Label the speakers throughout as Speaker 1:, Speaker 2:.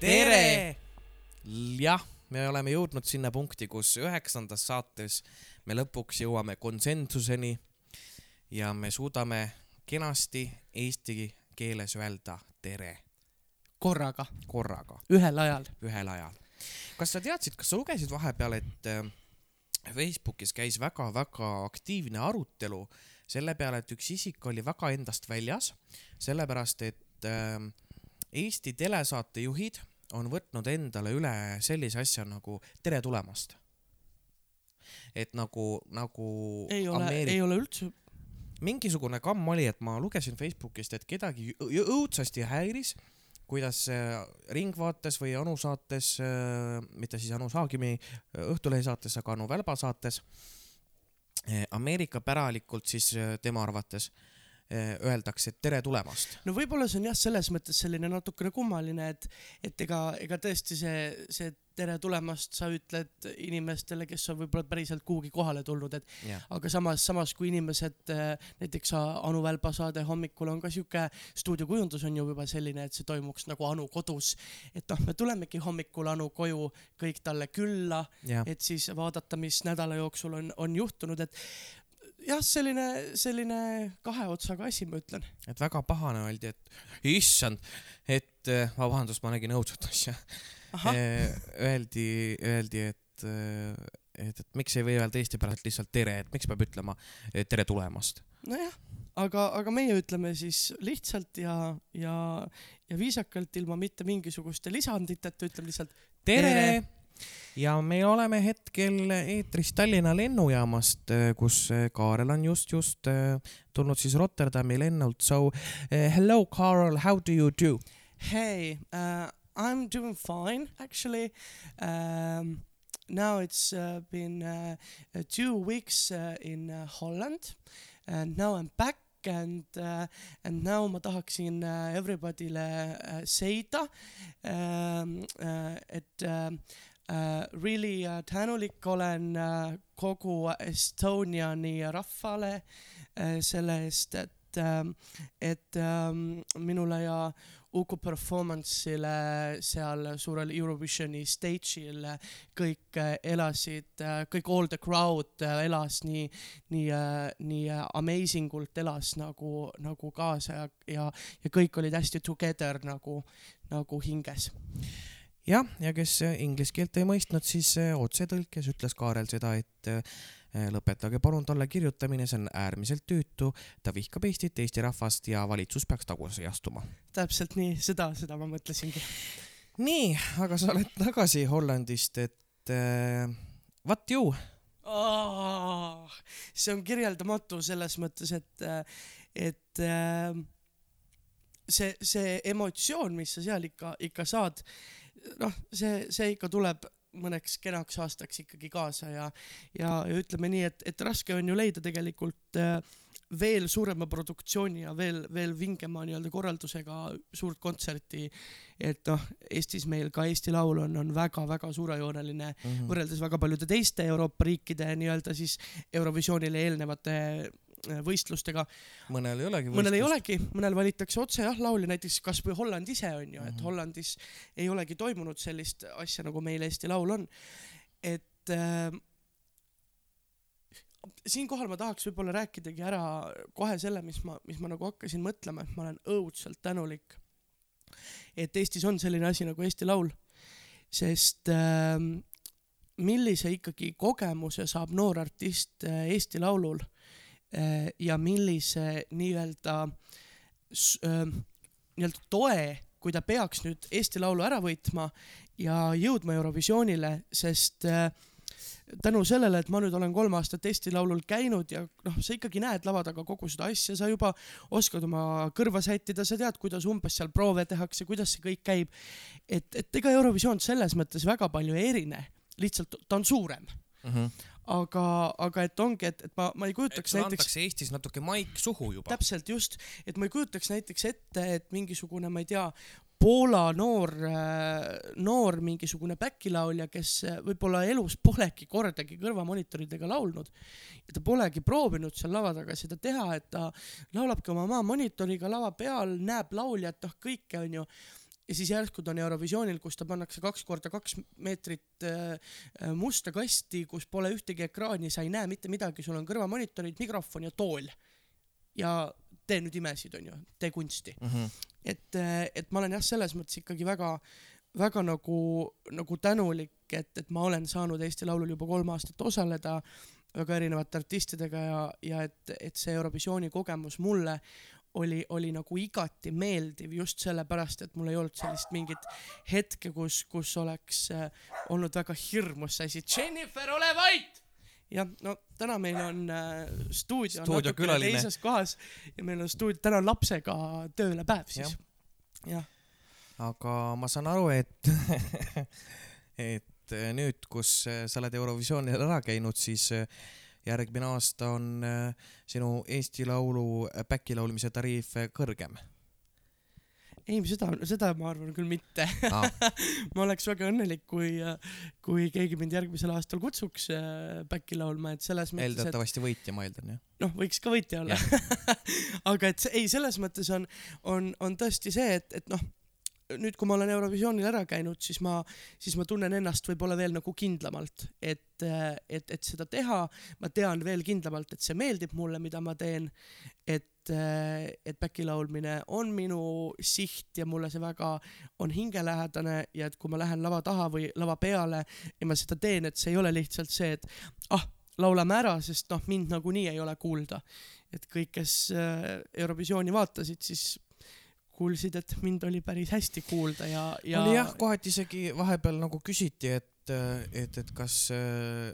Speaker 1: tere! jah, me oleme jõudnud sinna punkti, kus üheksandas saates me lõpuks jõuame konsensuseni ja me suudame kenasti eesti keeles öelda tere
Speaker 2: korraga,
Speaker 1: korraga,
Speaker 2: ühel ajal.
Speaker 1: ühel ajal. kas sa teadsid, kas sa lugesid vahepeal, et äh, Facebookis käis väga-väga aktiivne arutelu selle peale, et üks isik oli väga endast väljas, sellepärast et äh, Eesti telesaatejuhid on võtnud endale üle sellise asja nagu tere tulemast. et nagu, nagu
Speaker 2: ei ole,
Speaker 1: Ameerika
Speaker 2: ei ole üldse,
Speaker 1: mingisugune kamm oli, et ma lugesin Facebookist, et kedagi õudsasti häiris, kuidas äh, Ringvaates või Anu saates, mitte siis Anu Saagimi äh, Õhtulehe saates, aga Anu Välba saates, Ameerika päralikult siis äh, tema arvates. äh, öeldakse tere tulemast.
Speaker 2: no võib-olla see on jah, selles mõttes selline natukene kummaline, et, et ega, ega tõesti see, see tere tulemast sa ütled inimestele, kes on võib-olla päriselt kuhugi kohale tulnud, et
Speaker 1: jah,
Speaker 2: aga samas, samas kui inimesed, näiteks Anu Välba saade hommikul on ka sihuke stuudiokujundus on ju juba selline, et see toimuks nagu Anu kodus. et noh, me tulemegi hommikul Anu koju kõik talle külla,
Speaker 1: jah,
Speaker 2: et siis vaadata, mis nädala jooksul on, on juhtunud, et jah, selline, selline kahe otsaga asi, ma ütlen.
Speaker 1: et väga pahane oldi, et issand, et äh, vabandust, ma nägin õudset asja.
Speaker 2: ahah,
Speaker 1: Öeldi, öeldi, et, et, et miks ei või öelda eestipäraselt lihtsalt tere, et miks peab ütlema eh, tere tulemast.
Speaker 2: nojah, aga, aga meie ütleme siis lihtsalt ja, ja, ja viisakalt ilma mitte mingisuguste lisanditeta ütleme lihtsalt
Speaker 1: tere,
Speaker 2: Tere!
Speaker 1: Ja me oleme hetkel eetris Tallinna lennujaamast, kus eh, Kaarel on just, just eh, tulnud siis Rotterdami lennult, so uh, hello Carl, how do you do?
Speaker 2: Hey, uh, I'm doing fine actually. Um, now it's uh, been uh, uh, two weeks uh, in uh, Holland, and now I'm back. And uh, and now ma tahaksin uh, everybody'le uh, seida um, uh, et uh, really uh, tänulik olen uh, kogu Estoniani rahvale selle eest, et um, et um, minule ja Uku performance'ile seal suurel Eurovisioni stage'il kõik äh, elasid, kõik all the crowd äh, elas nii, nii, nii äh, amazing ult elas nagu, nagu kaasa ja, ja, ja kõik olid hästi together nagu, nagu hinges.
Speaker 1: jah, ja kes eh, inglise keelt ei mõistnud, siis eh, otsetõlkes ütles Kaarel seda, et eh, lõpetage palun talle kirjutamine, see on äärmiselt tüütu, ta vihkab Eestit, Eesti rahvast ja valitsus peaks tagasi astuma.
Speaker 2: täpselt nii, seda, seda ma mõtlesingi.
Speaker 1: nii, aga sa oled tagasi Hollandist, et äh, what you?
Speaker 2: see on kirjeldamatu selles mõttes, et, et äh, see, see emotsioon, mis sa seal ikka, ikka saad, noh, see, see ikka tuleb mõneks kenaks aastaks ikkagi kaasa ja, ja, ja ütleme nii, et, et raske on ju leida tegelikult äh, veel suurema produktsiooni ja veel, veel vingema nii-öelda korraldusega suurt kontserti. et noh, Eestis meil ka Eesti Laul on, on väga-väga suurejooneline
Speaker 1: Mhm.
Speaker 2: võrreldes väga paljude teiste Euroopa riikide nii-öelda siis Eurovisioonile eelnevate võistlustega.
Speaker 1: mõnel ei olegi
Speaker 2: mõnel ei. olegi, mõnel valitakse otse jah laulja, näiteks kasvõi Holland ise on ju, et
Speaker 1: Mhm.
Speaker 2: Hollandis ei olegi toimunud sellist asja nagu meil Eesti Laul on. et äh, siinkohal ma tahaks võib-olla rääkidagi ära kohe selle, mis ma, mis ma nagu hakkasin mõtlema, et ma olen õudselt tänulik, et Eestis on selline asi nagu Eesti Laul, sest äh, millise ikkagi kogemuse saab noor artist äh, Eesti Laulul ja millise nii-öelda äh, nii-öelda toe, kui ta peaks nüüd Eesti Laulu ära võitma ja jõudma Eurovisioonile, sest äh, tänu sellele, et ma nüüd olen kolm aastat Eesti Laulul käinud ja noh, sa ikkagi näed lava taga kogu seda asja, sa juba oskad oma kõrva sättida, sa tead, kuidas umbes seal proove tehakse, kuidas see kõik käib. et, et ega Eurovisioon selles mõttes väga palju ei erine, lihtsalt ta on suurem,
Speaker 1: Mhm.
Speaker 2: aga, aga et ongi, et, et ma, ma ei
Speaker 1: et
Speaker 2: kujutaks
Speaker 1: sulle
Speaker 2: näiteks
Speaker 1: antakse Eestis natuke maik suhu juba.
Speaker 2: täpselt just, et ma ei kujutaks näiteks ette, et mingisugune, ma ei tea, Poola noor, noor mingisugune back-laulja, kes äh, võib-olla elus polegi kordagi kõrvamonitoridega laulnud ja ta polegi proovinud seal lava taga seda teha, et ta laulabki oma maa monitoriga lava peal, näeb lauljat, noh kõike onju ja siis järsku ta on Eurovisioonil, kus ta pannakse kaks korda kaks meetrit äh, äh, musta kasti, kus pole ühtegi ekraani, sa ei näe mitte midagi, sul on kõrvamonitorid, mikrofon ja tool. ja tee nüüd imesid, onju, tee kunsti.
Speaker 1: Mm -hmm.
Speaker 2: et, et ma olen jah, selles mõttes ikkagi väga, väga nagu, nagu tänulik, et, et ma olen saanud Eesti Laulul juba kolm aastat osaleda väga erinevate artistidega ja, ja et, et see Eurovisiooni kogemus mulle oli, oli nagu igati meeldiv just sellepärast, et mul ei olnud sellist mingit hetke, kus, kus oleks äh, olnud väga hirmus see asi. Jennifer, ole vait! jah, no täna meil on äh, stuudio,
Speaker 1: Stuudio
Speaker 2: natukene teises kohas ja meil on stuudio, täna on lapsega tööle päev siis. jah,
Speaker 1: aga ma saan aru, et, et nüüd, kus sa oled Eurovisioonil ära käinud, siis järgmine aasta on äh, sinu Eesti Laulu back'i laulmise tariif kõrgem
Speaker 2: ei seda, seda ma arvan küll mitte.
Speaker 1: ah,.
Speaker 2: ma oleks väga õnnelik, kui, kui keegi mind järgmisel aastal kutsuks äh, back'i laulma, et selles mõttes, et
Speaker 1: eeldatavasti võitja, ma eeldan jah.
Speaker 2: noh, võiks ka võitja olla. aga et ei, selles mõttes on, on, on tõesti see, et, et noh, nüüd, kui ma olen Eurovisioonil ära käinud, siis ma, siis ma tunnen ennast võib-olla veel nagu kindlamalt, et, et, et seda teha. ma tean veel kindlamalt, et see meeldib mulle, mida ma teen. et, et back'i laulmine on minu siht ja mulle see väga on hingelähedane ja et kui ma lähen lava taha või lava peale ja ma seda teen, et see ei ole lihtsalt see, et ah, laulame ära, sest noh, mind nagunii ei ole kuulda. et kõik, kes äh, Eurovisiooni vaatasid, siis kuulsid, et mind oli päris hästi kuulda ja, ja
Speaker 1: oli jah, kohati isegi vahepeal nagu küsiti, et, et, et kas,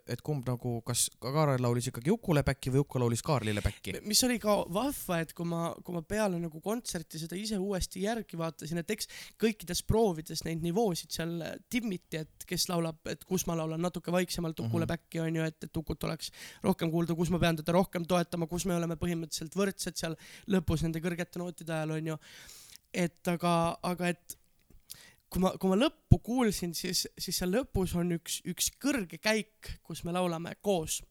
Speaker 1: et kumb nagu, kas Kaarel laulis ikkagi Ukule back'i või Uku laulis Kaarlile back'i.
Speaker 2: mis oli ka vahva, et kui ma, kui ma peale nagu kontserti seda ise uuesti järgi vaatasin, et eks kõikides proovides neid nivoosid seal timmiti, et kes laulab, et kus ma laulan natuke vaiksemalt Ukule
Speaker 1: Mhm.
Speaker 2: back'i onju, et, et Ukut oleks rohkem kuulda, kus ma pean teda rohkem toetama, kus me oleme põhimõtteliselt võrdsed seal lõpus nende kõrgete nootide ajal onju. Et aga, aga et kui ma, kui ma lõppu kuulsin, siis, siis seal lõpus on üks, üks kõrge käik, kus me laulame koos.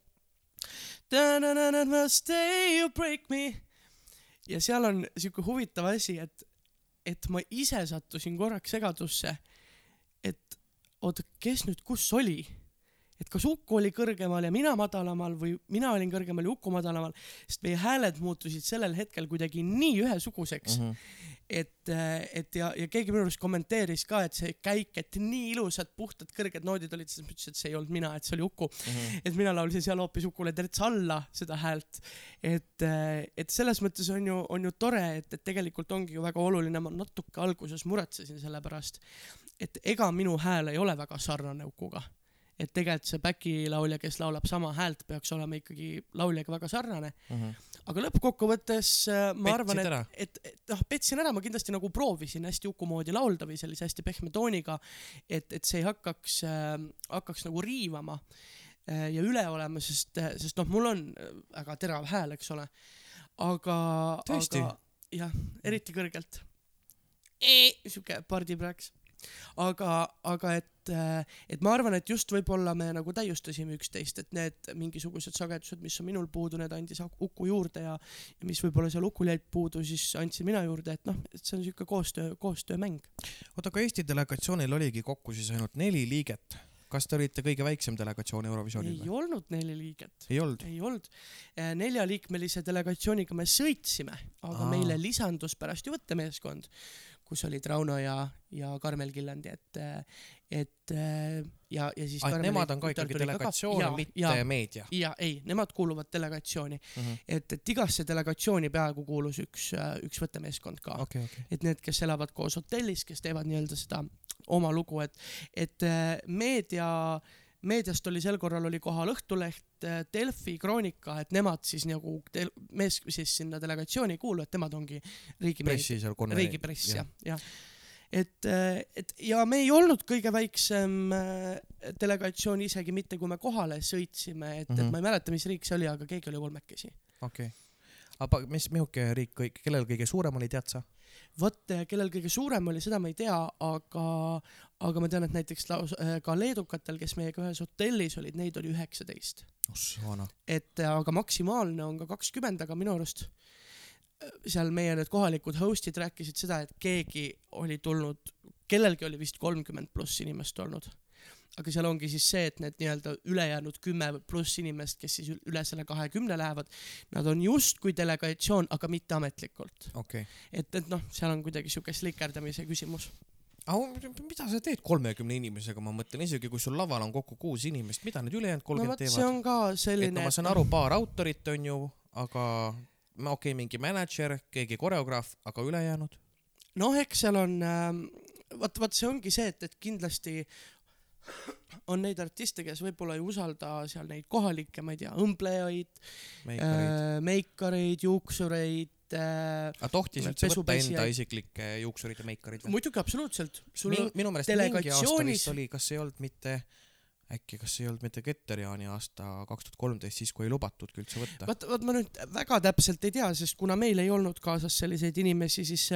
Speaker 2: Ja seal on siuke huvitav asi, et, et ma ise sattusin korraks segadusse, et oota, kes nüüd kus oli? et kas Uku oli kõrgemal ja mina madalamal või mina olin kõrgemal ja Uku madalamal, sest meie hääled muutusid sellel hetkel kuidagi nii ühesuguseks mm, -hmm. et, et ja, ja keegi minu arust kommenteeris ka, et see käik, et nii ilusad puhtad kõrged noodid olid, siis ma ütlesin, et see ei olnud mina, et see oli Uku mm. -hmm. et mina laulsin seal hoopis Ukule terts alla seda häält. et, et selles mõttes on ju, on ju tore, et, et tegelikult ongi ju väga oluline, ma natuke alguses muretsesin selle pärast, et ega minu hääl ei ole väga sarnane Ukuga et tegelikult see back'i laulja, kes laulab sama häält, peaks olema ikkagi lauljaga väga sarnane.
Speaker 1: Mm -hmm.
Speaker 2: Aga lõppkokkuvõttes äh, ma
Speaker 1: Petsid
Speaker 2: arvan, et, et, et noh, petsin ära, ma kindlasti nagu proovisin hästi Uku moodi laulda või sellise hästi pehme tooniga, et, et see ei hakkaks äh,, hakkaks nagu riivama äh, ja üle olema, sest, sest noh, mul on äh, väga terav hääl, eks ole. aga, aga jah, eriti kõrgelt. sihuke pardiprääks aga, aga et, et ma arvan, et just võib-olla me nagu täiustasime üksteist, et need mingisugused sagedused, mis on minul puudu, need andis Uku juurde ja, ja mis võib-olla seal Ukul jäid puudu, siis andsin mina juurde, et noh, et see on siuke koostöö, koostöömäng.
Speaker 1: oota, aga Eesti delegatsioonil oligi kokku siis ainult neli liiget. kas te olite kõige väiksem delegatsioon Eurovisioonil
Speaker 2: ei olnud neli liiget.
Speaker 1: ei olnud?
Speaker 2: ei olnud. neljaliikmelise delegatsiooniga me sõitsime, aga.
Speaker 1: Aa.
Speaker 2: meile lisandus pärast ju võttemeeskond, kus olid Rauno ja, ja Karmel Killandi, et, et ja, ja siis.
Speaker 1: ah, nemad on ka ikkagi delegatsioon, mitte
Speaker 2: ja,
Speaker 1: meedia
Speaker 2: ja ei, nemad kuuluvad delegatsiooni,
Speaker 1: mm -hmm.
Speaker 2: et, et igasse delegatsiooni peaaegu kuulus üks, üks võttemeeskond ka
Speaker 1: okei, okei.
Speaker 2: et need, kes elavad koos hotellis, kes teevad nii-öelda seda oma lugu, et, et äh, meedia, meediast oli sel korral oli kohal Õhtuleht, Delfi, Kroonika, et nemad siis nagu tel- mees siis sinna delegatsiooni ei kuulu, et nemad ongi
Speaker 1: konverents.
Speaker 2: riigipress jah, jah. et, et ja me ei olnud kõige väiksem äh, delegatsioon isegi mitte, kui me kohale sõitsime, et mm, -hmm.
Speaker 1: Mhm.
Speaker 2: et ma ei mäleta, mis riik see oli, aga keegi oli kolmekesi.
Speaker 1: okei okay.. aga mis, mihuke riik kellel kõige suurem oli, tead sa?
Speaker 2: vot, kellel kõige suurem oli, seda ma ei tea, aga, aga ma tean, et näiteks laus-, ka leedukatel, kes meiega ühes hotellis olid, neid oli üheksateist.
Speaker 1: vana.
Speaker 2: et aga maksimaalne on ka kakskümmend, aga minu arust äh, seal meie need kohalikud host'id rääkisid seda, et keegi oli tulnud, kellelgi oli vist kolmkümmend pluss inimest olnud. Aga seal ongi siis see, et need nii-öelda ülejäänud kümme pluss inimest, kes siis ül- üle selle kahekümne lähevad, nad on justkui delegatsioon, aga mitte ametlikult.
Speaker 1: okay..
Speaker 2: et, et noh, seal on kuidagi siuke slikerdamise küsimus.
Speaker 1: aga mida sa teed kolmekümne inimesega, ma mõtlen isegi kui sul laval on kokku kuus inimest, mida need ülejäänud
Speaker 2: no
Speaker 1: kolmkümmend
Speaker 2: vot,
Speaker 1: teevad
Speaker 2: see on ka
Speaker 1: et
Speaker 2: selline.
Speaker 1: no ma saan aru, paar autorit on ju, aga no okei okay,, mingi mänedžer, keegi koreograaf, aga ülejäänud?
Speaker 2: noh, eks seal on ähm,, vot, vot see ongi see, et, et kindlasti on neid artiste, kes võib-olla ei usalda seal neid kohalikke, ma ei tea, õmblejaid, meikareid, juuksureid äh,.
Speaker 1: aga tohtis üldse võtta enda isiklikke juuksurid ja meikarid või?
Speaker 2: muidugi absoluutselt.
Speaker 1: minu meelest mingi aasta vist oli, kas ei olnud mitte, äkki, kas ei olnud mitte Keter-Jaani aasta kaks tuhat kolmteist, siis kui ei lubatudki üldse võtta?
Speaker 2: vaat, vaat ma nüüd väga täpselt ei tea, sest kuna meil ei olnud kaasas selliseid inimesi, siis,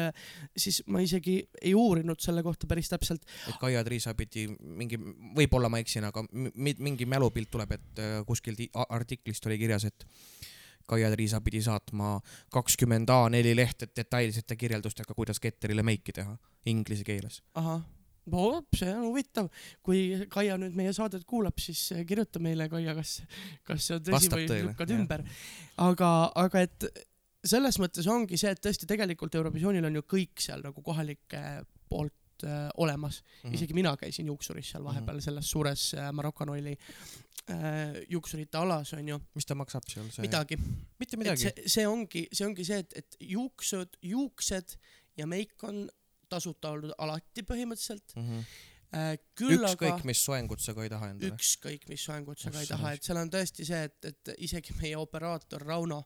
Speaker 2: siis ma isegi ei uurinud selle kohta päris täpselt.
Speaker 1: et Kaia Triisa pidi mingi, võib-olla ma eksin, aga mi- mingi mälupilt tuleb, et äh, kuskilt artiklist oli kirjas, et Kaia Triisa pidi saatma kakskümmend A4 lehte detailsete kirjeldustega, kuidas Ketterile meiki teha inglise keeles.
Speaker 2: ahah, no see on huvitav, kui Kaia nüüd meie saadet kuulab, siis eh, kirjuta meile, Kaia, kas, kas see on tõsi
Speaker 1: Vastab
Speaker 2: või
Speaker 1: tõele,
Speaker 2: lükkad ümber. aga, aga et selles mõttes ongi see, et tõesti tegelikult Eurovisioonil on ju kõik seal nagu kohalike poolt äh, olemas mm. -hmm. isegi mina käisin juuksuris seal vahepeal mm -hmm. selles suures äh, Maroko Noili äh, juuksurite alas onju,
Speaker 1: mis ta maksab seal see?
Speaker 2: midagi.
Speaker 1: mitte midagi
Speaker 2: see, see ongi, see ongi see, et, et juuksud, juuksed ja meik on tasuta olnud alati põhimõtteliselt
Speaker 1: mm. -hmm.
Speaker 2: äh,. küll
Speaker 1: ükskõik
Speaker 2: aga
Speaker 1: mis soengut sa ka ei taha endale.
Speaker 2: ükskõik mis soengut sa ka ei taha, et seal on tõesti see, et, et isegi meie operaator Rauno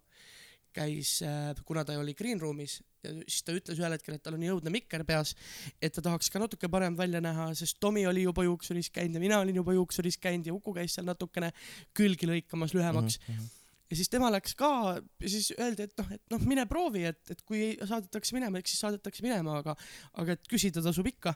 Speaker 2: käis, kuna ta oli green room'is, siis ta ütles ühel hetkel, et tal on nii õudne mikker peas, et ta tahaks ka natuke parem välja näha, sest Tomi oli juba juuksuris käinud ja mina olin juba juuksuris käinud ja Uku käis seal natukene külgi lõikamas lühemaks mm. -hmm ja siis tema läks ka ja siis öeldi, et noh, et noh, mine proovi, et, et kui saadetakse minema, eks siis saadetakse minema, aga, aga et küsida tasub ikka.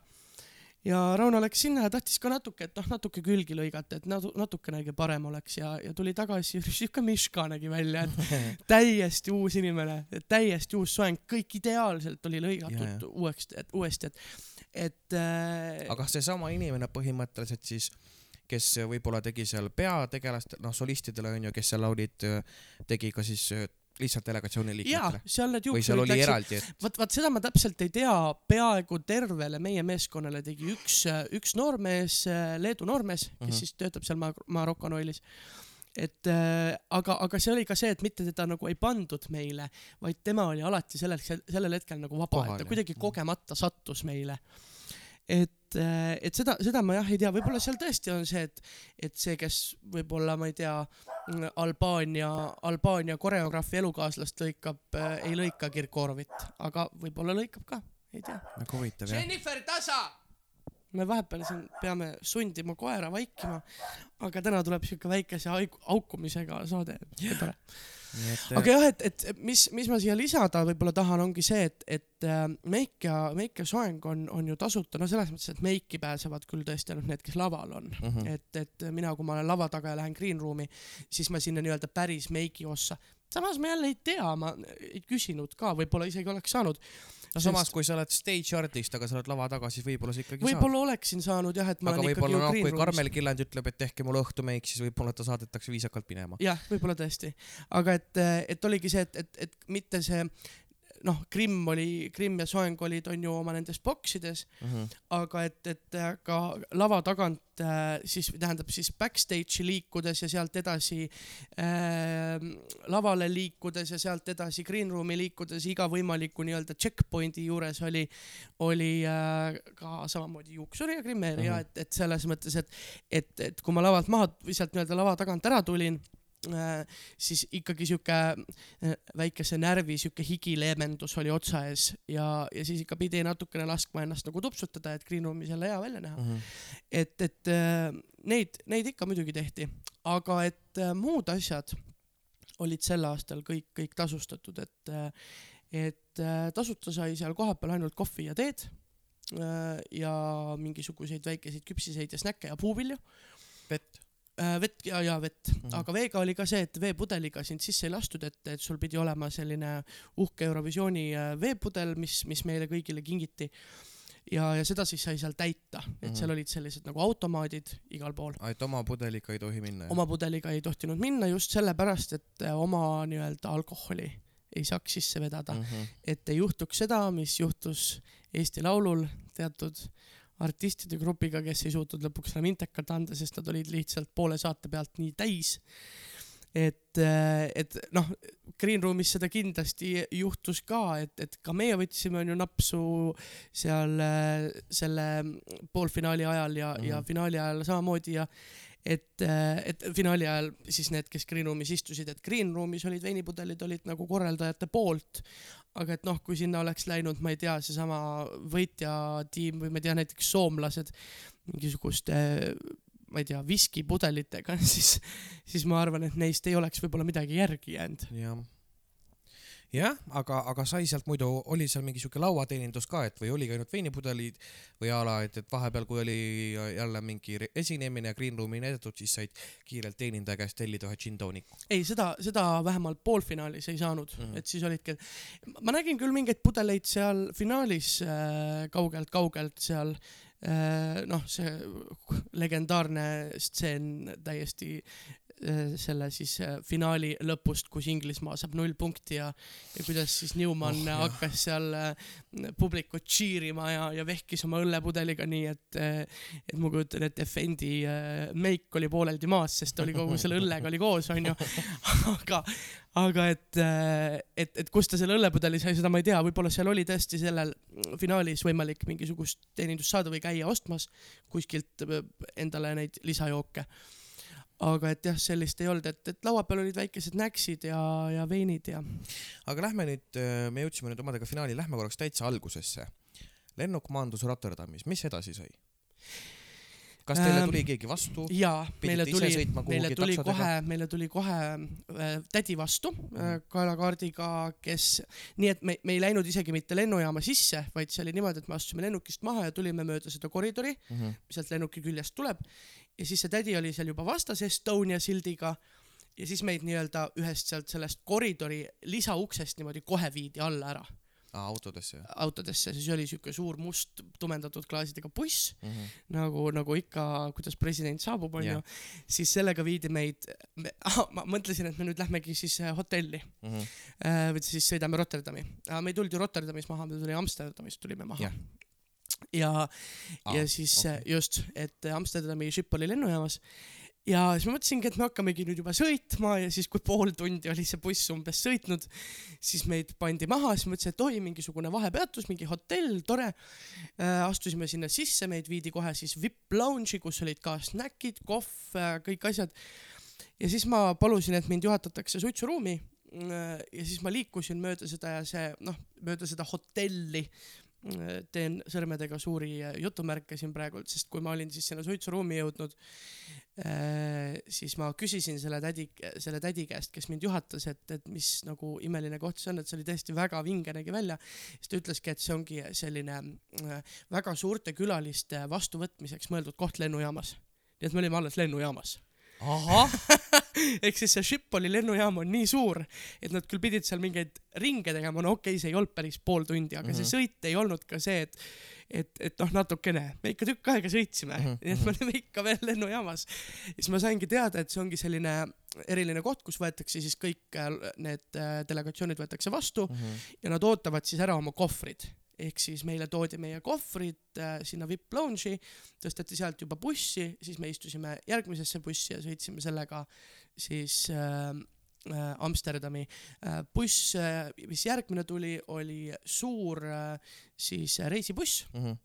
Speaker 2: ja Rauno läks sinna ja tahtis ka natuke, et noh, natuke külgi lõigata, et natu-, natukenegi parem oleks ja, ja tuli tagasi, siuke Miška nägi välja, et täiesti uus inimene, täiesti uus soeng, kõik ideaalselt oli lõigatud
Speaker 1: Ja, ja.
Speaker 2: uueks, uuesti, et, et äh,
Speaker 1: aga seesama inimene põhimõtteliselt siis, kes võib-olla tegi seal peategelast, noh solistidele onju, kes seal olid, tegi ka siis äh, lihtsalt delegatsiooni liikmetele,
Speaker 2: seal need juuksurid
Speaker 1: oli
Speaker 2: läksid vot, vot seda ma täpselt ei tea, peaaegu tervele meie meeskonnale tegi üks, üks noormees, Leedu noormees, kes mm. -hmm. siis töötab seal Mar-, Maroko Noilis. et äh, aga, aga see oli ka see, et mitte teda nagu ei pandud meile, vaid tema oli alati sellel, sellel hetkel nagu vaba, et ta kuidagi
Speaker 1: Mhm.
Speaker 2: kogemata sattus meile. et, et seda, seda ma jah ei tea, võib-olla seal tõesti on see, et, et see, kes võib-olla ma ei tea, Albaania, Albaania koreograafi elukaaslast lõikab, ei lõika Kirkorovit, aga võib-olla lõikab ka, ei tea.
Speaker 1: nagu huvitav jah.
Speaker 2: Jennifer Tasa! Me vahepeal siin peame sundima koera vaikima, aga täna tuleb siuke väikese haukumisega saade, tore. aga jah, et, et mis, mis ma siia lisada võib-olla tahan, ongi see, et, et äh, meik ja, meik ja soeng on, on ju tasuta, no selles mõttes, et meiki pääsevad küll tõesti ainult need, kes laval on
Speaker 1: mm -hmm.
Speaker 2: et, et mina, kui ma olen lava taga ja lähen green room'i, siis ma sinna nii-öelda päris meigi ossa. samas ma jälle ei tea, ma ei küsinud ka, võib-olla isegi oleks saanud.
Speaker 1: No samas, kui sa oled stage artist, aga sa oled lava taga, siis võib-olla sa ikkagi
Speaker 2: võib-olla oleksin saanud jah, et ma
Speaker 1: aga
Speaker 2: olen ikkagi ju
Speaker 1: noh,
Speaker 2: green
Speaker 1: kui
Speaker 2: room'is.
Speaker 1: Karmel Killand ütleb, et tehke mulle õhtumeik, siis võib-olla ta saadetakse viisakalt minema.
Speaker 2: jah, võib-olla tõesti, aga et, et oligi see, et, et, et mitte see noh, Krimm oli, Krimm ja Soeng olid, on ju oma nendes boksides,
Speaker 1: Mm -hmm.
Speaker 2: aga et, et ka lava tagant äh, siis tähendab siis backstage'i liikudes ja sealt edasi äh, lavale liikudes ja sealt edasi green room'i liikudes iga võimaliku nii-öelda checkpoint'i juures oli, oli äh, ka samamoodi juuksur ja grimmeer ja
Speaker 1: Mhm.
Speaker 2: et, et selles mõttes, et, et, et kui ma lavalt maha sealt nii-öelda lava tagant ära tulin siis ikkagi sihuke äh, väikese närvi sihuke higileevendus oli otsa ees ja, ja siis ikka pidi natukene laskma ennast nagu tupsutada, et green room'is jälle hea välja näha.
Speaker 1: Mhm.
Speaker 2: et, et äh, neid, neid ikka muidugi tehti, aga et äh, muud asjad olid sel aastal kõik, kõik tasustatud, et, et äh, tasuta sai seal kohapeal ainult kohvi ja teed äh, ja mingisuguseid väikeseid küpsiseid ja snäkke ja puuvilju.
Speaker 1: vett.
Speaker 2: Vett ja, ja vett mm., aga veega oli ka see, et veepudeliga sind sisse ei lastud, et, et sul pidi olema selline uhke Eurovisiooni äh, veepudel, mis, mis meile kõigile kingiti. ja, ja seda siis sai seal täita, et mm. -hmm. seal olid sellised nagu automaadid igal pool.
Speaker 1: et oma pudeliga ei tohi minna.
Speaker 2: oma pudeliga ei tohtinud minna just sellepärast, et äh, oma nii-öelda alkoholi ei saaks sisse vedada mm. -hmm. et ei juhtuks seda, mis juhtus Eesti Laulul teatud artistide grupiga, kes ei suutnud lõpuks enam intekat anda, sest nad olid lihtsalt poole saate pealt nii täis. et, et noh, Green Room'is seda kindlasti juhtus ka, et, et ka meie võtsime on ju napsu seal selle poolfinaali ajal ja mm, -hmm. ja
Speaker 1: Mhm.
Speaker 2: finaali ajal samamoodi ja et, et finaali ajal siis need, kes Green Room'is istusid, et Green Room'is olid veinipudelid olid nagu korraldajate poolt, aga et noh, kui sinna oleks läinud, ma ei tea, seesama võitjatiim või ma ei tea, näiteks soomlased mingisuguste ma ei tea, viskipudelitega, siis, siis ma arvan, et neist ei oleks võib-olla midagi järgi jäänud.
Speaker 1: jah, jah, aga, aga sai sealt muidu, oli seal mingi siuke lauateenindus ka, et või oligi ainult veinipudelid või a la, et, et vahepeal, kui oli jälle mingi esinemine ja Green Room'i näidatud, siis said kiirelt teenindaja käest tellida ühe gin tooniku.
Speaker 2: ei, seda, seda vähemalt poolfinaalis ei saanud mm. -hmm. et siis olidki, ma nägin küll mingeid pudeleid seal finaalis äh, kaugelt-kaugelt seal äh,, noh, see legendaarne stseen täiesti äh, selle siis äh, finaali lõpust, kus Inglismaa saab null punkti ja, ja kuidas siis Newman
Speaker 1: Oh,
Speaker 2: hakkas seal äh, publikut cheerima ja, ja vehkis oma õllepudeliga nii, et äh, et ma kujutan ette, Fendi äh, meik oli pooleldi maas, sest oli kogu selle õllega oli koos, onju. aga, aga et, et, et kust ta selle õllepudeli sai, seda ma ei tea, võib-olla seal oli tõesti sellel finaalis võimalik mingisugust teenindust saada või käia ostmas kuskilt äh, endale neid lisajooke. Aga et jah, sellist ei olnud, et, et laua peal olid väikesed näksid ja, ja veinid ja
Speaker 1: aga lähme nüüd, me jõudsime nüüd omadega finaali, lähme korraks täitsa algusesse. lennuk maandus Rotterdamis, mis edasi sai? kas teile
Speaker 2: Ähm,
Speaker 1: tuli keegi vastu?
Speaker 2: ja
Speaker 1: Pidite
Speaker 2: meile tuli meile tuli
Speaker 1: taksodega?
Speaker 2: kohe, meile tuli kohe äh, tädi vastu äh,
Speaker 1: Mhm.
Speaker 2: kaelakaardiga, kes, nii et me, me ei läinud isegi mitte lennujaama sisse, vaid see oli niimoodi, et me astusime lennukist maha ja tulime mööda seda koridori,
Speaker 1: Mhm.
Speaker 2: mis sealt lennuki küljest tuleb. Ja siis see tädi oli seal juba vastas Estonia sildiga ja siis meid nii-öelda ühest sealt sellest koridori lisauksest niimoodi kohe viidi alla ära
Speaker 1: autodesse.
Speaker 2: autodesse, siis oli siuke suur must tumendatud klaasidega buss
Speaker 1: Mhm.
Speaker 2: nagu, nagu ikka, kuidas president saabub, onju siis sellega viidi meid, ma mõtlesin, et me nüüd lähmegi siis äh, hotelli
Speaker 1: Mhm.
Speaker 2: äh, või siis sõidame Rotterdami. me ei tulnud ju Rotterdamis maha, me tuli Amsterdamist tulime maha
Speaker 1: Jah..
Speaker 2: ja,
Speaker 1: Aa,
Speaker 2: ja siis okay. just, et Amsterdami Schipholi lennujaamas ja siis ma mõtlesingi, et me hakkamegi nüüd juba sõitma ja siis, kui pool tundi oli see buss umbes sõitnud, siis meid pandi maha, siis mõtlesin, et oi, mingisugune vahepeatus, mingi hotell, tore äh,. astusime sinna sisse, meid viidi kohe siis VIP lounge'i, kus olid ka snäkid, kohv, kõik asjad. ja siis ma palusin, et mind juhatatakse suitsuruumi. ja siis ma liikusin mööda seda ja see noh, mööda seda hotelli teen sõrmedega suuri äh, jutumärke siin praegult, sest kui ma olin siis sinna suitsuruumi jõudnud, siis ma küsisin selle tädi, selle tädi käest, kes mind juhatas, et, et mis nagu imeline koht see on, et see oli tõesti väga vinge nägi välja. siis ta ütleski, et see ongi selline äh, väga suurte külaliste vastuvõtmiseks mõeldud koht lennujaamas. nii et me olime alles lennujaamas. ehk siis see Schipholi lennujaam on nii suur, et nad küll pidid seal mingeid ringe tegema, no okei okay,, see ei olnud päris pool tundi, aga mm -hmm. see sõit ei olnud ka see, et et, et noh, natukene, me ikka tükk aega sõitsime mm,
Speaker 1: Mhm,
Speaker 2: -hmm. nii et me olime ikka veel lennujaamas. siis ma saingi teada, et see ongi selline eriline koht, kus võetakse siis kõik äh, need äh, delegatsioonid võetakse vastu
Speaker 1: Mhm.
Speaker 2: ja nad ootavad siis ära oma kohvrid ehk siis meile toodi meie kohvrid äh, sinna VIP lounge'i, tõsteti sealt juba bussi, siis me istusime järgmisesse bussi ja sõitsime sellega siis äh, äh, Amsterdami äh, buss mis järgmine tuli, oli suur siis reisibuss
Speaker 1: Mhm.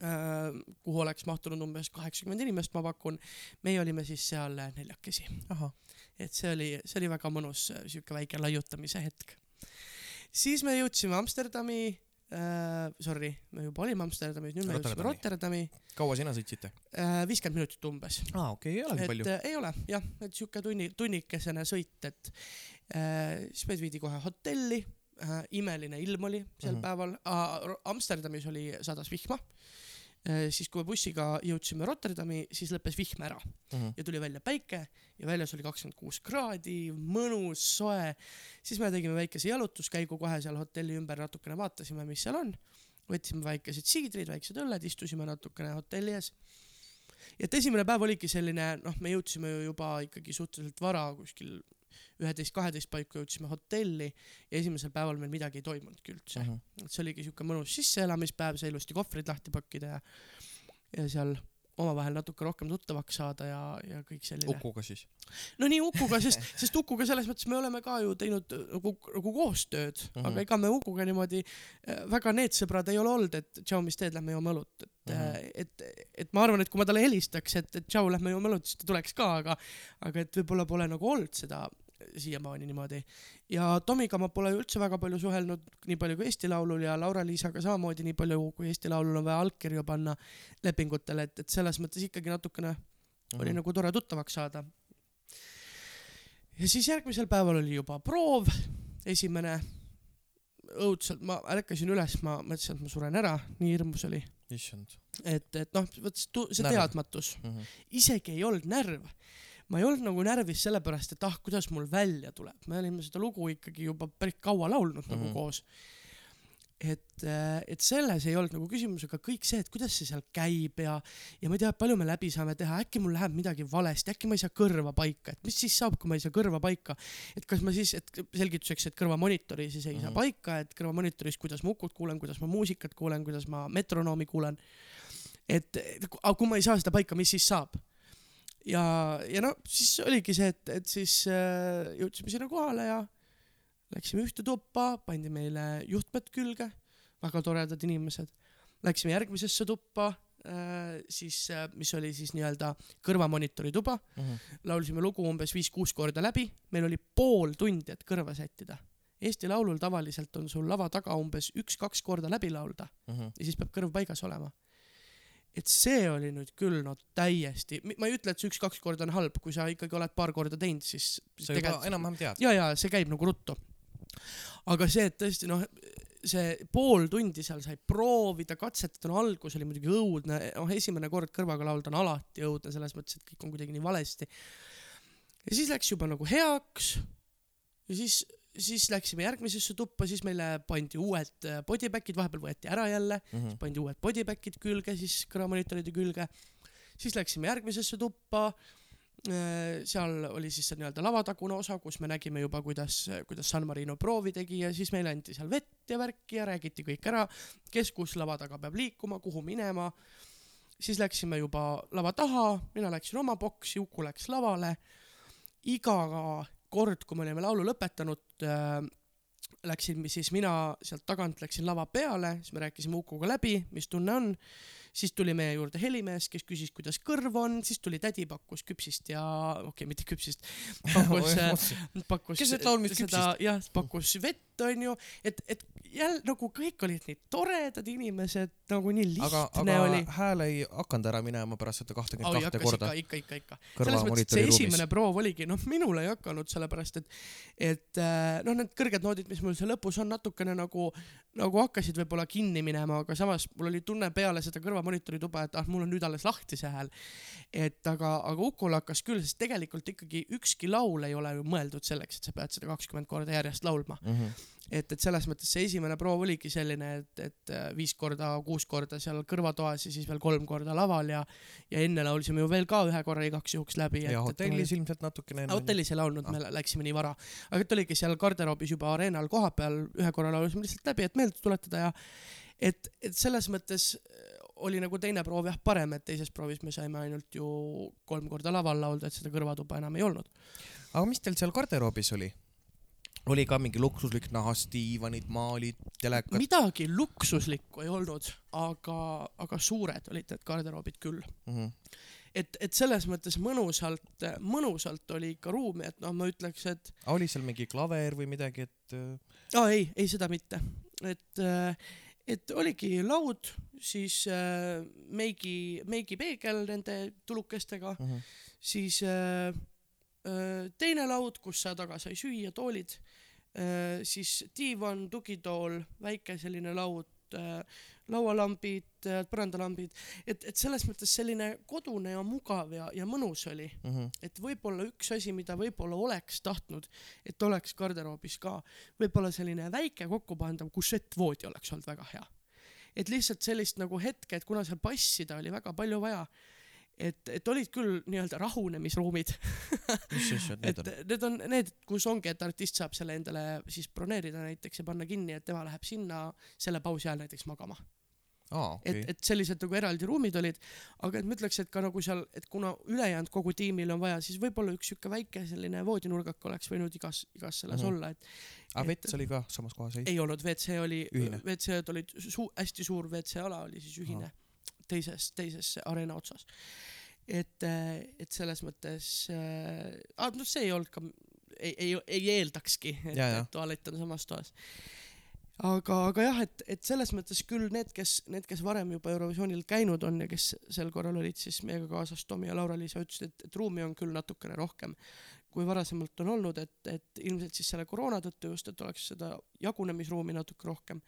Speaker 2: äh,, kuhu oleks mahtunud umbes kaheksakümmend inimest, ma pakun. meie olime siis seal neljakesi et see oli, see oli väga mõnus siuke väike laiutamise hetk. siis me jõudsime Amsterdami äh,, sorry, me juba olime Amsterdamis, nüüd me jõudsime
Speaker 1: Rotterdami. Kaua sina sõitsite?
Speaker 2: äh,, viiskümmend minutit umbes.
Speaker 1: aa, okei, ei olegi palju.
Speaker 2: äh, ei ole jah, et siuke tunni, tunnikesene sõit, et äh, siis meid viidi kohe hotelli äh,, imeline ilm oli sel mm -hmm. päeval äh,, Amsterdamis oli, sadas vihma äh,, siis kui me bussiga jõudsime Rotterdami, siis lõppes vihm ära
Speaker 1: Mhm.
Speaker 2: ja tuli välja päike ja väljas oli kakskümmend kuus kraadi, mõnus, soe. siis me tegime väikese jalutuskäigu kohe seal hotelli ümber, natukene vaatasime, mis seal on. võtsime väikesed siidrid, väiksed õlled, istusime natukene hotelli ees. ja et esimene päev oligi selline, noh, me jõudsime ju juba ikkagi suhteliselt vara, kuskil üheteist-kaheteist paiku jõudsime hotelli ja esimesel päeval meil midagi ei toimunudki üldse.
Speaker 1: Mhm.
Speaker 2: et see oligi siuke mõnus sisseelamispäev, sai ilusti kohvrid lahti pakkida ja, ja seal omavahel natuke rohkem tuttavaks saada ja, ja kõik selline.
Speaker 1: Ukuga siis?
Speaker 2: no nii Ukuga, sest, sest Ukuga selles mõttes me oleme ka ju teinud nagu, nagu koostööd mm,
Speaker 1: Mhm.
Speaker 2: -hmm. aga ega me Ukuga niimoodi äh, väga need sõbrad ei ole olnud, et tšau, mis teed, lähme joome õlut, et mm,
Speaker 1: Mhm.
Speaker 2: -hmm. et, et ma arvan, et kui ma talle helistaks, et, et tšau, lähme joome õlut, siis ta tuleks ka, aga, aga et võib-olla pole nagu olnud seda siiamaani niimoodi. ja Tomiga ma pole üldse väga palju suhelnud, nii palju kui Eesti Laulul ja Laura-Liisaga samamoodi nii palju, kui Eesti Laulul on vaja allkirju panna lepingutele, et, et selles mõttes ikkagi natukene mm -hmm. oli nagu tore tuttavaks saada. ja siis järgmisel päeval oli juba proov, esimene, õudselt, ma ärkasin üles, ma mõtlesin, et ma suren ära, nii hirmus oli.
Speaker 1: issand.
Speaker 2: et, et noh, vot see tu- see
Speaker 1: Närv.
Speaker 2: teadmatus, isegi ei olnud närv. Ma ei olnud nagu närvis sellepärast, et ah, kuidas mul välja tuleb, me olime seda lugu ikkagi juba päris kaua laulnud nagu
Speaker 1: Mhm.
Speaker 2: koos. et, et selles ei olnud nagu küsimus, aga kõik see, et kuidas see seal käib ja, ja ma ei tea, palju me läbi saame teha, äkki mul läheb midagi valesti, äkki ma ei saa kõrva paika, et mis siis saab, kui ma ei saa kõrva paika. et kas ma siis, et selgituseks, et kõrvamonitori siis ei mm -hmm. saa
Speaker 1: Mhm.
Speaker 2: paika, et kõrvamonitoris, kuidas ma Ukut kuulen, kuidas ma muusikat kuulen, kuidas ma metronoomi kuulen. et, aga kui ma ei saa seda paika, mis siis saab? ja, ja no siis oligi see, et, et siis äh, jõudsime sinna kohale ja läksime ühte tuppa, pandi meile juhtmed külge, väga toredad inimesed. Läksime järgmisesse tuppa äh,, siis äh,, mis oli siis nii-öelda kõrvamonitori tuba,
Speaker 1: Mhm.
Speaker 2: laulsime lugu umbes viis-kuus korda läbi, meil oli pool tundi, et kõrva sättida. Eesti Laulul tavaliselt on sul lava taga umbes üks-kaks korda läbi laulda
Speaker 1: Mhm.
Speaker 2: ja siis peab kõrv paigas olema. Et see oli nüüd küll no täiesti, ma ei ütle, et see üks-kaks korda on halb, kui sa ikkagi oled paar korda teinud, siis,
Speaker 1: sa juba enam-vähem tead.
Speaker 2: ja, ja see käib nagu ruttu. aga see, et tõesti noh, see pool tundi seal sai proovida, katsetada, no algus oli muidugi õudne, noh esimene kord kõrvaga laulda on alati õudne selles mõttes, et kõik on kuidagi nii valesti. ja siis läks juba nagu heaks ja siis, siis läksime järgmisesse tuppa, siis meile pandi uued äh, bodyback'id, vahepeal võeti ära jälle,
Speaker 1: Mhm.
Speaker 2: pandi uued bodyback'id külge siis kõrvamonitoride külge. siis läksime järgmisesse tuppa. seal oli siis see nii-öelda lavatagune osa, kus me nägime juba, kuidas, kuidas San Marino proovi tegi ja siis meile anti seal vett ja värki ja räägiti kõik ära, kes kus lava taga peab liikuma, kuhu minema. siis läksime juba lava taha, mina läksin oma boksi, Uku läks lavale. iga kord, kui me olime laulu lõpetanud äh,, läksin siis mina sealt tagant läksin lava peale, siis me rääkisime Ukuga läbi, mis tunne on. Siis tuli meie juurde helimees, kes küsis, kuidas kõrv on, siis tuli tädi, pakkus küpsist ja, okei okay,, mitte küpsist, pakkus pakkus
Speaker 1: Keset laulmist
Speaker 2: seda, jah, pakkus vett, onju, et, et jälle nagu kõik olid nii toredad inimesed, nagu nii lihtne
Speaker 1: aga, aga
Speaker 2: oli.
Speaker 1: hääl ei hakanud ära minema pärast seda kahtekümmet kahte korda
Speaker 2: ikka, ikka, ikka, ikka. selles mõttes, et see
Speaker 1: ruumis
Speaker 2: esimene. proov oligi, noh, minul ei hakanud, sellepärast et, et äh, noh, need kõrged noodid, mis mul seal lõpus on, natukene nagu, nagu hakkasid võib-olla kinni minema, aga samas mul oli tunne peale seda kõrvamonitori tuba, et ah, mul on nüüd alles lahti see hääl. et aga, aga Ukul hakkas küll, sest tegelikult ikkagi ükski laul ei ole ju mõeldud selleks, et sa pead seda kakskümmend korda järjest laulma. et, et selles mõttes see esimene proov oligi selline, et, et äh, viis korda, kuus korda seal kõrvatoas ja siis veel kolm korda laval ja, ja enne laulsime ju veel ka ühe korra igaks juhuks läbi.
Speaker 1: ja hotellis ilmselt natukene enne.
Speaker 2: hotellis ei laulnud, me läksime nii vara, aga et oligi seal garderoobis juba areenal kohapeal, ühe korra laulusime lihtsalt läbi, et meelde tuletada ja et, et selles mõttes oli nagu teine proov jah parem, et teises proovis me saime ainult ju kolm korda laval laulda, et seda kõrvatuba enam ei olnud.
Speaker 1: aga mis teil seal garderoobis oli? oli ka mingi luksuslik nahast diivanid, maalid, telekad.
Speaker 2: midagi luksuslikku ei olnud, aga, aga suured olid need garderoobid küll.
Speaker 1: Mhm.
Speaker 2: et, et selles mõttes mõnusalt, mõnusalt oli ikka ruumi, et noh, ma ütleks, et
Speaker 1: oli seal mingi klaver või midagi, et äh,
Speaker 2: aa ei, ei seda mitte, et, et oligi laud, siis äh, meigi, meigipeegel nende tulukestega,
Speaker 1: mhm.
Speaker 2: siis äh, äh, teine laud, kus sa taga sai süüa, toolid äh,, siis diivan, tugitool, väike selline laud äh,, laualambid äh,, põrandalambid, et, et selles mõttes selline kodune ja mugav ja, ja mõnus oli,
Speaker 1: Mhm.
Speaker 2: et võib-olla üks asi, mida võib-olla oleks tahtnud, et oleks garderoobis ka, võib-olla selline väike kokkupandav kušettvoodi oleks olnud väga hea. et lihtsalt sellist nagu hetke, et kuna seal passida oli väga palju vaja, et, et olid küll nii-öelda rahunemisruumid, et need on need, kus ongi, et artist saab selle endale siis broneerida näiteks ja panna kinni, et tema läheb sinna selle pausi ajal näiteks magama.
Speaker 1: aa,
Speaker 2: et
Speaker 1: okei.,
Speaker 2: et sellised nagu eraldi ruumid olid, aga et ma ütleks, et ka nagu seal, et kuna ülejäänud kogu tiimil on vaja, siis võib-olla üks siuke väike selline voodinurgak oleks võinud igas, igas selles mm -hmm. olla, et
Speaker 1: aga
Speaker 2: et-
Speaker 1: vets oli ka samas kohas, ei?
Speaker 2: ei olnud, WC oli WC-d olid suu-, hästi suur WC ala oli siis ühine teises, teises areena otsas. et, et selles mõttes äh,, noh, see ei olnud ka, ei, ei, ei eeldakski, et, et tualett on samas toas. aga, aga jah, et, et selles mõttes küll need, kes, need, kes varem juba Eurovisioonil käinud on ja kes sel korral olid siis meiega kaasas, Tomi ja Laura-Liisa ütlesid, et, et ruumi on küll natukene rohkem kui varasemalt on olnud, et, et ilmselt siis selle koroona tõttu just, et oleks seda jagunemisruumi natuke rohkem.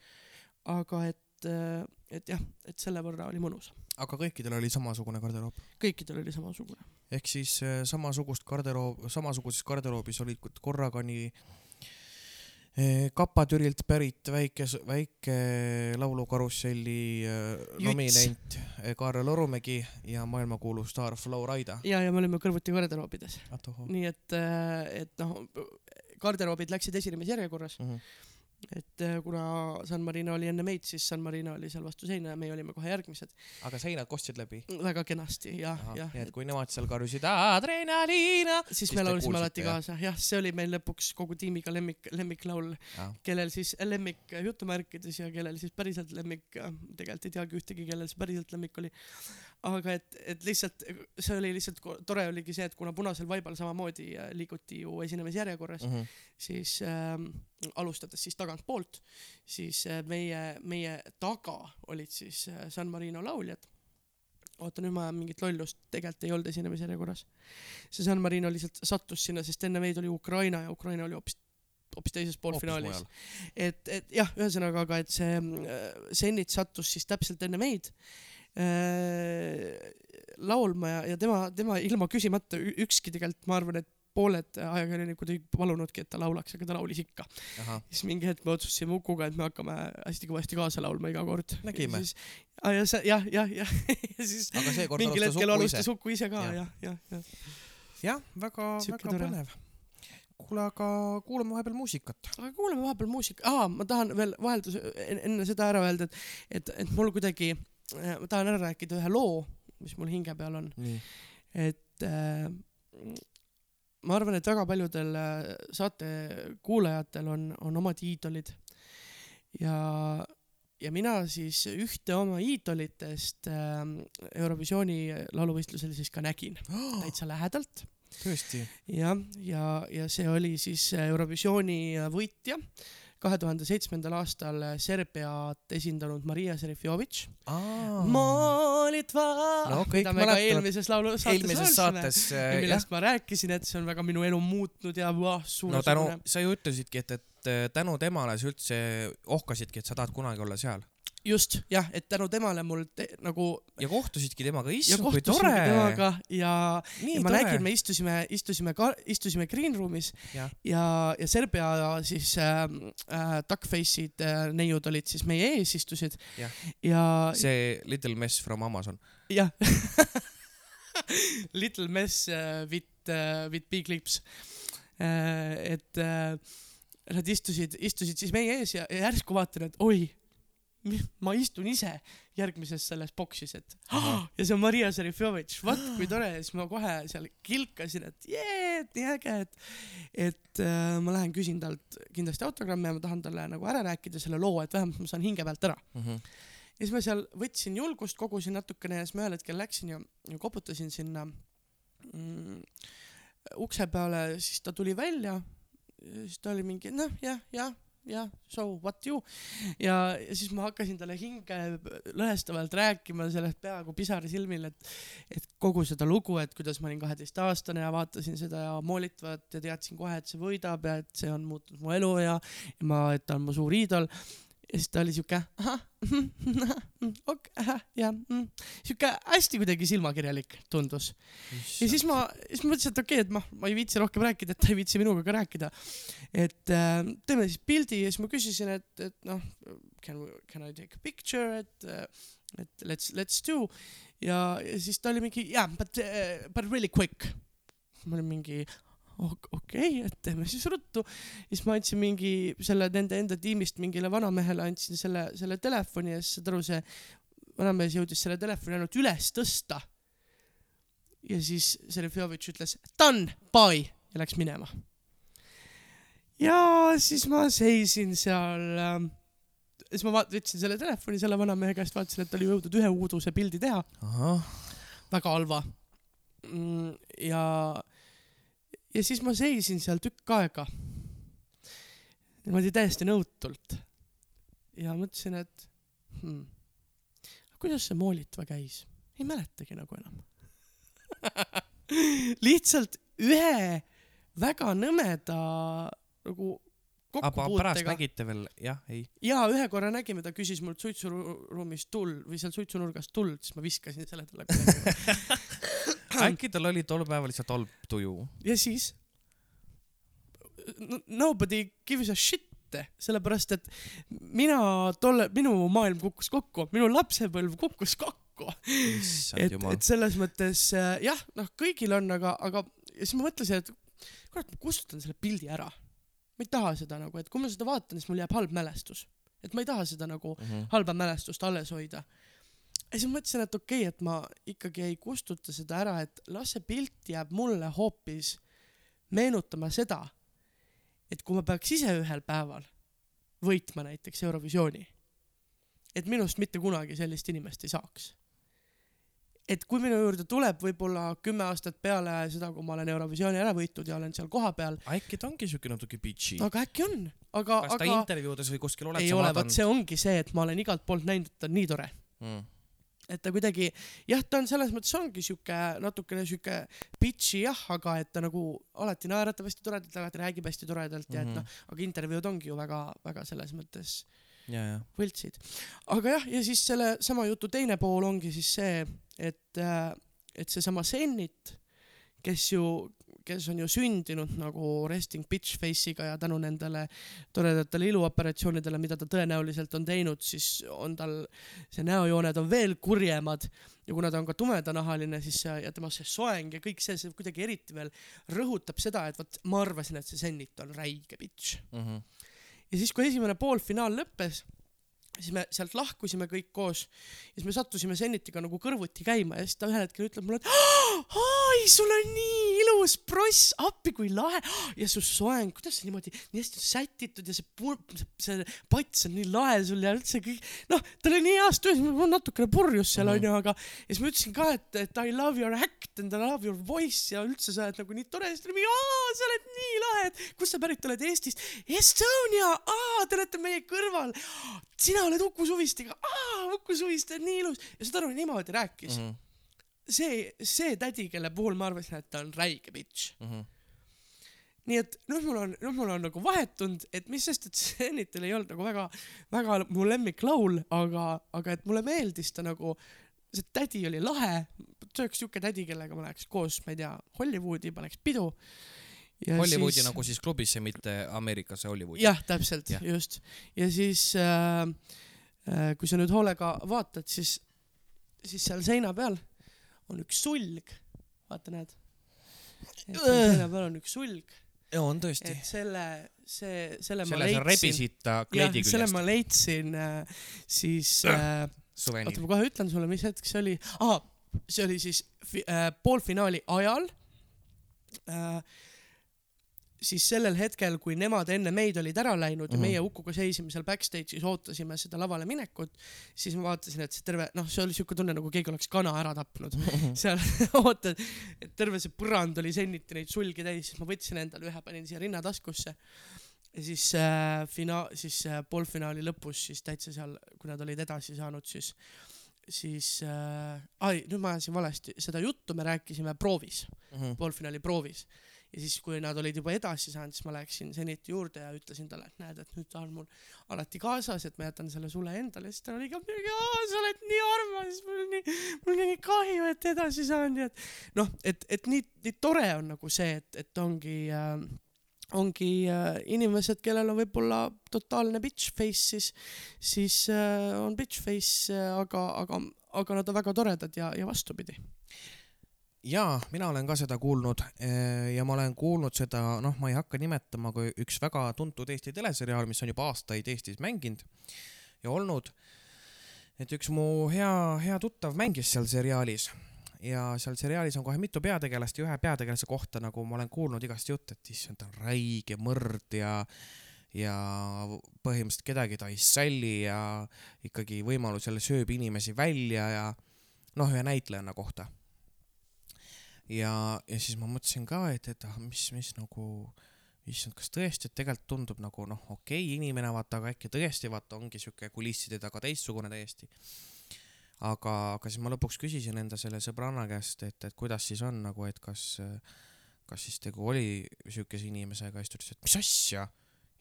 Speaker 2: aga et, et jah, et selle võrra oli mõnus.
Speaker 1: aga kõikidel oli samasugune garderoob?
Speaker 2: kõikidel oli samasugune.
Speaker 1: ehk siis äh, samasugust garderoob, samasuguses garderoobis olid korraga nii eh, Kapa-Türilt pärit väike, väike laulukarusselli äh, nominent Kaarel Orumägi ja maailmakuulus staar Flo Raida.
Speaker 2: ja, ja me olime kõrvuti garderoobides, nii et, et noh, garderoobid läksid esinemisjärjekorras, et äh, kuna San Marino oli enne meid, siis San Marino oli seal vastu seina ja meie olime kohe järgmised.
Speaker 1: aga seinad kostsid läbi?
Speaker 2: väga kenasti jah, jah.
Speaker 1: nii et kui nemad seal karjusid adrenaliina,
Speaker 2: siis
Speaker 1: Siis
Speaker 2: me laulsime alati
Speaker 1: jah?
Speaker 2: kaasa, jah, see oli meil lõpuks kogu tiimiga lemmik, lemmiklaul, kellel siis lemmik jutumärkides ja kellel siis päriselt lemmik, tegelikult ei teagi ühtegi, kellel see päriselt lemmik oli. Aga et, et lihtsalt see oli lihtsalt tore oligi see, et kuna Punasel vaibal samamoodi äh, liiguti ju esinemisjärjekorras mm. -hmm. siis ähm, alustades siis tagantpoolt, siis äh, meie, meie taga olid siis äh, San Marino lauljad oota nüüd ma ajan mingit lollust, tegelikult ei olnud esinemisjärjekorras. see San Marino lihtsalt sattus sinna, sest enne meid oli Ukraina ja Ukraina oli hoopis hoopis teises poolfinaalis. et, et jah, ühesõnaga, aga et see äh, Zenit sattus siis täpselt enne meid äh, laulma ja, ja tema, tema ilma küsimata ükski tegelikult, ma arvan, et pooled ajakirjanikud ei palunudki, et ta laulaks, aga ta laulis ikka. siis mingi hetk me otsustasime Ukuga, et me hakkame hästi kõvasti kaasa laulma iga kord.
Speaker 1: Nägime.
Speaker 2: ah,. ja see jah, jah, jah ja siis mingil hetkel alustas. Uku ise ka
Speaker 1: Jah.
Speaker 2: jah, jah, jah.
Speaker 1: väga, väga
Speaker 2: tore.
Speaker 1: põnev. kuule, aga kuulame vahepeal muusikat.
Speaker 2: aga kuulame vahepeal muusika, aa, ma tahan veel vaheldus enne seda ära öelda, et, et, et mul kuidagi, ma tahan ära rääkida ühe loo, mis mul hinge peal on, et äh, ma arvan, et väga paljudel äh, saate kuulajatel on, on omad iidolid. Ja, ja mina siis ühte oma iidolitest äh, Eurovisiooni lauluvõistlusel siis ka nägin täitsa lähedalt.
Speaker 1: Tõesti.
Speaker 2: jah, ja, ja see oli siis Eurovisiooni võitja, kahe tuhande seitsmendal aastal Serbiat esindanud Maria Serifjovitš. Molitva!
Speaker 1: No
Speaker 2: mida me ka eelmises laulu saates
Speaker 1: eelmises saates
Speaker 2: ja
Speaker 1: äh, jah,
Speaker 2: millest ma rääkisin, et see on väga minu elu muutnud ja vah, suur
Speaker 1: no tänu, sa ju ütlesidki, et, et äh, tänu temale sa üldse ohkasidki, et sa tahad kunagi olla seal.
Speaker 2: Just jah, et tänu temale mul te, nagu
Speaker 1: ja kohtusidki temaga,
Speaker 2: ja
Speaker 1: issand kui tore.
Speaker 2: temaga ja ja ma
Speaker 1: tore
Speaker 2: nägin, me istusime, istusime ka, istusime green room'is
Speaker 1: Jah.
Speaker 2: ja, ja Serbia siis äh, äh, duckface'id äh, neiud olid siis meie ees istusid
Speaker 1: Jah.
Speaker 2: ja
Speaker 1: see Little Mess from Amazon.
Speaker 2: jah Little mess äh, with äh,, with big lips äh,. et äh, nad istusid, istusid siis meie ees ja, ja järsku vaatan, et oi, ma istun ise järgmises selles boksis, et
Speaker 1: Ahah.
Speaker 2: ja see on Maria Serifjovitš, vot kui tore, siis ma kohe seal kilkasin, et jee, et nii äge, et et äh, ma lähen küsin talt kindlasti autogrammi ja ma tahan talle nagu ära rääkida selle loo, et vähemalt ma saan hinge pealt ära.
Speaker 1: Mhm.
Speaker 2: ja siis ma seal võtsin julgust, kogusin natukene ja siis ma ühel hetkel läksin ja, ja koputasin sinna mm, ukse peale, siis ta tuli välja. siis ta oli mingi noh, jah, jah, jah, so what you. Ja, ja siis ma hakkasin talle hinge lõhestavalt rääkima sellest peaaegu pisar silmil, et et kogu seda lugu, et kuidas ma olin kaheteistaastane ja vaatasin seda ja moolitavat ja teadsin kohe, et see võidab ja et see on muutnud mu elu ja, ja ma, et ta on mu suur iidol ja siis ta oli siuke ahah, okei, ahah, jah, siuke hästi kuidagi silmakirjalik tundus. ja siis ma, siis ma mõtlesin, et okei okay,, et ma, ma ei viitsi rohkem rääkida, et ta ei viitsi minuga ka rääkida. et äh, teeme siis pildi ja siis ma küsisin, et, et noh, can, can I take a picture, et äh, et let's, let's do ja, ja siis ta oli mingi yeah, but uh,, but really quick. ma olin mingi ok- okei okay,, et teeme siis ruttu. siis ma andsin mingi selle nende enda tiimist mingile vanamehele andsin selle, selle telefoni ja siis saad aru, see vanamees jõudis selle telefoni ainult üles tõsta. ja siis Serifjovitš ütles done, bye ja läks minema. ja siis ma seisin seal ähm, siis ma vaat- võtsin selle telefoni selle vanamehe käest, vaatasin, et ta oli jõudnud ühe uuduse pildi teha, väga halva. ja, ja siis ma seisin seal tükk aega. niimoodi täiesti nõutult. ja mõtlesin, et hmm, kuidas see moolitva käis, ei mäletagi nagu enam. lihtsalt ühe väga nõmeda nagu
Speaker 1: aga pärast
Speaker 2: kokkupuutega
Speaker 1: nägite veel, jah, ei.
Speaker 2: jaa, ühe korra nägime, ta küsis mult suitsuruumist tuld või seal suitsunurgast tuld, siis ma viskasin selle talle.
Speaker 1: äkki tal oli tol päeval lihtsalt halb tuju?
Speaker 2: ja siis no, nobody gives a shit, sellepärast et mina tolle, minu maailm kukkus kokku, minu lapsepõlv kukkus kokku. et, et. selles mõttes äh, jah, noh, kõigil on, aga, aga siis ma mõtlesin, et kurat, ma kustutan selle pildi ära. ma ei taha seda nagu, et kui ma seda vaatan, siis mul jääb halb mälestus. et ma ei taha seda nagu
Speaker 1: Mhm.
Speaker 2: halba mälestust alles hoida. Ja siis mõtlesin, et okei okay,, et ma ikkagi ei kustuta seda ära, et las see pilt jääb mulle hoopis meenutama seda, et kui ma peaks ise ühel päeval võitma näiteks Eurovisiooni, et minust mitte kunagi sellist inimest ei saaks. et kui minu juurde tuleb võib-olla kümme aastat peale seda, kui ma olen Eurovisiooni ära võitnud ja olen seal kohapeal,
Speaker 1: äkki ta ongi siuke natuke bitchy.
Speaker 2: aga äkki on, aga,
Speaker 1: kas ta
Speaker 2: aga
Speaker 1: intervjuudes või kuskil oled
Speaker 2: ei
Speaker 1: sa
Speaker 2: ole,
Speaker 1: vaadanud?
Speaker 2: see ongi see, et ma olen igalt poolt näinud, et ta on nii tore
Speaker 1: Mm.
Speaker 2: Et ta kuidagi jah, ta on selles mõttes ongi siuke natukene siuke bitchy jah, aga et ta nagu alati naeratab hästi toredalt, alati räägib hästi toredalt ja et
Speaker 1: Mhm.
Speaker 2: noh, aga intervjuud ongi ju väga-väga selles mõttes
Speaker 1: ja, ja.
Speaker 2: võltsid. aga jah, ja siis selle sama jutu teine pool ongi siis see, et, et seesama Sennit, kes ju, kes on ju sündinud nagu resting bitch face'iga ja tänu nendele toredatele iluoperatsioonidele, mida ta tõenäoliselt on teinud, siis on tal see näojooned on veel kurjemad. Ja kuna ta on ka tumedanahaline, siis see ja tema see soeng ja kõik see, see kuidagi eriti veel rõhutab seda, et vot ma arvasin, et see Sennit on räige bitch.
Speaker 1: Mhm.
Speaker 2: ja siis, kui esimene poolfinaal lõppes, siis me sealt lahkusime kõik koos. Ja siis me sattusime Senitiga nagu kõrvuti käima ja siis ta ühel hetkel ütleb mulle, et oi, sul on nii ilus pross, appi kui lahe ja su soeng, kuidas see niimoodi nii hästi sätitud ja see pur-, see pats on nii lahe sul ja üldse kõik, noh, tal oli nii hea stuudio, ma natukene purjus seal onju, aga ja siis ma ütlesin ka, et, et I love your act and I love your voice ja üldse sa oled nagu nii tore, siis ta oli aa, sa oled nii lahe, et kust sa pärit oled Eestist? Estonia, aa, te olete meie kõrval. sina oled Uku Suvistiga, aa, Uku Suviste on nii ilus ja aru, niimoodi rääkis mm. -hmm. see, see tädi, kelle puhul ma arvasin, et ta on räige bitch.
Speaker 1: Mhm.
Speaker 2: nii et nüüd mul on, nüüd mul on nagu vahetunud, et mis sest, et Zenitil ei olnud nagu väga, väga mu lemmiklaul, aga, aga et mulle meeldis ta nagu, see tädi oli lahe, see oleks siuke tädi, kellega ma läheks koos, ma ei tea, Hollywoodi paneks pidu.
Speaker 1: Hollywoodi nagu siis klubisse, mitte Ameerikasse Hollywoodi.
Speaker 2: jah, täpselt
Speaker 1: Jah.,
Speaker 2: just. ja siis äh, äh, kui sa nüüd hoolega vaatad, siis, siis seal seina peal on üks sulg, vaata näed. seina peal on üks sulg
Speaker 1: ja on tõesti
Speaker 2: et. selle, see, selle ma leidsin. jah selle ma leidsin äh, siis äh,,
Speaker 1: suveni
Speaker 2: oota, ma kohe ütlen sulle, mis hetk see oli ah,. see oli siis äh, poolfinaali ajal äh,. Siis sellel hetkel, kui nemad enne meid olid ära läinud ja
Speaker 1: Mhm.
Speaker 2: meie Ukuga seisime seal backstage'is, ootasime seda lavale minekut, siis ma vaatasin, et see terve, noh, see oli siuke tunne, nagu keegi oleks kana ära tapnud. seal ootad, et terve see põrand oli senniti neid sulgi täis, siis ma võtsin endale ühe, panin siia rinnataskusse. ja siis äh, fina-, siis äh, poolfinaali lõpus siis täitsa seal, kui nad olid edasi saanud, siis, siis äh,, ai, nüüd ma ajasin valesti, seda juttu me rääkisime proovis,
Speaker 1: Mhm.
Speaker 2: poolfinaali proovis. Ja siis, kui nad olid juba edasi saanud, siis ma läksin Zeniti juurde ja ütlesin talle, et näed, et nüüd ta on mul alati kaasas, et ma jätan selle sulle endale, siis ta oli ka sa oled nii armas, mul on nii, mul on nii kahju, et edasi saan, nii et noh, et, et nii, nii tore on nagu see, et, et ongi äh, ongi äh, inimesed, kellel on võib-olla totaalne bitch face, siis, siis äh, on bitch face äh,, aga, aga, aga nad on väga toredad ja, ja vastupidi.
Speaker 1: jaa, mina olen ka seda kuulnud eh, ja ma olen kuulnud seda, noh, ma ei hakka nimetama kui üks väga tuntud Eesti teleseriaal, mis on juba aastaid Eestis mänginud ja olnud. et üks mu hea, hea tuttav mängis seal seriaalis ja seal seriaalis on kohe mitu peategelast ja ühe peategelase kohta, nagu ma olen kuulnud igast jutte, et issand, ta on räige mõrd ja ja põhimõtteliselt kedagi ta ei salli ja ikkagi võimalusel sööb inimesi välja ja noh, ühe näitlejanna kohta ja, ja siis ma mõtlesin ka, et, et ah, mis, mis nagu, issand, kas tõesti, et tegelikult tundub nagu noh, okei okay, inimene vaata, aga äkki tõesti vaata ongi siuke kulisside taga teistsugune täiesti. aga, aga siis ma lõpuks küsisin enda selle sõbranna käest, et, et kuidas siis on nagu, et kas, kas siis tegu oli siukese inimesega, siis ta ütles, et mis asja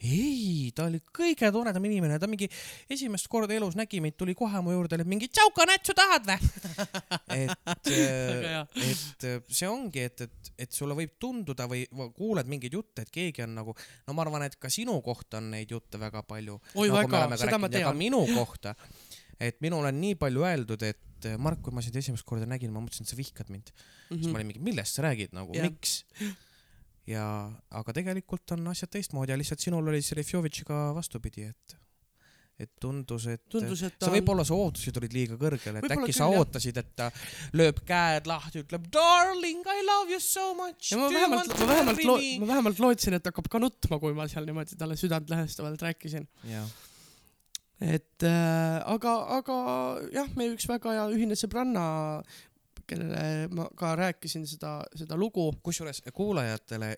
Speaker 1: ei, ta oli kõige toredam inimene, ta mingi esimest korda elus nägi meid, tuli kohe mu juurde, et mingi tšauka, näed, sa tahad vä? et,
Speaker 2: hea.
Speaker 1: et see ongi, et, et, et sulle võib tunduda või kuuled mingeid jutte, et keegi on nagu, no ma arvan, et ka sinu kohta on neid jutte väga palju.
Speaker 2: oi
Speaker 1: nagu
Speaker 2: väga seda ma tean.
Speaker 1: minu kohta. et minul on nii palju öeldud, et Mark, kui ma sind esimest korda nägin, ma mõtlesin, et sa vihkad mind mm. siis ma olin mingi, millest sa räägid nagu,
Speaker 2: Mhm.
Speaker 1: Miks? ja, aga tegelikult on asjad teistmoodi ja lihtsalt sinul oli Serefjovitšiga vastupidi, et, et tundus, et
Speaker 2: tundus, et
Speaker 1: sa võib-olla su ootused olid liiga kõrgel, et äkki sa ootasid, et ta lööb käed lahti, ütleb darling, I love you so much.
Speaker 2: ja ma vähemalt, ma vähemalt, ma vähemalt lootsin, et hakkab ka nutma, kui ma seal niimoodi talle südantlõhestavalt rääkisin. et äh, aga, aga jah, meie üks väga hea ühine sõbranna, kellele ma ka rääkisin seda, seda lugu.
Speaker 1: kusjuures kuulajatele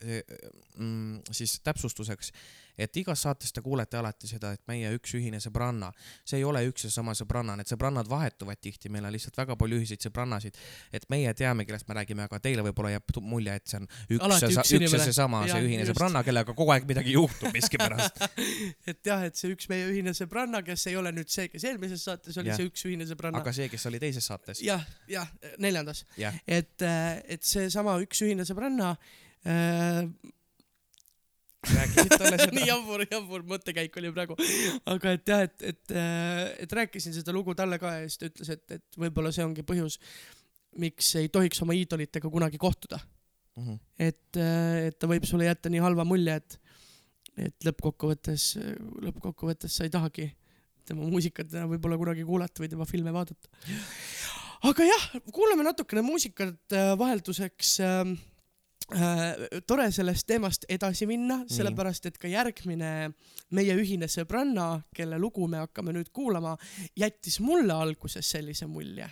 Speaker 1: mm, siis täpsustuseks, et igas saates te kuulete alati seda, et meie üks ühine sõbranna, see ei ole üks ja sama sõbranna, need sõbrannad vahetuvad tihti, meil on lihtsalt väga palju ühiseid sõbrannasid, et meie teame, kellest me räägime, aga teile võib-olla jääb mulje, et see on üks ja
Speaker 2: üks
Speaker 1: üks ja seesama, see ühine
Speaker 2: just.
Speaker 1: sõbranna, kellega kogu aeg midagi juhtub miskipärast.
Speaker 2: et jah, et see üks meie ühine sõbranna, kes ei ole nüüd see, kes eelmises saates oli see üks ühine sõbranna.
Speaker 1: aga see, kes oli teises saates,
Speaker 2: jah, jah, neljandas, et, et seesama üks ühine sõbranna
Speaker 1: rääkisid talle
Speaker 2: nii
Speaker 1: seda?
Speaker 2: jabur, jabur mõttekäik oli praegu. aga et jah, et, et, et rääkisin seda lugu talle ka ja siis ta ütles, et, et võib-olla see ongi põhjus, miks ei tohiks oma iidolitega kunagi kohtuda.
Speaker 1: Mhm.
Speaker 2: et, et ta võib sulle jätta nii halva mulje, et, et lõppkokkuvõttes, lõppkokkuvõttes sa ei tahagi tema muusikat enam võib-olla kunagi kuulata või tema filme vaadata. aga jah, kuulame natukene muusikat äh, vahelduseks äh, äh, tore sellest teemast edasi minna, sellepärast et ka järgmine meie ühine sõbranna, kelle lugu me hakkame nüüd kuulama, jättis mulle alguses sellise mulje,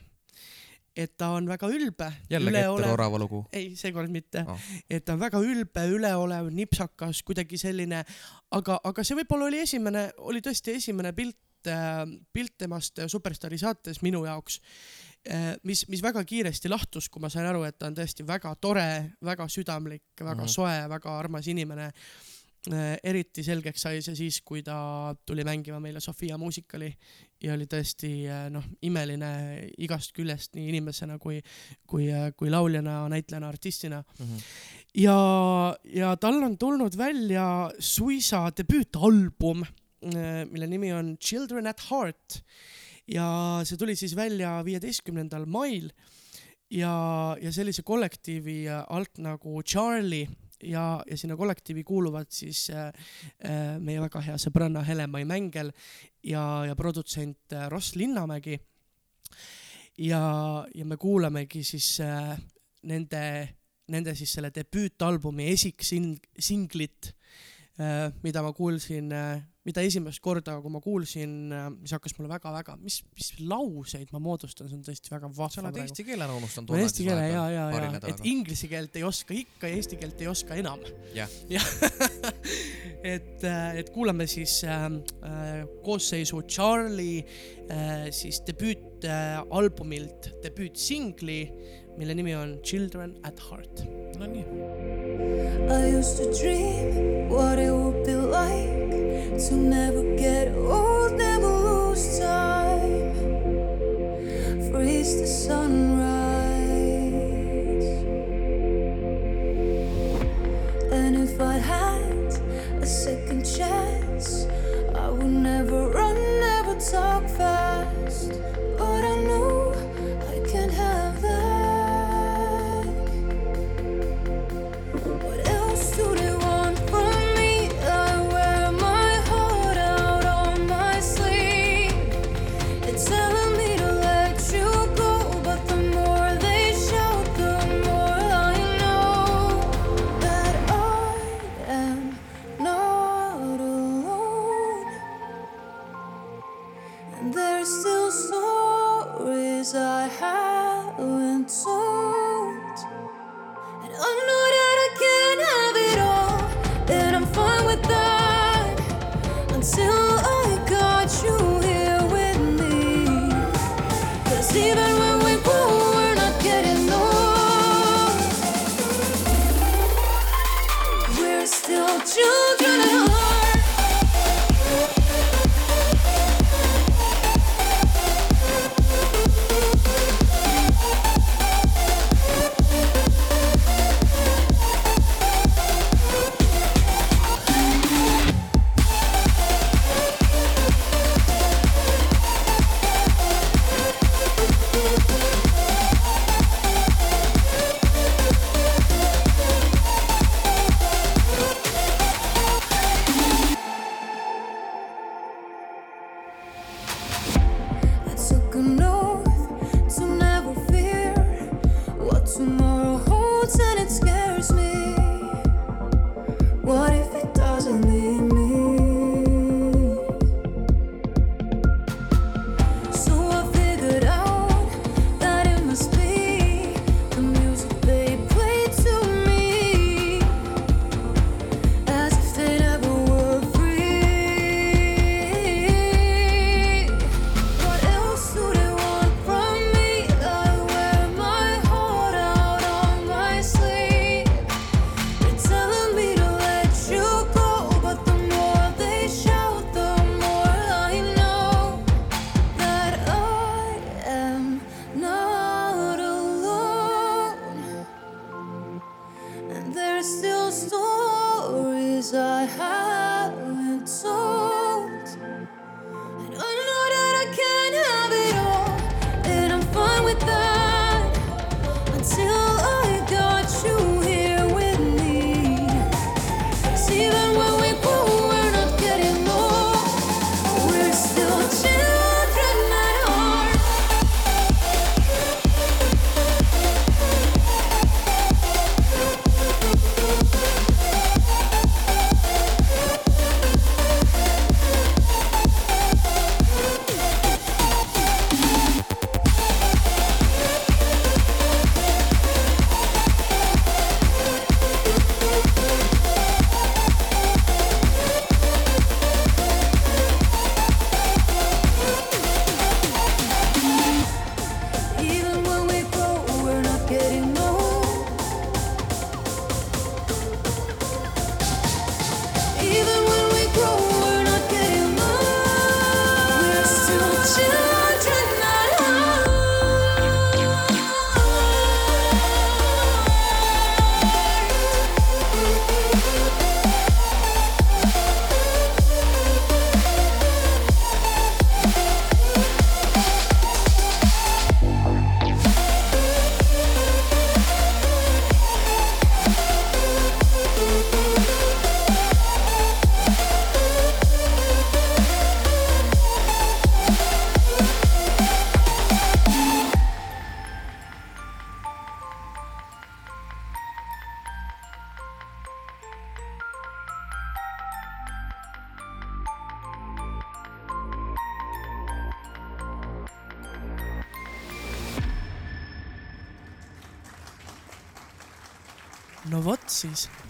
Speaker 2: et ta on väga ülbe.
Speaker 1: jällegi Ester Orava lugu.
Speaker 2: ei, seekord mitte oh.. et ta on väga ülbe, üleolev, nipsakas, kuidagi selline, aga, aga see võib-olla oli esimene, oli tõesti esimene pilt, pilt temast Superstaari saates minu jaoks, mis, mis väga kiiresti lahtus, kui ma sain aru, et ta on tõesti väga tore, väga südamlik, väga mm. -hmm. soe, väga armas inimene. eriti selgeks sai see siis, kui ta tuli mängima meile Sofia muusikali ja oli tõesti eh, noh, imeline igast küljest nii inimesena kui, kui, kui lauljana, näitlejana, artistina
Speaker 1: Mhm.
Speaker 2: ja, ja tal on tulnud välja suisa debüütalbum, mille nimi on Children at Heart ja see tuli siis välja viieteistkümnendal mail ja, ja sellise kollektiivi alt nagu Charlie ja, ja sinna kollektiivi kuuluvad siis äh, äh, meie väga hea sõbranna Helen-Mai Mängel ja, ja produtsent äh, Ross Linnamägi. ja, ja me kuulamegi siis äh, nende, nende siis selle debüütalbumi esiksinglit äh,, mida ma kuulsin äh,, mida esimest korda, kui ma kuulsin, mis hakkas mulle väga-väga, mis, mis lauseid ma moodustan, see on tõesti väga
Speaker 1: sa
Speaker 2: vahva
Speaker 1: oled eesti keele ära unustanud.
Speaker 2: ma eesti keele ja, ja, ja, et inglise keelt ei oska ikka ja eesti keelt ei oska enam.
Speaker 1: Jah.
Speaker 2: et, et kuulame siis äh, äh, koosseisu Charlie äh, siis debüütalbumilt äh, debüütsingli, mille nimi on Children at Heart.
Speaker 1: no nii,
Speaker 3: I used to dream what it would be like to never get old, never lose time, freeze the sunrise. And if I had a second chance, I would never run, never talk fast. But I know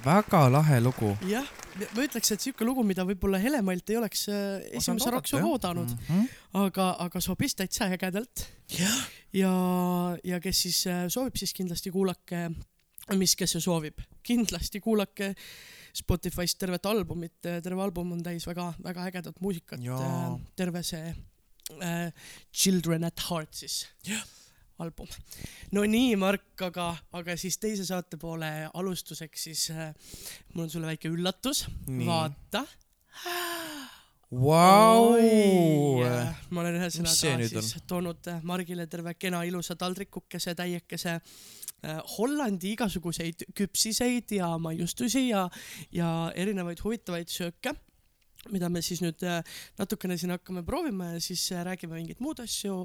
Speaker 1: väga lahe lugu.
Speaker 2: jah, ma ütleks, et siuke lugu, mida võib-olla Helemalt ei oleks äh, esimese raksuga oodanud,
Speaker 1: mm. -hmm.
Speaker 2: aga, aga sobis täitsa ägedalt. ja, ja kes siis äh, soovib, siis kindlasti kuulake, mis, kes see soovib, kindlasti kuulake Spotify'st tervet albumit, terve album on täis väga-väga ägedat muusikat terve see äh, Children at Heart siis album. no nii, Mark, aga, aga siis teise saate poole alustuseks siis äh, mul on sulle väike üllatus, vaata.
Speaker 1: Vau.
Speaker 2: ma olen ühesõnaga siis toonud äh, Margile terve kena ilusa taldrikukese, täiekese äh, Hollandi igasuguseid küpsiseid ja maiustusi ja, ja erinevaid huvitavaid sööke mida me siis nüüd äh, natukene siin hakkame proovima ja siis äh, räägime mingeid muud asju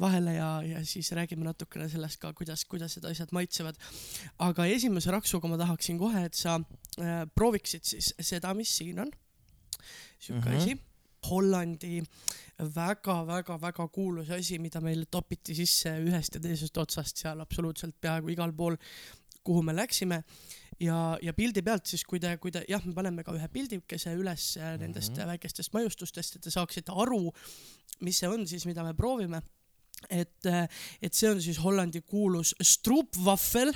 Speaker 2: vahele ja, ja siis räägime natukene sellest ka, kuidas, kuidas need asjad maitsevad. aga esimese raksuga ma tahaksin kohe, et sa äh, prooviksid siis seda, mis siin on. sihuke mm. -hmm. asi. Hollandi väga-väga-väga kuulus asi, mida meil topiti sisse ühest ja teisest otsast seal absoluutselt peaaegu igal pool, kuhu me läksime ja, ja pildi pealt siis, kui te, kui te jah, me paneme ka ühe pildikese üles äh, nendest mm
Speaker 1: Mhm.
Speaker 2: -hmm. väikestest maiustustest, et te saaksite aru, mis see on siis, mida me proovime. et, et see on siis Hollandi kuulus stroopwafel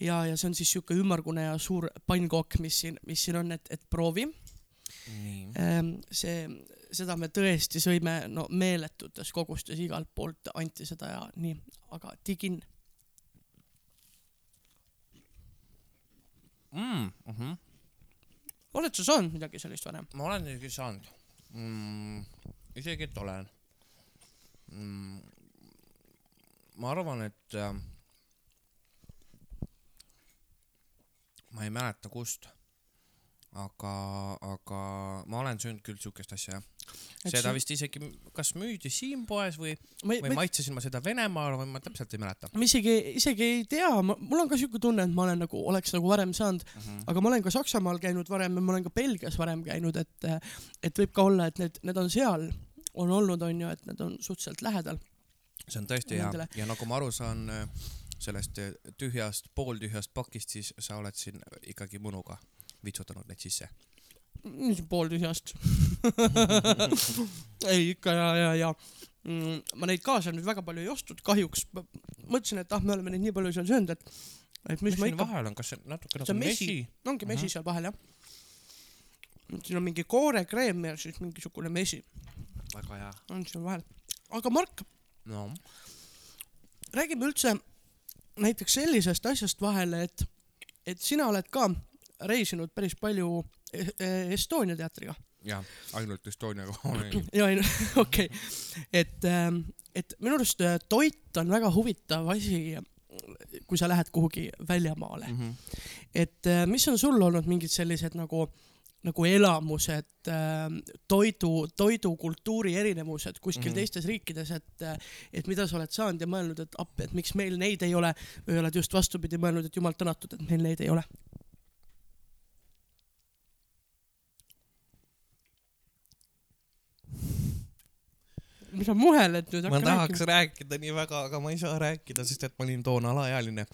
Speaker 2: ja, ja see on siis siuke ümmargune ja suur pannkook, mis siin, mis siin on, et, et proovi.
Speaker 1: nii.
Speaker 2: see, seda me tõesti sõime no meeletutes kogustes igalt poolt anti seda ja nii, aga digin.
Speaker 1: Mm -hmm.
Speaker 2: oled sa saanud midagi sellist varem?
Speaker 1: ma olen isegi saanud mm,. isegi, et olen mm,. ma arvan, et äh, ma ei mäleta, kust. aga, aga ma olen söönud küll siukest asja jah. Seda vist isegi, kas müüdi siin poes või, või
Speaker 2: ma,
Speaker 1: maitsesin ma seda Venemaal või ma täpselt ei mäleta
Speaker 2: ma isegi, isegi ei tea, mul on ka siuke tunne, et ma olen nagu, oleks nagu varem saanud,
Speaker 1: mm. -hmm.
Speaker 2: aga ma olen ka Saksamaal käinud varem ja ma olen ka Belgias varem käinud, et, et võib ka olla, et need, need on seal, on olnud, on ju, et need on suhteliselt lähedal.
Speaker 1: see on tõesti hea ja nagu ma aru saan äh, sellest äh, tühjast, pooltühjast pakist, siis sa oled siin ikkagi mõnuga vitsutanud neid sisse.
Speaker 2: Pooltühjast. ei ikka ja, ja, ja mm, ma neid kaasa nüüd väga palju ei ostnud, kahjuks. mõtlesin, et ah, me oleme neid nii palju seal söönud, et, et mis
Speaker 1: mis
Speaker 2: ma ikka,
Speaker 1: vahel on, kas see natuke nagu
Speaker 2: mesi ongi mesi
Speaker 1: Mhm.
Speaker 2: seal vahel jah. siin on mingi koorekreem ja siis mingisugune mesi
Speaker 1: väga hea.
Speaker 2: on seal vahel. aga Mark,
Speaker 1: no
Speaker 2: räägime üldse näiteks sellisest asjast vahele, et, et sina oled ka reisinud päris palju Estonia teatriga.
Speaker 1: jah, ainult Estoniaga
Speaker 2: ja ei, okei, et, et minu arust äh, toit on väga huvitav asi, kui sa lähed kuhugi väljamaale,
Speaker 1: Mhm.
Speaker 2: et äh, mis on sul olnud mingid sellised nagu, nagu elamused, toidu, toidukultuuri erinevused kuskil mm. -hmm. teistes riikides, et, et mida sa oled saanud ja mõelnud, et appi, et miks meil neid ei ole või oled just vastupidi mõelnud, et jumal tänatud, et meil neid ei ole. Mis sa muheled nüüd,
Speaker 1: ma tahaks
Speaker 2: rääkima.
Speaker 1: rääkida nii väga, aga ma ei saa rääkida, sest et ma olin toona alaealine.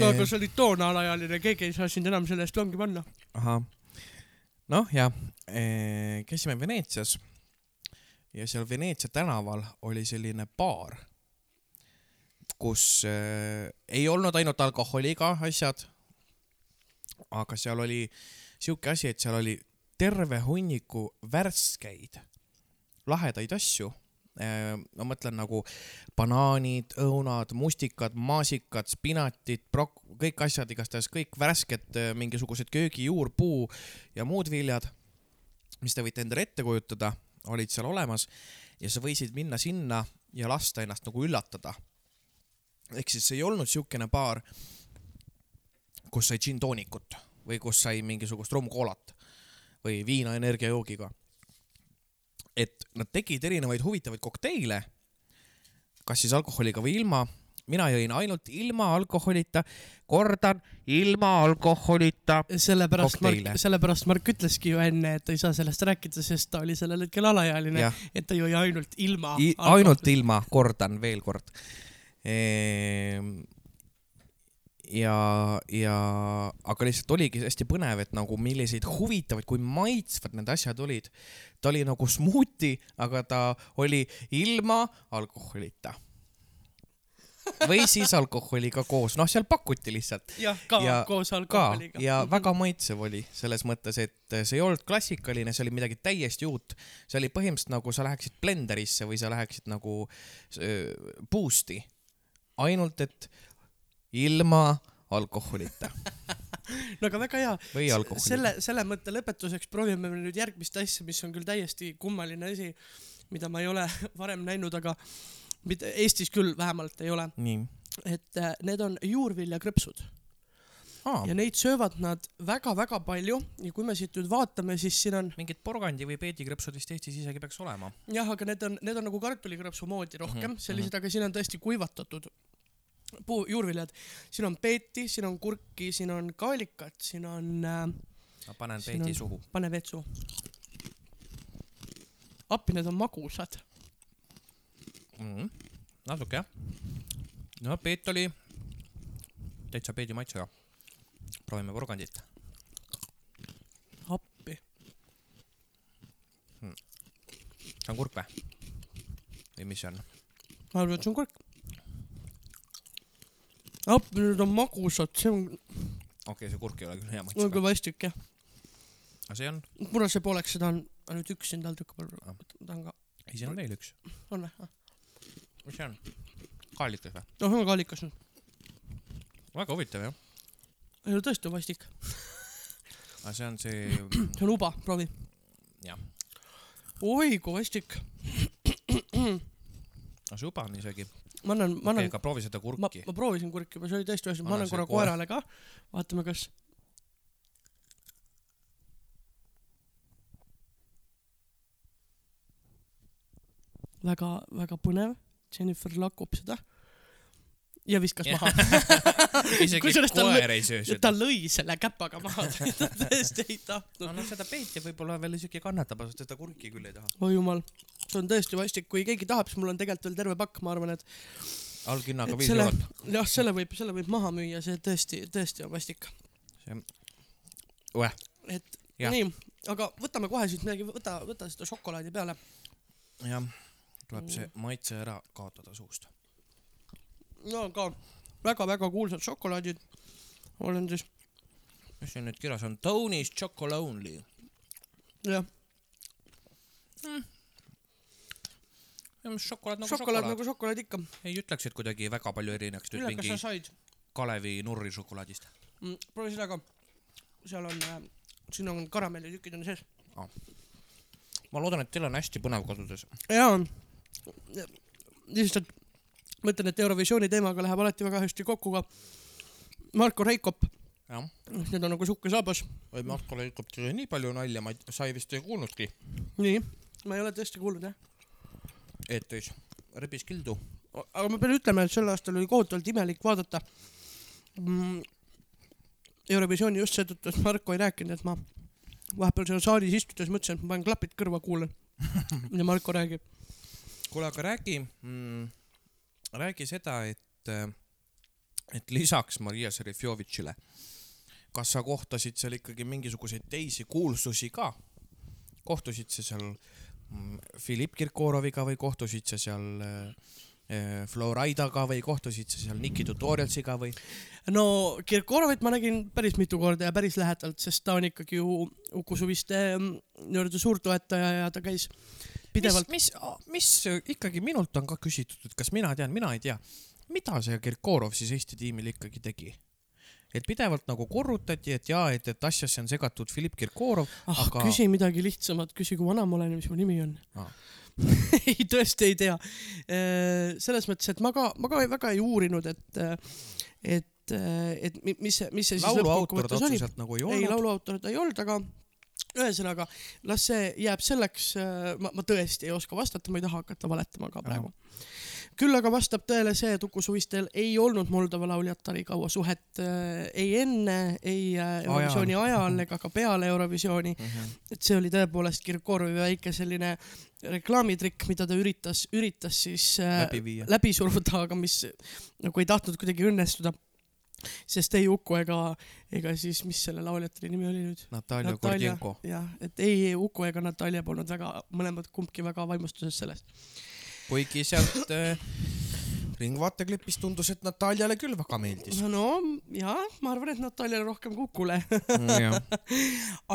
Speaker 2: no aga sa olid toona alaealine, keegi ei saa sind enam selle eest vangi panna.
Speaker 1: ahah, noh jah, käisime Veneetsias ja seal Veneetsia tänaval oli selline baar, kus äh, ei olnud ainult alkoholiga asjad, aga seal oli siuke asi, et seal oli terve hunniku värskeid lahedaid asju. ma mõtlen nagu banaanid, õunad, mustikad, maasikad, spinatid, brok-, kõik asjad, igastahes kõik värsked äh, mingisugused köögijuurpuu ja muud viljad, mis te võite endale ette kujutada, olid seal olemas ja sa võisid minna sinna ja lasta ennast nagu üllatada. ehk siis ei olnud siukene baar, kus sai džinntoonikut või kus sai mingisugust rummkoolat või viina energiajoogiga. Et nad tegid erinevaid huvitavaid kokteile, kas siis alkoholiga või ilma. mina jõin ainult ilma alkoholita, kordan, ilma alkoholita.
Speaker 2: sellepärast Mark sellepärast Mark ütleski ju enne, et ta ei saa sellest rääkida, sest ta oli sellel hetkel alaealine, et ta jõi ainult ilma.
Speaker 1: ainult ilma, kordan veel kord. ja, ja aga lihtsalt oligi hästi põnev, et nagu milliseid huvitavaid, kui maitsvad need asjad olid. ta oli nagu smuuti, aga ta oli ilma alkoholita. või siis alkoholiga koos, noh, seal pakuti lihtsalt
Speaker 2: jah, ka
Speaker 1: Ja-
Speaker 2: koos alkoholiga.
Speaker 1: ja väga maitsev oli selles mõttes, et see ei olnud klassikaline, see oli midagi täiesti uut. see oli põhimõtteliselt nagu sa läheksid blenderisse või sa läheksid nagu öö, boost'i, ainult et ilma alkoholita.
Speaker 2: No aga väga hea,
Speaker 1: või alkoholita.
Speaker 2: selle, selle mõtte lõpetuseks proovime nüüd järgmist asja, mis on küll täiesti kummaline asi, mida ma ei ole varem näinud, aga mida Eestis küll vähemalt ei ole, et äh, need on juurviljakrõpsud.
Speaker 1: Ah,
Speaker 2: ja. neid söövad nad väga-väga palju. Ja kui me siit nüüd vaatame, siis siin on
Speaker 1: mingid porgandi või peedikrõpsud vist Eestis isegi peaks olema.
Speaker 2: jah, aga need on, need on nagu kartulikrõpsu moodi rohkem. Mm -hmm, sellised, aga siin on tõesti kuivatatud puu, juurviljad. siin on peeti, siin on kurki, siin on kaalikat, siin on äh,,
Speaker 1: ma panen peedi
Speaker 2: on-
Speaker 1: suhu.
Speaker 2: pane vetsu. appi, need on magusad.
Speaker 1: mm. -hmm. natuke jah. no peet oli täitsa peedi maitsega. proovime porgandit.
Speaker 2: appi.
Speaker 1: see on kurk või? või mis see on?
Speaker 2: ma arvan, et see on kurk. Need on magusad, see on,
Speaker 1: okei okay,, see kurk ei ole küll hea
Speaker 2: on
Speaker 1: maitsega.
Speaker 2: küll vastik jah.
Speaker 1: aga see on,
Speaker 2: punase pooleks seda on ainult üks siin tal tükk peal.
Speaker 1: Ah.
Speaker 2: ta on ka,
Speaker 1: ei siin on veel üks.
Speaker 2: on või?
Speaker 1: mis see on? kaalikas või?
Speaker 2: noh, see on kaalikas
Speaker 1: väga huvitav jah.
Speaker 2: ei no tõesti on vastik.
Speaker 1: aga see on see,
Speaker 2: see on uba, proovi.
Speaker 1: jah,
Speaker 2: oi kui vastik.
Speaker 1: see uba on isegi.
Speaker 2: Ma annan, ma annan
Speaker 1: aga proovi seda kurki.
Speaker 2: ma proovisin kurki juba, see oli tõesti vastik, ma
Speaker 1: Anna
Speaker 2: annan korra
Speaker 1: koer-
Speaker 2: koerale ka, vaatame, kas. väga-väga põnev, Jennifer lakub seda ja viskas maha.
Speaker 1: isegi
Speaker 2: Kusjuures ta
Speaker 1: seda
Speaker 2: ta. lõi selle käpaga maha, ta tõesti ei
Speaker 1: no
Speaker 2: tahtnud.
Speaker 1: noh, seda peeti võib-olla veel isegi kannatab, aga seda kurki küll ei taha.
Speaker 2: oi jumal, see on tõesti vastik, kui keegi tahab, siis mul on tegelikult veel terve pakk, ma arvan, et
Speaker 1: allhinnaga
Speaker 2: et
Speaker 1: viis
Speaker 2: selle
Speaker 1: eurot.,
Speaker 2: jah, selle võib, selle võib maha müüa, see tõesti, tõesti on vastik.
Speaker 1: see, oeh,
Speaker 2: et ja. nii, aga võtame kohe siit midagi, võta, võta seda šokolaadi peale.
Speaker 1: jah, tuleb see maitse ära kaotada suust.
Speaker 2: No ka väga-väga kuulsad šokolaadid. olen siis,
Speaker 1: mis siin nüüd kirjas on? Tony's Chocolate Only.
Speaker 2: jah,
Speaker 1: šokolaad nagu
Speaker 2: šokolaad
Speaker 1: šokolaad.
Speaker 2: nagu šokolaad ikka.
Speaker 1: ei ütleks, et kuidagi väga palju erineks
Speaker 2: Ülle, kas sa said
Speaker 1: Kalevi nurri šokolaadist.
Speaker 2: mm,? proovi seda ka. seal on äh,, siin on karamellitükid on sees.
Speaker 1: ma loodan, et teil on hästi põnev kodudes.
Speaker 2: jaa, lihtsalt mõtlen, et Eurovisiooni teemaga läheb alati väga hästi kokku ka Marko Reikop, need on nagu sukkesaabas.
Speaker 1: või Marko lõikab teile nii palju nalja, ma ei, sa ei vist ei kuulnudki
Speaker 2: nii, ma ei ole tõesti kuulnud jah.
Speaker 1: eetris. rebis kildu.
Speaker 2: aga ma pean ütlema, et sel aastal oli kohutavalt imelik vaadata mm, Eurovisiooni just seetõttu, et Marko ei rääkinud, et ma vahepeal seal saalis istudes mõtlesin, et ma panen klapid kõrva, kuulan, mida Marko räägib.
Speaker 1: kuule, aga räägi mm,, räägi seda, et, et lisaks Maria Serefjovitšile, kas sa kohtasid seal ikkagi mingisuguseid teisi kuulsusi ka? kohtusid sa seal mm, Filipp Kirkoroviga või kohtusid sa seal äh, äh, Floraidaga või kohtusid sa seal Niki Tutorialsiga või?
Speaker 2: no Kirkorovit ma nägin päris mitu korda ja päris lähedalt, sest ta on ikkagi ju Uku Suviste mm, nii-öelda suurtoetaja ja ta käis pidevalt.
Speaker 1: mis, mis, mis ikkagi minult on ka küsitud, et kas mina tean, mina ei tea, mida see Kirkorov siis Eesti tiimil ikkagi tegi? et pidevalt nagu korrutati, et jaa, et, et asjasse on segatud Filipp Kirkorov,
Speaker 2: ah
Speaker 1: aga-,
Speaker 2: küsi midagi lihtsamat, küsi, kui vana ma olen ja mis mu nimi on
Speaker 1: Aa.
Speaker 2: ei, tõesti ei tea. selles mõttes, et ma ka, ma ka väga ei uurinud, et, et, et mi- mis mis see siis
Speaker 1: laulu autor ta
Speaker 2: lõppkokkuvõttes oli.
Speaker 1: otseselt nagu ei
Speaker 2: ei,
Speaker 1: olnud.
Speaker 2: laulu autor ta ei olnud, aga ühesõnaga, las see jääb selleks, ma, ma tõesti ei oska vastata, ma ei taha hakata valetama ka praegu. küll aga vastab tõele see, et Uku Suvistel ei olnud Moldova lauljatariga kaua suhet äh, ei enne, ei äh, Eurovisiooni ajal ega ka peale Eurovisiooni.
Speaker 1: Mhm.
Speaker 2: et see oli tõepoolest Kirkorovi väike selline reklaamitrikk, mida ta üritas, üritas siis äh,
Speaker 1: läbi viia.
Speaker 2: läbi suruda, aga mis nagu ei tahtnud kuidagi õnnestuda. Sest ei Uku ega, ega siis, mis selle lauljate nimi oli nüüd?
Speaker 1: Natalja Gordienko.
Speaker 2: jah, et ei Uku ega Natalja polnud väga, mõlemad kumbki väga vaimustuses sellest.
Speaker 1: kuigi sealt äh, Ringvaateklipist tundus, et Nataljale küll väga meeldis.
Speaker 2: no jah, ma arvan, et Nataljale rohkem kui Ukule,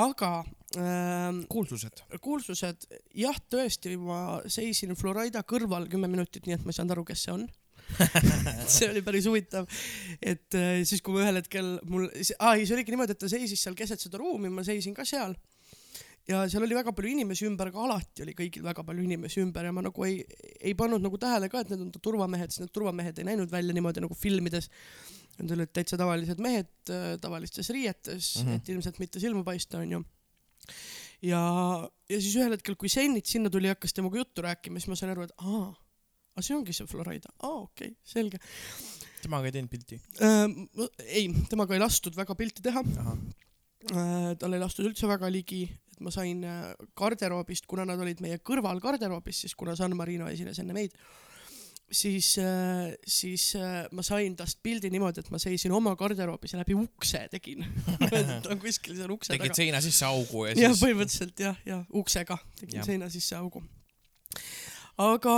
Speaker 2: aga ähm,
Speaker 1: kuulsused.
Speaker 2: kuulsused, jah, tõesti, ma seisin Florida kõrval kümme minutit, nii et ma ei saanud aru, kes see on. see oli päris huvitav, et äh, siis, kui ma ühel hetkel mul, aa ei, see oligi niimoodi, et ta seisis seal keset seda ruumi, ma seisin ka seal ja seal oli väga palju inimesi ümber, aga alati oli kõigil väga palju inimesi ümber ja ma nagu ei, ei pannud nagu tähele ka, et need on turvamehed, sest need turvamehed ei näinud välja niimoodi nagu filmides. Need olid täitsa tavalised mehed äh, tavalistes riietes mm. -hmm. et ilmselt mitte silma paista, onju ja, ja siis ühel hetkel, kui Sennit sinna tuli ja hakkas temaga juttu rääkima, siis ma sain aru, et aa, aga see ongi see Florida, aa okei okay,, selge
Speaker 1: temaga ei teinud pilti.
Speaker 2: ähm,. ei, temaga ei lastud väga pilti teha äh,, tal ei lastud üldse väga ligi, et ma sain äh, garderoobist, kuna nad olid meie kõrval garderoobis, siis kuna San Marino esines enne meid, siis äh,, siis äh, ma sain tast pildi niimoodi, et ma seisin oma garderoobis ja läbi ukse tegin. ta on kuskil seal ukse
Speaker 1: tegid
Speaker 2: taga.
Speaker 1: seina sisse augu ja
Speaker 2: jah,
Speaker 1: siis.
Speaker 2: põhimõtteliselt jah, jah, uksega tegin
Speaker 1: Jah.
Speaker 2: seina sisse augu. aga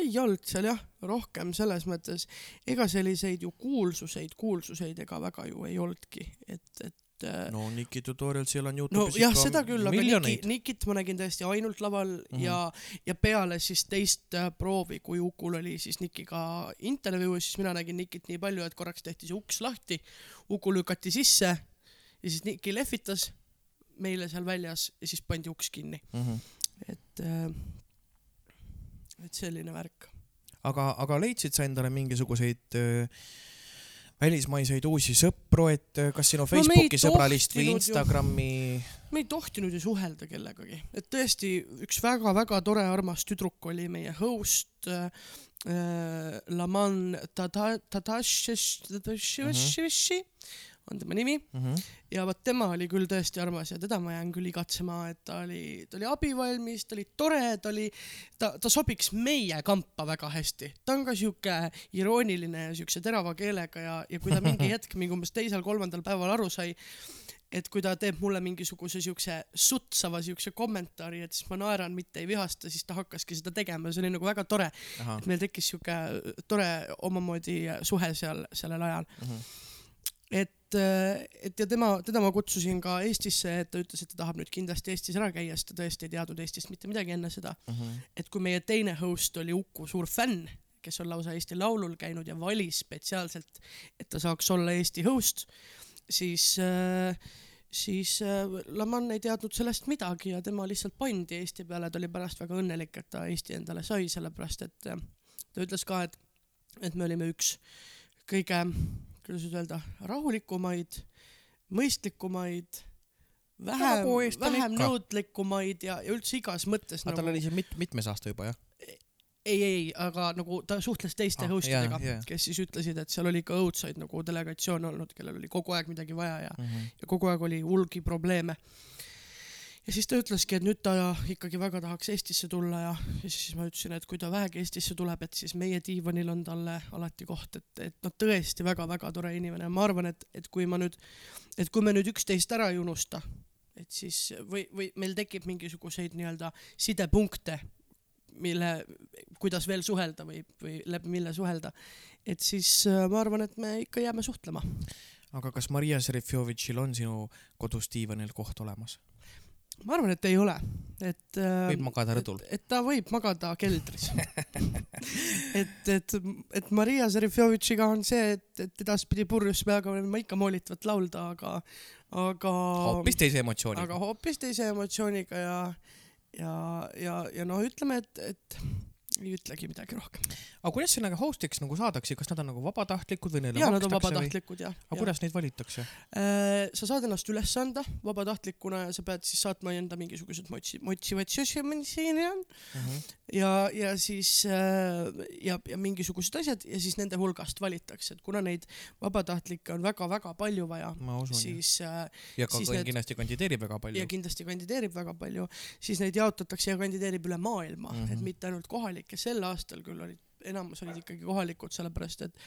Speaker 2: ei olnud seal jah, rohkem selles mõttes, ega selliseid ju kuulsuseid, kuulsuseid ega väga ju ei olnudki, et, et äh,
Speaker 1: no Niki Tutorialsil on
Speaker 2: no
Speaker 1: Youtube'is
Speaker 2: jah,
Speaker 1: ikka
Speaker 2: seda küll, aga Niki. Nikit ma nägin tõesti ainult laval mm. -hmm. ja, ja peale siis teist äh, proovi, kui Ukul oli siis Nikiga intervjuu, siis mina nägin Nikit nii palju, et korraks tehti see uks lahti, Uku lükati sisse ja siis Niki lehvitas meile seal väljas ja siis pandi uks kinni,
Speaker 1: Mhm.
Speaker 2: et äh, et selline värk.
Speaker 1: aga, aga leidsid sa endale mingisuguseid äh, välismaiseid uusi sõpru, et äh, kas sinu Facebooki sõbralist või. Instagrami
Speaker 2: me ei tohtinud ju suhelda kellegagi, et tõesti üks väga-väga tore armas tüdruk oli meie host äh, äh, Laman Tata- Tatašesh- Tataševiši on tema nimi
Speaker 1: mm. -hmm.
Speaker 2: ja vot tema oli küll tõesti armas ja teda ma jään küll igatsema, et ta oli, ta oli abivalmis, ta oli tore, ta oli, ta, ta sobiks meie kampa väga hästi. ta on ka sihuke irooniline ja siukse terava keelega ja, ja kui ta mingi hetk mingi umbes teisel-kolmandal päeval aru sai, et kui ta teeb mulle mingisuguse siukse sutsava siukse kommentaari, et siis ma naeran, mitte ei vihasta, siis ta hakkaski seda tegema, see oli nagu väga tore, et meil tekkis siuke tore omamoodi suhe seal sellel ajal
Speaker 1: mm. -hmm.
Speaker 2: et, et ja tema, teda ma kutsusin ka Eestisse, et ta ütles, et ta tahab nüüd kindlasti Eestis ära käia, sest ta tõesti ei teadnud Eestist mitte midagi enne seda.
Speaker 1: Mm -hmm.
Speaker 2: et kui meie teine host oli Uku suur fänn, kes on lausa Eesti Laulul käinud ja valis spetsiaalselt, et ta saaks olla Eesti host, siis äh, siis äh, Laman ei teadnud sellest midagi ja tema lihtsalt pandi Eesti peale, ta oli pärast väga õnnelik, et ta Eesti endale sai, sellepärast et äh, ta ütles ka, et, et me olime üks kõige, kuidas nüüd öelda, rahulikumaid, mõistlikumaid, vähem
Speaker 1: nagu,
Speaker 2: vähem nõudlikumaid ja, ja üldse igas mõttes
Speaker 1: aga tal oli see mit-, mitmes aasta juba jah?
Speaker 2: ei, ei, aga nagu ta suhtles teiste
Speaker 1: Ah,
Speaker 2: host idega kes siis ütlesid, et seal oli ka õudsaid nagu delegatsioone olnud, kellel oli kogu aeg midagi vaja ja,
Speaker 1: Mm -hmm.
Speaker 2: ja kogu aeg oli hulgi probleeme. Ja siis ta ütleski, et nüüd ta ikkagi väga tahaks Eestisse tulla ja, ja siis ma ütlesin, et kui ta vähegi Eestisse tuleb, et siis meie diivanil on talle alati koht, et, et noh, tõesti väga-väga tore inimene ma arvan, et, et kui ma nüüd, et kui me nüüd üksteist ära ei unusta, et siis või, või meil tekib mingisuguseid nii-öelda sidepunkte, mille, kuidas veel suhelda või, või läbi mille suhelda, et siis äh, ma arvan, et me ikka jääme suhtlema.
Speaker 1: aga kas Maria Serifjovitšil on sinu kodus diivanil koht olemas?
Speaker 2: Ma arvan, et ei ole, et äh,
Speaker 1: võib magada rõdul?
Speaker 2: et, ta võib magada keldris et, et, et Maria Serifjovitšiga on see, et, et edaspidi purjus peaga võin ma ikka moolitavat laulda, aga, aga
Speaker 1: hoopis teise emotsiooniga
Speaker 2: aga. hoopis teise emotsiooniga ja, ja, ja, ja noh, ütleme, et, et ei ütlegi midagi rohkem.
Speaker 1: aga kuidas sinna host'iks nagu saadakse, kas nad on nagu vabatahtlikud või neile
Speaker 2: ja nad on
Speaker 1: makstakse või?
Speaker 2: vabatahtlikud jah.
Speaker 1: aga kuidas neid valitakse?
Speaker 2: sa saad ennast üles anda vabatahtlikuna ja sa pead siis saatma enda mingisugused motsi-, motivatsiooni ja, ja siis äh, ja, ja mingisugused asjad ja siis nende hulgast valitakse, et kuna neid vabatahtlikke on väga-väga palju vaja, siis äh,
Speaker 1: ja ka
Speaker 2: siis
Speaker 1: need... kindlasti kandideerib väga
Speaker 2: ja
Speaker 1: palju.
Speaker 2: kindlasti kandideerib väga palju, siis neid jaotatakse ja kandideerib üle maailma mm,
Speaker 1: Mhm.
Speaker 2: -hmm. et mitte ainult kohalikke, sel aastal küll olid enamus olid ikkagi kohalikud, sellepärast et,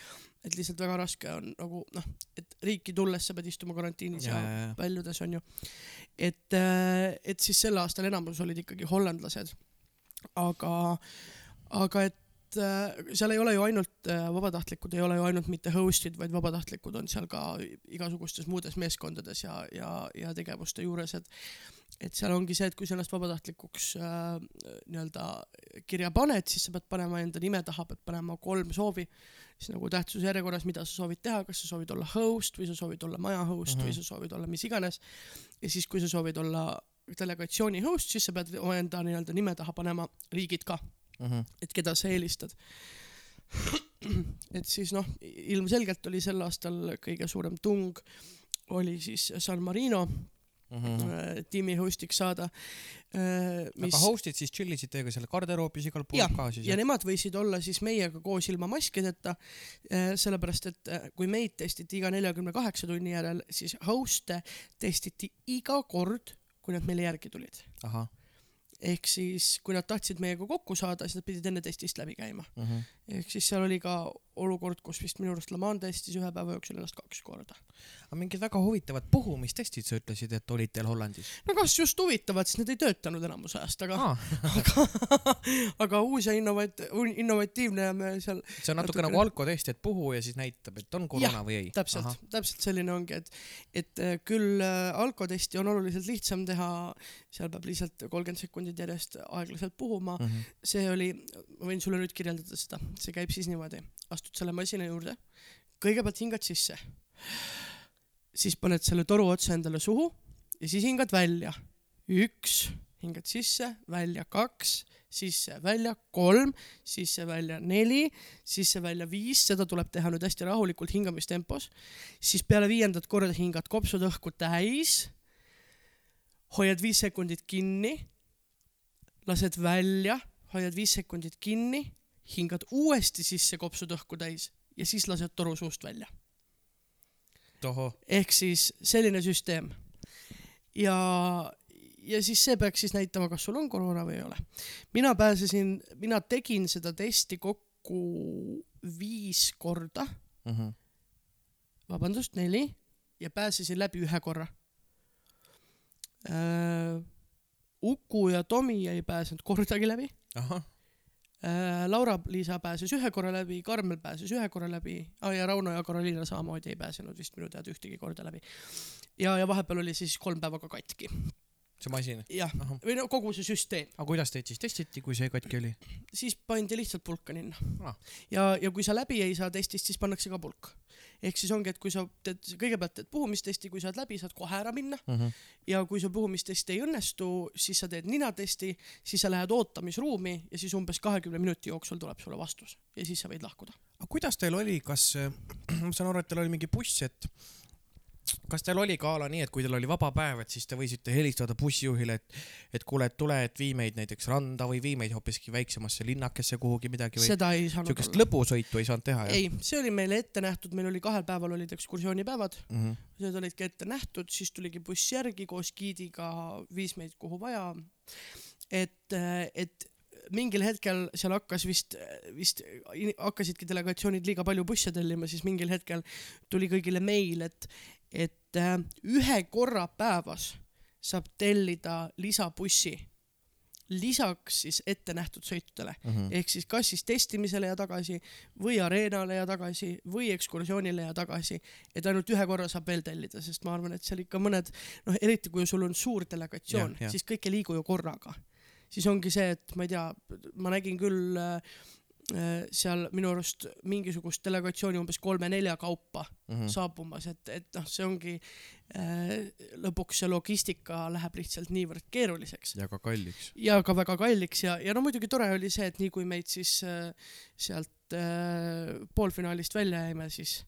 Speaker 2: et lihtsalt väga raske on nagu noh, et riiki tulles sa pead istuma karantiinis ja,
Speaker 1: ja,
Speaker 2: ja väljudes onju. et, et siis sel aastal enamus olid ikkagi hollandlased. aga, aga et äh, seal ei ole ju ainult äh, vabatahtlikud, ei ole ju ainult mitte host'id, vaid vabatahtlikud on seal ka igasugustes muudes meeskondades ja, ja, ja tegevuste juures, et et seal ongi see, et kui sa ennast vabatahtlikuks äh, nii-öelda kirja paned, siis sa pead panema enda nime taha, pead panema kolm soovi, siis nagu tähtsusjärjekorras, mida sa soovid teha, kas sa soovid olla host või sa soovid olla maja host mm -hmm. või sa soovid olla mis iganes. ja siis, kui sa soovid olla delegatsiooni host, siis sa pead omaenda nii-öelda nime taha panema riigid ka,
Speaker 1: Mhm.
Speaker 2: et keda sa eelistad. et siis noh, ilmselgelt oli sel aastal kõige suurem tung oli siis San Marino
Speaker 1: Mhm.
Speaker 2: äh, tiimi host'iks saada äh,.
Speaker 1: aga host'id siis chill isid teiega seal garderoobis igal pool
Speaker 2: Jah,
Speaker 1: ka siis
Speaker 2: ja nemad võisid olla siis meiega koos ilma maskideta, sellepärast et äh, kui meid testiti iga neljakümne kaheksa tunni järel, siis host'e testiti iga kord, kui nad meile järgi tulid.
Speaker 1: ahah
Speaker 2: ehk siis, kui nad tahtsid meiega kokku saada, siis nad pidid enne testist läbi käima.
Speaker 1: mhm.
Speaker 2: ehk siis seal oli ka olukord, kus vist minu arust Laman testis ühe päeva jooksul ennast kaks korda.
Speaker 1: aga mingid väga huvitavad puhumistestid sa ütlesid, et olid teil Hollandis
Speaker 2: no kas just huvitavad, sest need ei töötanud enamus ajast, aga
Speaker 1: ah.
Speaker 2: aga, aga uus ja innovat-, innovatiivne ja me seal
Speaker 1: see on natuke
Speaker 2: Natukene-
Speaker 1: nagu alkotest, et puhu ja siis näitab, et on koroona või ei.
Speaker 2: täpselt, täpselt selline ongi, et, et äh, küll äh, alkotesti on oluliselt lihtsam teha, seal peab lihtsalt kolmkümmend sekundit järjest aeglaselt puhuma.
Speaker 1: Mm -hmm.
Speaker 2: see oli, ma võin sulle nüüd kirjeldada seda, see käib siis niimoodi, astud selle masina juurde, kõigepealt hingad sisse, siis paned selle toru otsa endale suhu ja siis hingad välja. üks, hingad sisse, välja kaks, sisse, välja kolm, sisse-välja neli, sisse-välja viis, seda tuleb teha nüüd hästi rahulikult hingamistempos. siis peale viiendat korda hingad kopsud õhku täis, hoiad viis sekundit kinni, lased välja, hoiad viis sekundit kinni, hingad uuesti sisse kopsud õhku täis ja siis lased toru suust välja. ehk siis selline süsteem. ja, ja siis see peaks siis näitama, kas sul on koroona või ei ole. mina pääsesin, mina tegin seda testi kokku viis korda,
Speaker 1: Mhm.
Speaker 2: vabandust, neli ja pääsesin läbi ühe korra äh,. Uku ja Tomi ei pääsenud kordagi läbi
Speaker 1: ahah.
Speaker 2: Laura-Liisa pääses ühe korra läbi, Karmel pääses ühe korra läbi ah, ja Rauno ja Karoliina samamoodi ei pääsenud vist minu teada ühtegi korda läbi. ja, ja vahepeal oli siis kolm päeva ka katki.
Speaker 1: see masin.
Speaker 2: jah, või no kogu see süsteem,
Speaker 1: aga kuidas teid siis testiti, kui see katki oli?
Speaker 2: siis pandi lihtsalt pulka ninna
Speaker 1: Ah.
Speaker 2: ja, ja kui sa läbi ei saa testist, siis pannakse ka pulk. Ehk siis ongi, et kui sa teed, kõigepealt teed puhumistesti, kui saad läbi, saad kohe ära minna
Speaker 1: Mhm.
Speaker 2: ja kui su puhumistest ei õnnestu, siis sa teed ninatesti, siis sa lähed ootamisruumi ja siis umbes kahekümne minuti jooksul tuleb sulle vastus ja siis sa võid lahkuda.
Speaker 1: aga kuidas teil oli, kas, ma saan aru, et teil oli mingi buss, et kas teil oli ka a la nii, et kui teil oli vaba päev, et siis te võisite helistada bussijuhile, et, et kuule, et tule, et vii meid näiteks randa või vii meid hoopiski väiksemasse linnakesse kuhugi midagi või
Speaker 2: seda ei saanud
Speaker 1: siukest lõbusõitu ei saanud teha, jah?
Speaker 2: ei, see oli meile ette nähtud, meil oli kahel päeval olid ekskursioonipäevad,
Speaker 1: Mm -hmm.
Speaker 2: need olidki ette nähtud, siis tuligi buss järgi koos giidiga, viis meid kuhu vaja. et, et mingil hetkel seal hakkas vist, vist hakkasidki delegatsioonid liiga palju busse tellima, siis mingil hetkel tuli kõigile meil, et, et äh, ühe korra päevas saab tellida lisabussi lisaks siis ette nähtud sõitudele
Speaker 1: Mm -hmm.
Speaker 2: ehk siis kas siis testimisele ja tagasi või areenale ja tagasi või ekskursioonile ja tagasi, et ainult ühe korra saab veel tellida, sest ma arvan, et seal ikka mõned noh, eriti kui sul on suur delegatsioon siis kõik ei liigu ju korraga. siis ongi see, et ma ei tea, ma nägin küll äh, seal minu arust mingisugust delegatsiooni umbes kolme-nelja kaupa
Speaker 1: Mm
Speaker 2: mm.
Speaker 1: -hmm.
Speaker 2: saabumas, et, et noh, see ongi äh, lõpuks see logistika läheb lihtsalt niivõrd keeruliseks
Speaker 1: ja ka kalliks.
Speaker 2: ja ka väga kalliks ja, ja no muidugi tore oli see, et nii kui meid siis äh, sealt äh, poolfinaalist välja jäime, siis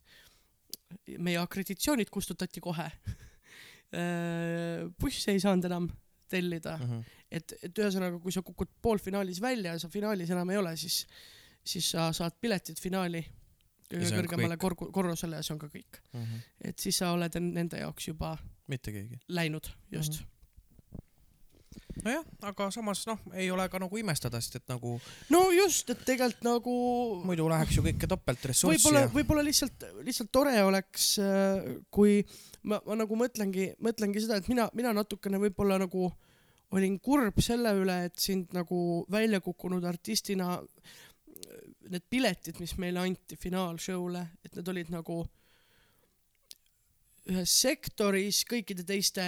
Speaker 2: meie akreditsioonid kustutati kohe äh,. busse ei saanud enam tellida,
Speaker 1: Mm -hmm.
Speaker 2: et, et ühesõnaga, kui sa kukud poolfinaalis välja ja sa finaalis enam ei ole, siis, siis sa saad piletid finaali kõige kõrgemale korgu- korrusele ja see on ka kõik.
Speaker 1: Mm -hmm.
Speaker 2: et siis sa oled en- nende jaoks juba
Speaker 1: mitte keegi.
Speaker 2: läinud, just
Speaker 1: Mhm. nojah, aga samas noh, ei ole ka nagu imestada, sest et nagu
Speaker 2: no just, et tegelikult nagu
Speaker 1: muidu läheks ju kõike topeltressurssi
Speaker 2: võib-olla võib-olla lihtsalt, lihtsalt tore oleks, kui ma, ma nagu mõtlengi, mõtlengi seda, et mina, mina natukene võib-olla nagu olin kurb selle üle, et sind nagu välja kukkunud artistina need piletid, mis meile anti finaalshow'le, et need olid nagu ühes sektoris kõikide teiste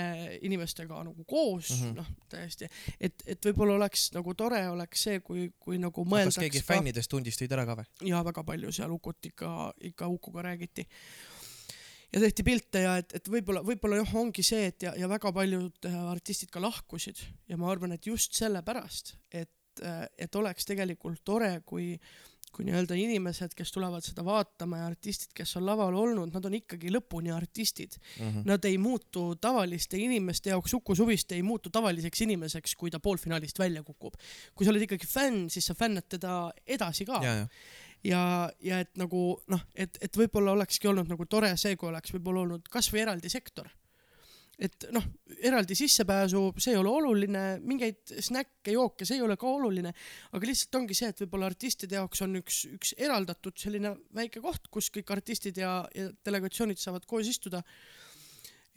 Speaker 2: inimestega nagu koos mm. -hmm. noh täiesti, et, et võib-olla oleks nagu tore oleks see, kui, kui nagu
Speaker 1: kas
Speaker 2: mõeldaks
Speaker 1: keegi
Speaker 2: ka
Speaker 1: fännidest tundis teid ära ka või?
Speaker 2: ja väga palju seal Ukut ikka, ikka Ukuga räägiti. ja tehti pilte ja et, et võib-olla, võib-olla jah, ongi see, et ja, ja väga paljud äh, artistid ka lahkusid ja ma arvan, et just sellepärast, et, et oleks tegelikult tore, kui kui nii-öelda inimesed, kes tulevad seda vaatama ja artistid, kes on laval olnud, nad on ikkagi lõpuni artistid.
Speaker 1: Mhm.
Speaker 2: Nad ei muutu tavaliste inimeste jaoks, Uku Suviste ei muutu tavaliseks inimeseks, kui ta poolfinaalist välja kukub. kui sa oled ikkagi fänn, siis sa fännad teda edasi ka
Speaker 1: ja, ja
Speaker 2: ja, ja et nagu noh, et, et võib-olla olekski olnud nagu tore see, kui oleks võib-olla olnud kasvõi eraldi sektor. Et noh, eraldi sissepääsu, see ei ole oluline, mingeid snäkke, jooke, see ei ole ka oluline, aga lihtsalt ongi see, et võib-olla artistide jaoks on üks, üks eraldatud selline väike koht, kus kõik artistid ja, ja delegatsioonid saavad koos istuda.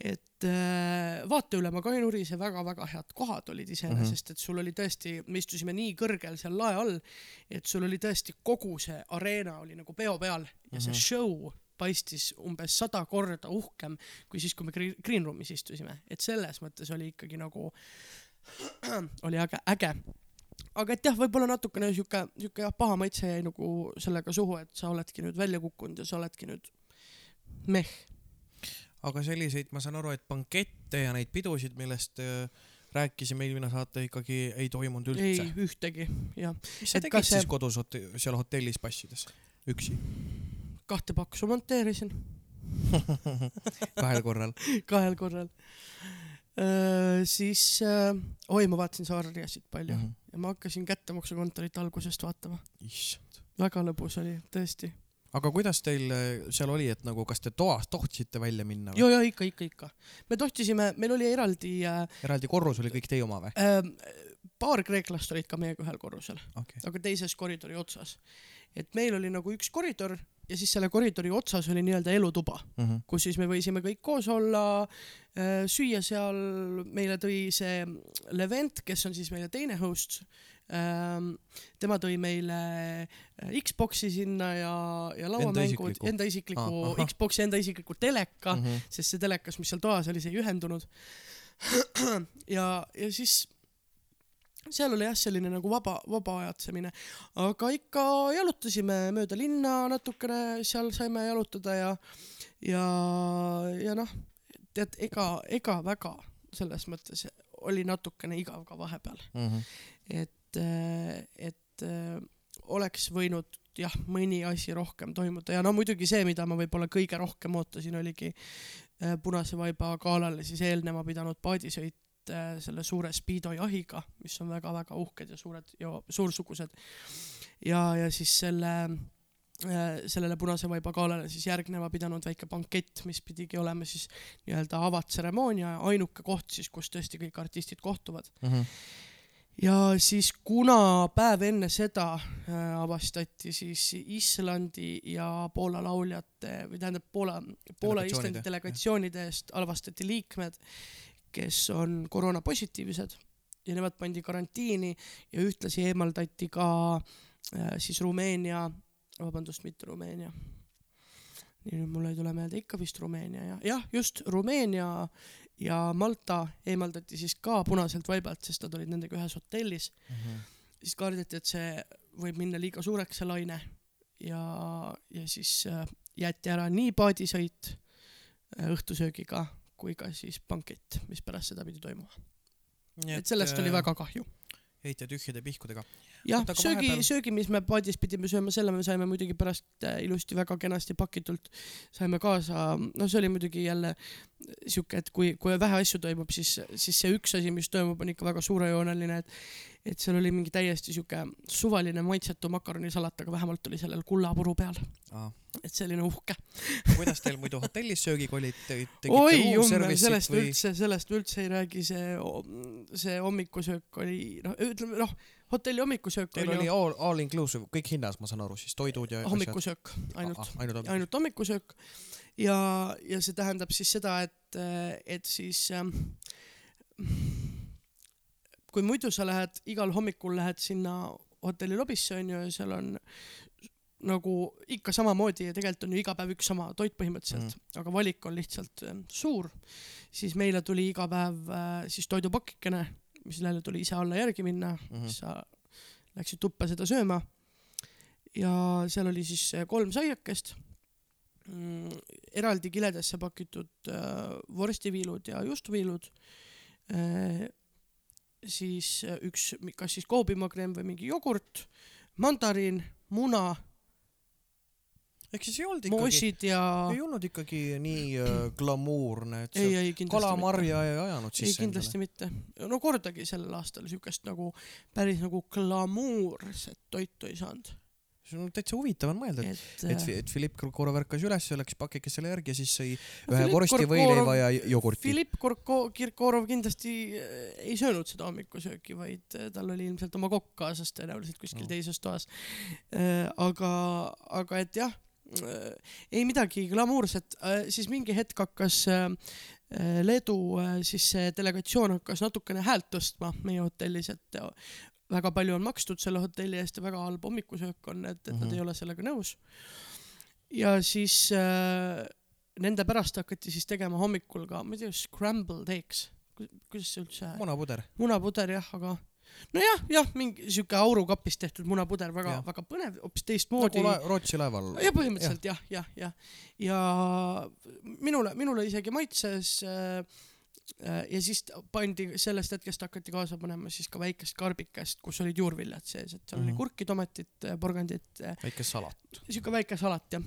Speaker 2: et äh, vaateülema ka ei nurise, väga-väga head kohad olid iseenesest, et sul oli tõesti, me istusime nii kõrgel seal lae all, et sul oli tõesti kogu see areena oli nagu peo peal ja see
Speaker 1: Mhm.
Speaker 2: show paistis umbes sada korda uhkem kui siis, kui me green room'is istusime, et selles mõttes oli ikkagi nagu, oli äge, äge. aga et jah, võib-olla natukene sihuke, sihuke jah, paha maitse jäi nagu sellega suhu, et sa oledki nüüd välja kukkunud ja sa oledki nüüd meh.
Speaker 1: aga selliseid, ma saan aru, et bankette ja neid pidusid, millest äh, rääkisime eelmine saate, ikkagi ei toimunud
Speaker 2: ei
Speaker 1: üldse.
Speaker 2: ühtegi, jah.
Speaker 1: mis sa tegid
Speaker 2: kas see-
Speaker 1: siis kodus hote- seal hotellis passides? üksi?
Speaker 2: Kahte paksu monteerisin
Speaker 1: kahel korral?
Speaker 2: kahel korral. siis äh,, oi, ma vaatasin Saarriasid palju mm. -hmm. ja ma hakkasin kättemaksukontorit algusest vaatama.
Speaker 1: issand.
Speaker 2: väga lõbus oli, tõesti.
Speaker 1: aga kuidas teil seal oli, et nagu, kas te toas tohtisite välja minna
Speaker 2: ja, ja ikka, ikka, ikka. me tohtisime, meil oli eraldi äh,
Speaker 1: eraldi korrus oli kõik teie oma või?
Speaker 2: äh,, paar kreeklast olid ka meiega ühel korrusel,
Speaker 1: okei.
Speaker 2: aga teises koridori otsas. et meil oli nagu üks koridor ja siis selle koridori otsas oli nii-öelda elutuba, kus siis me võisime kõik koos olla, süüa seal, meile tõi see Levent, kes on siis meie teine host. tema tõi meile äh, Xbox'i sinna ja, ja lauamängud, enda isikliku
Speaker 1: Ah.
Speaker 2: Xbox'i, enda isikliku teleka,
Speaker 1: Mhm.
Speaker 2: sest see telekas, mis seal toas oli, see ei ühendunud. ja, ja siis seal oli jah, selline nagu vaba, vaba ajatsemine, aga ikka jalutasime mööda linna natukene, seal saime jalutada ja, ja, ja noh, tead, ega, ega väga selles mõttes oli natukene igav ka vahepeal, et, et äh, oleks võinud jah, mõni asi rohkem toimuda. Ja no muidugi see, mida ma võib-olla kõige rohkem ootasin, oligi äh, Punase vaiba galale siis eelnema pidanud paadisõit äh, selle suure Speedo jahiga, mis on väga-väga uhked ja suured ja suursugused. ja, ja siis selle äh, sellele Punase vaiba galale siis järgnema pidanud väike bankett, mis pidigi olema siis nii-öelda avatseremoonia, ainuke koht siis, kus tõesti kõik artistid kohtuvad. ja siis, kuna päev enne seda äh, avastati siis Islandi ja Poola lauljate või tähendab Poola, Poola
Speaker 1: Delegatsioonide,
Speaker 2: Islandi delegatsioonide eest avastati liikmed, kes on koroonapositiivsed. Ja nemad pandi karantiini ja ühtlasi eemaldati ka äh, siis Rumeenia, vabandust, mitte Rumeenia. nii nüüd mul ei tule meelde, ikka vist Rumeenia ja jah, just Rumeenia ja Malta eemaldati siis ka punaselt vaibalt, sest nad olid nendega ühes hotellis. siis kardeti, et see võib minna liiga suureks, see laine. Ja, ja siis äh, jäeti ära nii paadisõit äh, õhtusöögiga kui ka siis bankett, mis pärast seda pidi toimuma. et sellest oli väga kahju.
Speaker 1: heita tühjade pihkudega.
Speaker 2: Jah söögi söögi, mis me paadis pidime sööma, selle me saime muidugi pärast äh, ilusti väga kenasti pakitult, saime kaasa, no see oli muidugi jälle sihuke, et kui, kui vähe asju toimub, siis, siis see üks asi, mis toimub, on ikka väga suurejooneline, et et seal oli mingi täiesti sihuke suvaline maitsetu makaronisalat, aga vähemalt oli sellel kullapuru peal, et selline uhke.
Speaker 1: kuidas teil muidu hotellis söögiga olid?
Speaker 2: oi jummel, sellest või... üldse, sellest üldse ei räägi, see, see hommikusöök oli, noh, ütleme noh, hotelli hommikusöök
Speaker 1: Teil oli all, all inclusive, kõik hinnas, ma saan aru, siis toidud ja
Speaker 2: hommikusöök ainult,
Speaker 1: Ah, ainult
Speaker 2: ainult hommikusöök. Ja, ja see tähendab siis seda, et, et siis ähm, kui muidu sa lähed igal hommikul lähed sinna hotelli lobisse onju ja seal on nagu ikka samamoodi ja tegelikult on ju iga päev üks sama toit põhimõtteliselt mm., aga valik on lihtsalt ähm, suur, siis meile tuli iga päev äh, siis toidupakikene, mis jälle tuli ise alla järgi minna mm. -hmm. sa läksid tuppa seda sööma ja seal oli siis kolm saiakest mm,, eraldi kiledesse pakitud äh, vorstiviilud ja juustuviilud äh,, siis üks, kas siis koobimagreem või mingi jogurt, mandariin, muna,
Speaker 1: ehk siis ei olnud ikkagi,
Speaker 2: moosid ja
Speaker 1: ei olnud ikkagi nii äh, glamuurne, et
Speaker 2: ei, ei kindlasti mitte.
Speaker 1: kalamarja ei ajanud
Speaker 2: ei
Speaker 1: sisse
Speaker 2: kindlasti mitte, no kordagi sellel aastal siukest nagu päris nagu glamuurset toitu ei saanud,
Speaker 1: see on täitsa huvitav on mõelda, et
Speaker 2: et
Speaker 1: et, et Philipp Kirkorov ärkas üles läks pakikesele järgi ja siis sõi
Speaker 2: No
Speaker 1: ühe vorsti, võileiva ja jogurti.
Speaker 2: Philipp Kirkorov kindlasti äh, ei söönud seda hommikusööki, vaid äh, tal oli ilmselt oma kokk kaasas tõenäoliselt kuskil
Speaker 1: Mm.
Speaker 2: teises toas. aga, aga et jah, ei midagi glamuurset, siis mingi hetk hakkas äh, äh, Leedu äh, siis see delegatsioon hakkas natukene häält tõstma meie hotellis, et äh, väga palju on makstud selle hotelli eest ja väga halb hommikusöök on, et, et nad
Speaker 1: Mhm.
Speaker 2: ei ole sellega nõus. ja siis äh, nende pärast hakati siis tegema hommikul ka, ma ei tea, scrambled eggs, kuidas see üldse,
Speaker 1: munapuder.
Speaker 2: munapuder jah, aga nojah, jah, mingi siuke aurukapist tehtud munapuder, väga väga põnev, hoopis
Speaker 1: nagu
Speaker 2: teistmoodi
Speaker 1: la Rootsi laeval.
Speaker 2: ja põhimõtteliselt jah, jah, jah. ja minule, minule isegi maitses äh, äh, ja siis pandi, sellest hetkest hakati kaasa panema siis ka väikest karbikest, kus olid juurviljad sees, et seal mm -hmm.
Speaker 1: Mhm.
Speaker 2: oli kurki, tomatit, porgandit,
Speaker 1: väike salat.
Speaker 2: siuke väike salat jah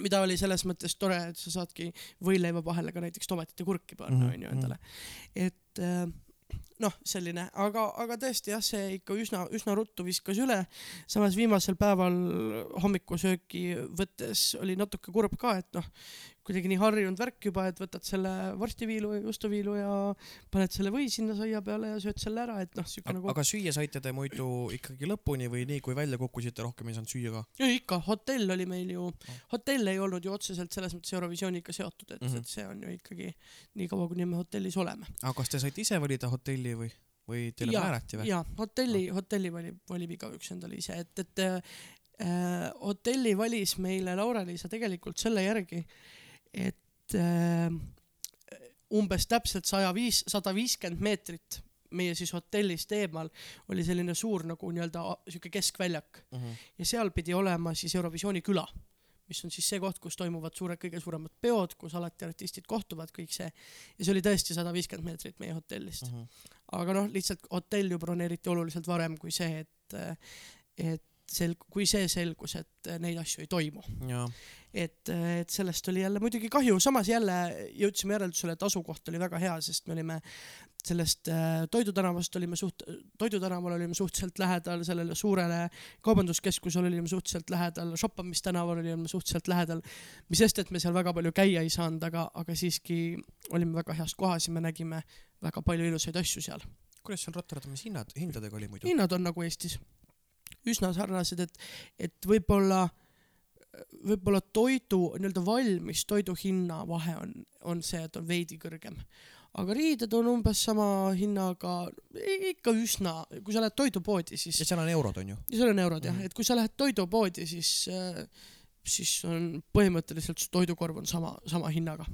Speaker 2: mida oli selles mõttes tore, et sa saadki võileiva vahele ka näiteks tomatit ja kurki panna
Speaker 1: Mhm,
Speaker 2: onju endale. et äh, noh, selline, aga, aga tõesti jah, see ikka üsna, üsna ruttu viskas üle. samas viimasel päeval hommikusööki võttes oli natuke kurb ka, et noh, kuidagi nii harjunud värk juba, et võtad selle vorstiviilu ja juustuviilu ja paned selle või sinna saia peale ja sööd selle ära, et noh, siuke nagu.
Speaker 1: aga süüa saite te muidu ikkagi lõpuni või nii, kui välja kukkusite, rohkem ei saanud süüa ka?
Speaker 2: ei ikka, hotell oli meil ju, hotell ei olnud ju otseselt selles mõttes Eurovisiooniga seotud, et mm. -hmm. et see on ju ikkagi nii kaua, kuni me hotellis oleme.
Speaker 1: aga kas te saite ise valida hotelli või, või teile
Speaker 2: Jaa,
Speaker 1: määrati või?
Speaker 2: ja hotelli, hotelli valib, valib igaüks endale ise, et, et äh, hotelli valis meile Laura-Liisa tegelikult selle järgi, et äh, umbes täpselt saja viis, sada viiskümmend meetrit meie siis hotellist eemal oli selline suur nagu nii-öelda sihuke keskväljak
Speaker 1: Mhm.
Speaker 2: ja seal pidi olema siis Eurovisiooni küla, mis on siis see koht, kus toimuvad suured, kõige suuremad peod, kus alati artistid kohtuvad, kõik see. ja see oli tõesti sada viiskümmend meetrit meie hotellist.
Speaker 1: Mhm.
Speaker 2: aga noh, lihtsalt hotell ju broneeriti oluliselt varem kui see, et, et sel-, kui see selgus, et neid asju ei toimu. et, et sellest oli jälle muidugi kahju, samas jälle jõudsime järeldusele, et asukoht oli väga hea, sest me olime sellest äh, Toidu tänavast olime suht-, Toidu tänaval olime suhteliselt lähedal sellele suurele kaubanduskeskusele olime suhteliselt lähedal, shoppamistänaval olime suhteliselt lähedal, mis sest, et me seal väga palju käia ei saanud, aga, aga siiski olime väga heas kohas ja me nägime väga palju ilusaid asju seal.
Speaker 1: kuidas seal Rotterdamis hinnad, hindadega oli muidu?
Speaker 2: hinnad on nagu Eestis üsna sarnased, et, et võib-olla, võib-olla toidu nii-öelda valmis toidu hinna vahe on, on see, et on veidi kõrgem. aga riided on umbes sama hinnaga, ikka üsna, kui sa lähed toidupoodi, siis
Speaker 1: ja seal on eurod, on ju?
Speaker 2: ja seal on eurod jah
Speaker 1: Mhm.,
Speaker 2: et kui sa lähed toidupoodi, siis äh, siis on põhimõtteliselt su toidukorv on sama, sama hinnaga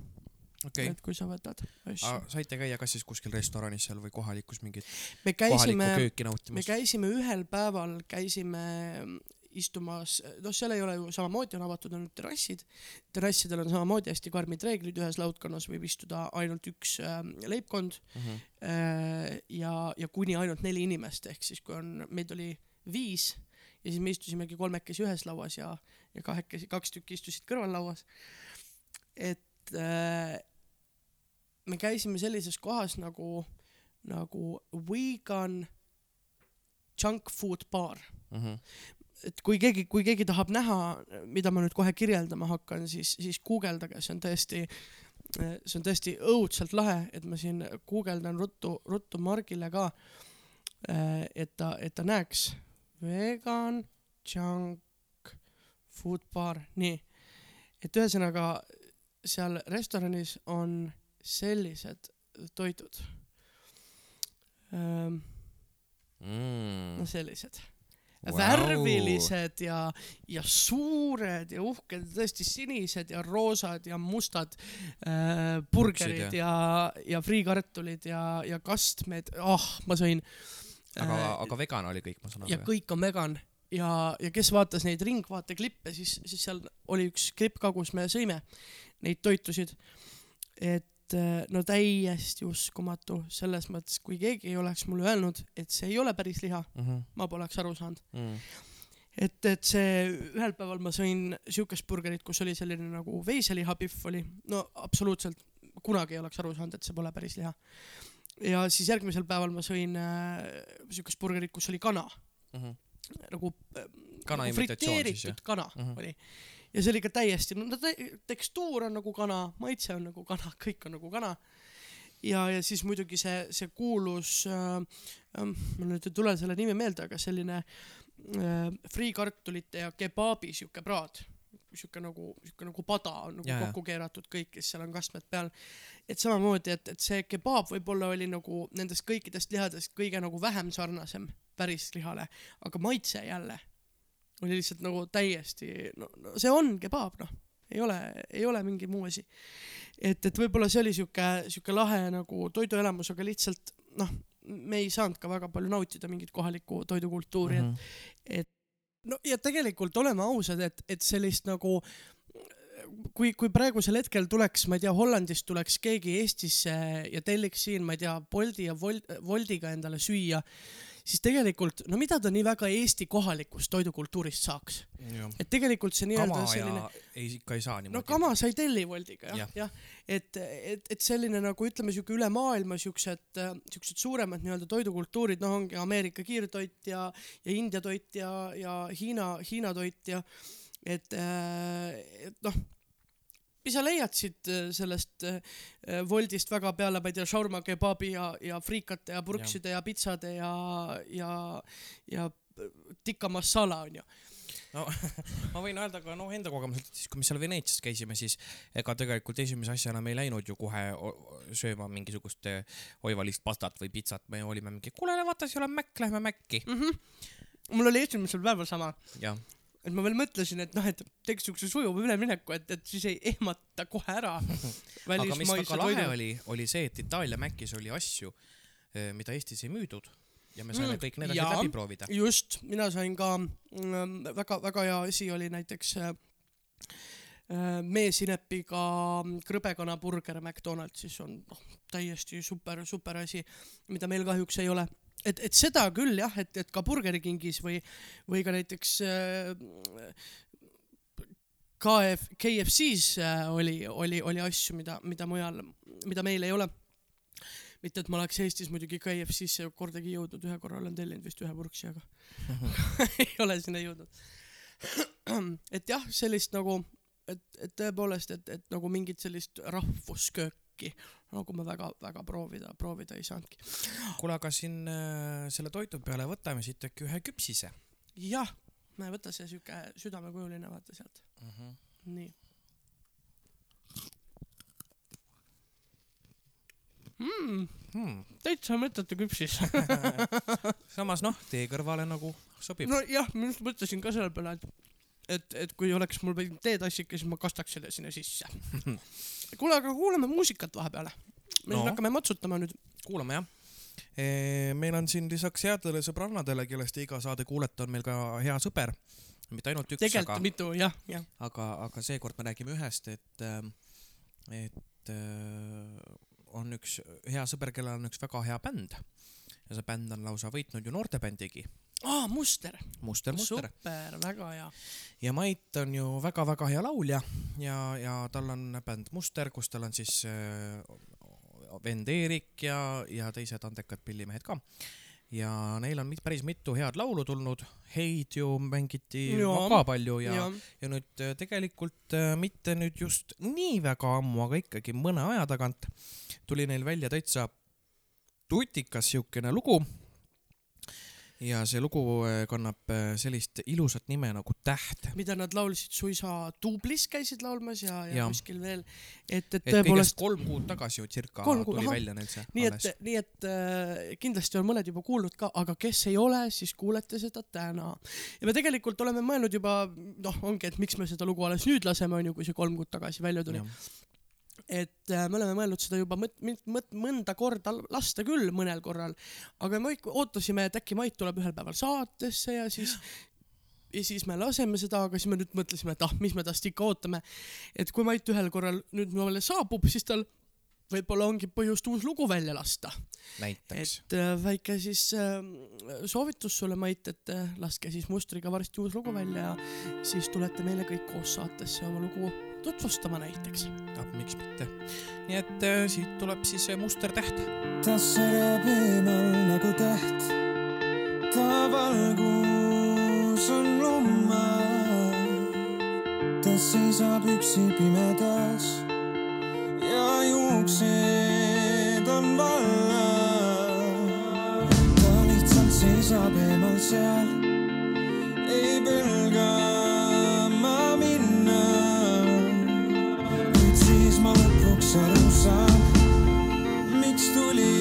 Speaker 2: okay., et kui sa võtad asju.
Speaker 1: saite käia kas siis kuskil restoranis seal või kohalikus mingit
Speaker 2: me käisime, me käisime ühel päeval, käisime istumas, noh, seal ei ole ju samamoodi on avatud ainult terrassid, terrassidel on samamoodi hästi karmid reeglid, ühes laudkonnas võib istuda ainult üks äh, leibkond
Speaker 1: Mhm.
Speaker 2: äh, ja, ja kuni ainult neli inimest, ehk siis kui on, meid oli viis ja siis me istusimegi kolmekesi ühes lauas ja, ja kahekesi, kaks tükki istusid kõrvallauas. et äh, me käisime sellises kohas nagu, nagu Vegan junk food baar.
Speaker 1: Mhm.
Speaker 2: et kui keegi, kui keegi tahab näha, mida ma nüüd kohe kirjeldama hakkan, siis, siis guugeldage, see on tõesti, see on tõesti õudselt lahe, et ma siin guugeldan ruttu, ruttu Margile ka, et ta, et ta näeks vegan junk food bar, nii, et ühesõnaga seal restoranis on sellised toidud.
Speaker 1: Mm.
Speaker 2: no sellised
Speaker 1: Vau.
Speaker 2: värvilised ja, ja suured ja uhked, tõesti sinised ja roosad ja mustad äh, burgerid
Speaker 1: Puksid,
Speaker 2: ja, ja friikartulid ja, ja kastmed, ah, ma sõin.
Speaker 1: aga, aga vegan oli kõik, ma saan
Speaker 2: ja
Speaker 1: aru.
Speaker 2: kõik on vegan ja, ja kes vaatas neid Ringvaate klippe, siis, siis seal oli üks klipp ka, kus me sõime neid toitusid. et äh, no täiesti uskumatu selles mõttes, kui keegi ei oleks mulle öelnud, et see ei ole päris liha,
Speaker 1: Mhm.
Speaker 2: ma poleks aru saanud.
Speaker 1: Mm.
Speaker 2: et, et see ühel päeval ma sõin siukest burgerit, kus oli selline nagu veiselihapihv oli, no absoluutselt kunagi ei oleks aru saanud, et see pole päris liha. ja siis järgmisel päeval ma sõin äh, siukest burgerit, kus oli kana
Speaker 1: Mhm.
Speaker 2: nagu äh,
Speaker 1: Kana
Speaker 2: nagu
Speaker 1: imitatsioon siis,
Speaker 2: friteeritud kana
Speaker 1: Mhm.
Speaker 2: oli ja see oli ka täiesti, no ta te- tekstuur on nagu kana, maitse on nagu kana, kõik on nagu kana. ja, ja siis muidugi see, see kuulus äh,, äh, mul nüüd ei tule selle nimi meelde, aga selline äh, friikartulite ja kebaabi siuke praad, siuke nagu, siuke nagu pada on nagu
Speaker 1: jaa.
Speaker 2: kokku keeratud kõik, kes seal on kastmed peal. et samamoodi, et, et see kebaab võib-olla oli nagu nendest kõikidest lihadest kõige nagu vähem sarnasem päris lihale, aga maitse jälle oli lihtsalt nagu täiesti, no, no see on kebaab noh, ei ole, ei ole mingi muu asi. et, et võib-olla see oli siuke, siuke lahe nagu toiduelamus, aga lihtsalt noh, me ei saanud ka väga palju nautida mingit kohalikku toidukultuuri mm,
Speaker 1: Mhm.
Speaker 2: -hmm. et no ja tegelikult oleme ausad, et, et sellist nagu kui, kui praegusel hetkel tuleks, ma ei tea, Hollandist tuleks keegi Eestisse ja telliks siin, ma ei tea, Bolti ja Volt, Voldiga endale süüa, siis tegelikult no mida ta nii väga Eesti kohalikust toidukultuurist saaks, et tegelikult see nii-öelda selline
Speaker 1: ja ei, ikka ei saa niimoodi.
Speaker 2: no kama sa ei telli Woldiga jah
Speaker 1: Jah.,
Speaker 2: jah, et, et, et selline nagu ütleme, siuke üle maailma siuksed, siuksed suuremad nii-öelda toidukultuurid, noh, ongi Ameerika kiirtoit ja, ja India toit ja, ja Hiina, Hiina toit ja et, et noh, mis sa leiad siit äh, sellest äh, Woldist väga peale, ma ei tea, shaurma, kebabi ja, ja friikate ja purkside ja, ja pitsade ja, ja, ja tikka masala onju.
Speaker 1: no ma võin öelda ka noh enda kogemuselt, siis kui me seal Veneetsias käisime, siis ega tegelikult esimese asjana me ei läinud ju kohe sööma mingisugust oivalist pastat või pitsat, me olime mingi, kuule vaata, seal on Mac, lähme Maci.
Speaker 2: mm. -hmm. mul oli esimesel päeval sama, et ma veel mõtlesin, et noh, et teeks siukse sujuva ülemineku, et, et siis ei ehmata kohe ära
Speaker 1: aga mis väga lahe. oli, oli see, et Itaalia Macis oli asju, mida Eestis ei müüdud ja me saime
Speaker 2: Mm,
Speaker 1: kõik need asjad läbi proovida.
Speaker 2: just, mina sain ka mm, väga-väga hea asi oli näiteks äh, meesinepiga krõbekanaburger McDonaldsis on noh, täiesti super, super asi, mida meil kahjuks ei ole et, et seda küll jah, et, et ka Burgeri Kingis või, või ka näiteks äh, KF, KFC-s äh, oli, oli, oli asju, mida, mida mujal, mida meil ei ole. mitte, et ma oleks Eestis muidugi KFC-sse kordagi jõudnud, ühe korra olen tellinud vist ühe purksi, aga ei ole sinna jõudnud. et jah, sellist nagu, et, et tõepoolest, et, et nagu mingit sellist rahvuskööki nagu me väga-väga proovida, proovida ei saanudki.
Speaker 1: kuule, aga siin äh, selle toidu peale võtame siit äkki ühe küpsise
Speaker 2: jah, võta see siuke südamekujuline, vaata sealt.
Speaker 1: mm. -hmm.
Speaker 2: nii mm,.
Speaker 1: Hmm.
Speaker 2: täitsa mõttetu küpsis.
Speaker 1: samas noh, tee kõrvale nagu sobib no..
Speaker 2: nojah, ma just mõtlesin ka selle peale, et et, et kui oleks mul teetassike, siis ma kastaks selle sinna sisse. kuule, aga kuulame muusikat vahepeale. me no. Siin hakkame matsutama nüüd.
Speaker 1: kuulame jah. meil on siin lisaks headele sõbrannadele, kellest iga saade kuulete, on meil ka hea sõber. mitte ainult üks, aga,
Speaker 2: mitu jah, jah.
Speaker 1: aga, aga seekord me räägime ühest, et, et on üks hea sõber, kellel on üks väga hea bänd. ja see bänd on lausa võitnud ju noortebändigi.
Speaker 2: aa, Muster.
Speaker 1: Muster, Muster.
Speaker 2: super, väga hea.
Speaker 1: ja Mait on ju väga-väga hea laulja ja, ja tal on bänd Muster, kus tal on siis äh, vend Eerik ja, ja teised andekad pillimehed ka. ja neil on mit- päris mitu head laulu tulnud, Heid ju mängiti
Speaker 2: Jaa.
Speaker 1: väga palju ja,
Speaker 2: jah,
Speaker 1: ja nüüd äh, tegelikult äh, mitte nüüd just nii väga ammu, aga ikkagi mõne aja tagant tuli neil välja täitsa tutikas siukene lugu. Ja see lugu äh, kannab äh, sellist ilusat nime nagu Täht.
Speaker 2: mida nad laulsid suisa duublis käisid laulmas ja, ja, ja kuskil veel, et, et tõepoolest
Speaker 1: kolm kuud tagasi ju circa
Speaker 2: kuud,
Speaker 1: tuli
Speaker 2: ahah.
Speaker 1: välja neil see
Speaker 2: nii et, nii et äh, kindlasti on mõned juba kuulnud ka, aga kes ei ole, siis kuulete seda täna. ja me tegelikult oleme mõelnud juba, noh, ongi, et miks me seda lugu alles nüüd laseme, onju, kui see kolm kuud tagasi välja tuli. Et äh, me oleme mõelnud seda juba mõt-, mõt-, mõnda korda lasta küll mõnel korral, aga me ootasime, et äkki Mait tuleb ühel päeval saatesse ja siis ja siis me laseme seda, aga siis me nüüd mõtlesime, et ah, mis me tast ikka ootame. et kui Mait ühel korral nüüd meile saabub, siis tal võib-olla ongi põhjust uus lugu välja lasta.
Speaker 1: näiteks.
Speaker 2: et äh, väike siis äh, soovitus sulle, Mait, et äh, laske siis mustriga varsti uus lugu välja ja siis tulete meile kõik koos saatesse oma lugu tutvustama näiteks.
Speaker 1: ah, miks mitte. nii et äh, siit tuleb siis äh, mustertäht.
Speaker 4: ta särab eemal nagu täht. ta valgus on lumma. ta seisab üksi pimedas ja juuksed on valla. ta lihtsalt seisab eemal seal, ei pelga aru saan miks tuli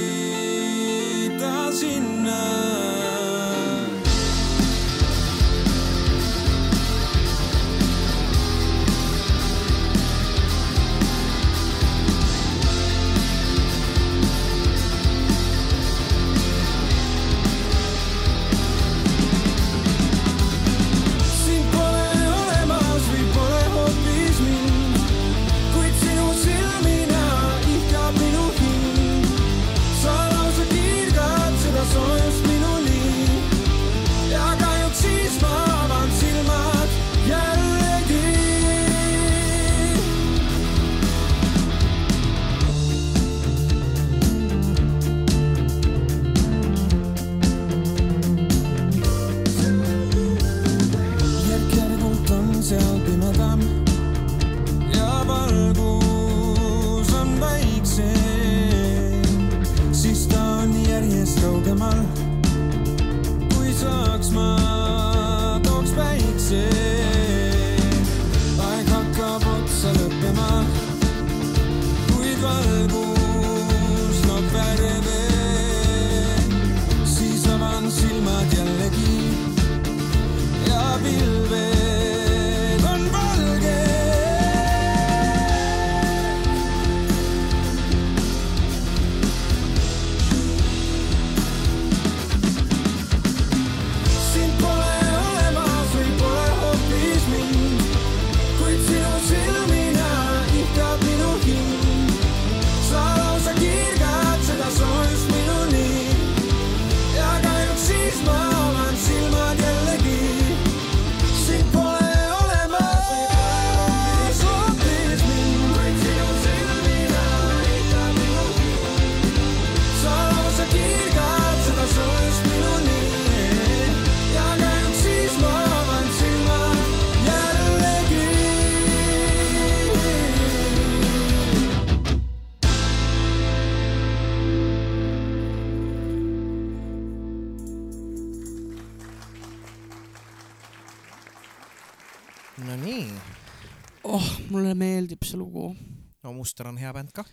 Speaker 1: Muster on hea bänd kah.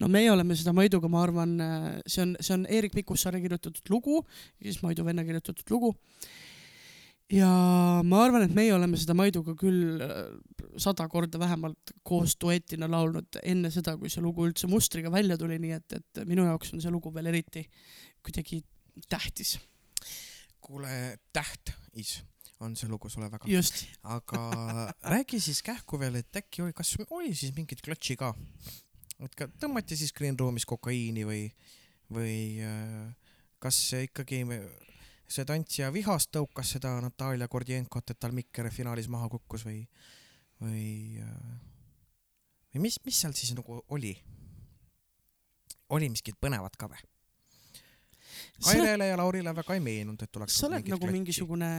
Speaker 2: no meie oleme seda Maiduga, ma arvan, see on, see on Eerik Pikussaare kirjutatud lugu, siis Maidu venna kirjutatud lugu. ja ma arvan, et meie oleme seda Maiduga küll äh, sada korda vähemalt koos duetina laulnud enne seda, kui see lugu üldse mustriga välja tuli, nii et, et minu jaoks on see lugu veel eriti kuidagi tähtis.
Speaker 1: kuule, Täht is on see lugu sulle väga. aga räägi siis kähku veel, et äkki oli, kas oli siis mingit klotši ka? et ka tõmmati siis Green Roomis kokaiini või, või äh, kas see ikkagi see tantsija vihast tõukas seda Natalja Gordijenkot, et tal mikker finaalis maha kukkus või, või, või mis, mis seal siis nagu oli? oli miskit põnevat ka või? Kairele ja Laurile väga ei meenunud, et oleks
Speaker 2: sa oled nagu
Speaker 1: klatši.
Speaker 2: mingisugune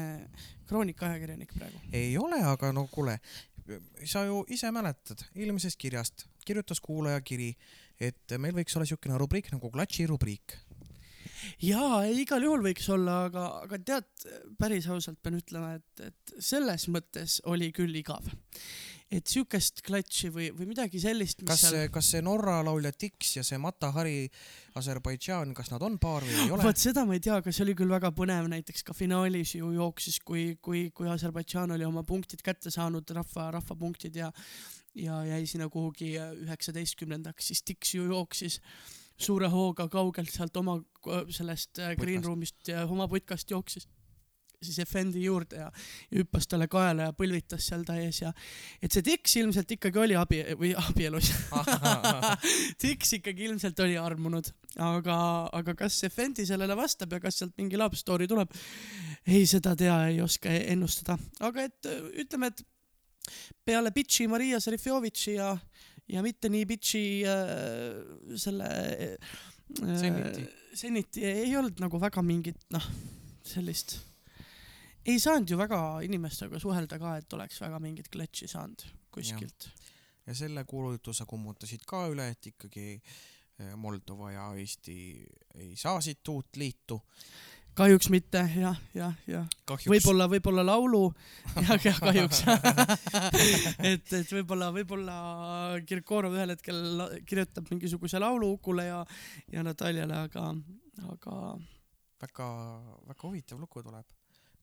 Speaker 2: kroonikaajakirjanik praegu.
Speaker 1: ei ole, aga no kuule, sa ju ise mäletad eelmisest kirjast kirjutas kuulaja kiri, et meil võiks olla siukene rubriik nagu klatši rubriik.
Speaker 2: jaa, igal juhul võiks olla, aga, aga tead, päris ausalt pean ütlema, et, et selles mõttes oli küll igav. et siukest klatši või, või midagi sellist, mis
Speaker 1: kas
Speaker 2: seal
Speaker 1: kas see Norra laulja Dix ja see Mata Hari Aserbaidžaan, kas nad on paar või ei ole?
Speaker 2: vot seda ma ei tea, aga see oli küll väga põnev, näiteks ka finaalis ju jooksis, kui, kui, kui Aserbaidžaan oli oma punktid kätte saanud, rahva, rahvapunktid ja ja jäi sinna kuhugi üheksateistkümnendaks, siis Dix ju jooksis suure hooga kaugelt sealt oma äh, sellest äh, green
Speaker 1: Putkast.
Speaker 2: room'ist ja oma putkast jooksis siis Effendi juurde ja, ja hüppas talle kaela ja põlvitas seal ta ees ja et see Dix ilmselt ikkagi oli abi või abielus Dix ikkagi ilmselt oli armunud, aga, aga kas see Fenty sellele vastab ja kas sealt mingi love story tuleb, ei, seda tea ei oska ennustada, aga et äh, ütleme, et peale bitch'i Maria Serifjovitši ja, ja mitte nii bitch'i äh, selle äh,
Speaker 1: Zeniti.
Speaker 2: Zeniti ei olnud nagu väga mingit noh, sellist, ei saanud ju väga inimestega suhelda ka, et oleks väga mingit kletši saanud kuskilt.
Speaker 1: ja selle kuulutuse kummutasid ka üle, et ikkagi eh, Moldova ja Eesti ei saa siit uut liitu.
Speaker 2: Kahjuks mitte jah, jah.
Speaker 1: kahjuks.
Speaker 2: võib-olla, võib-olla laulu, jah, jah, kahjuks. et, et võib-olla, võib-olla Kirkorov ühel hetkel kirjutab mingisuguse laulu Ukule ja, ja Nataljale, aga, aga
Speaker 1: väga, väga huvitav lugu tuleb,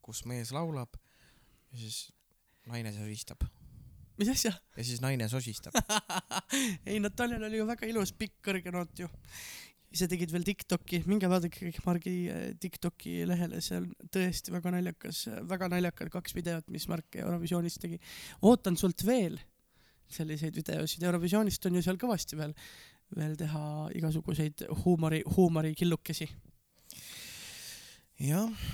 Speaker 1: kus mees laulab ja siis naine sosistab
Speaker 2: mis asja?
Speaker 1: ja siis naine sosistab.
Speaker 2: ei, Nataljal oli ju väga ilus pikk kõrge noot ju. Ise tegid veel Tiktoki, minge vaadake kõik Margi eh, Tiktoki lehele, on tõesti väga naljakas, väga naljakad kaks videot, mis Mark Eurovisioonis tegi. ootan sult veel selliseid videosid, Eurovisioonist on ju seal kõvasti veel, veel teha igasuguseid huumori, huumorikillukesi.
Speaker 1: jah,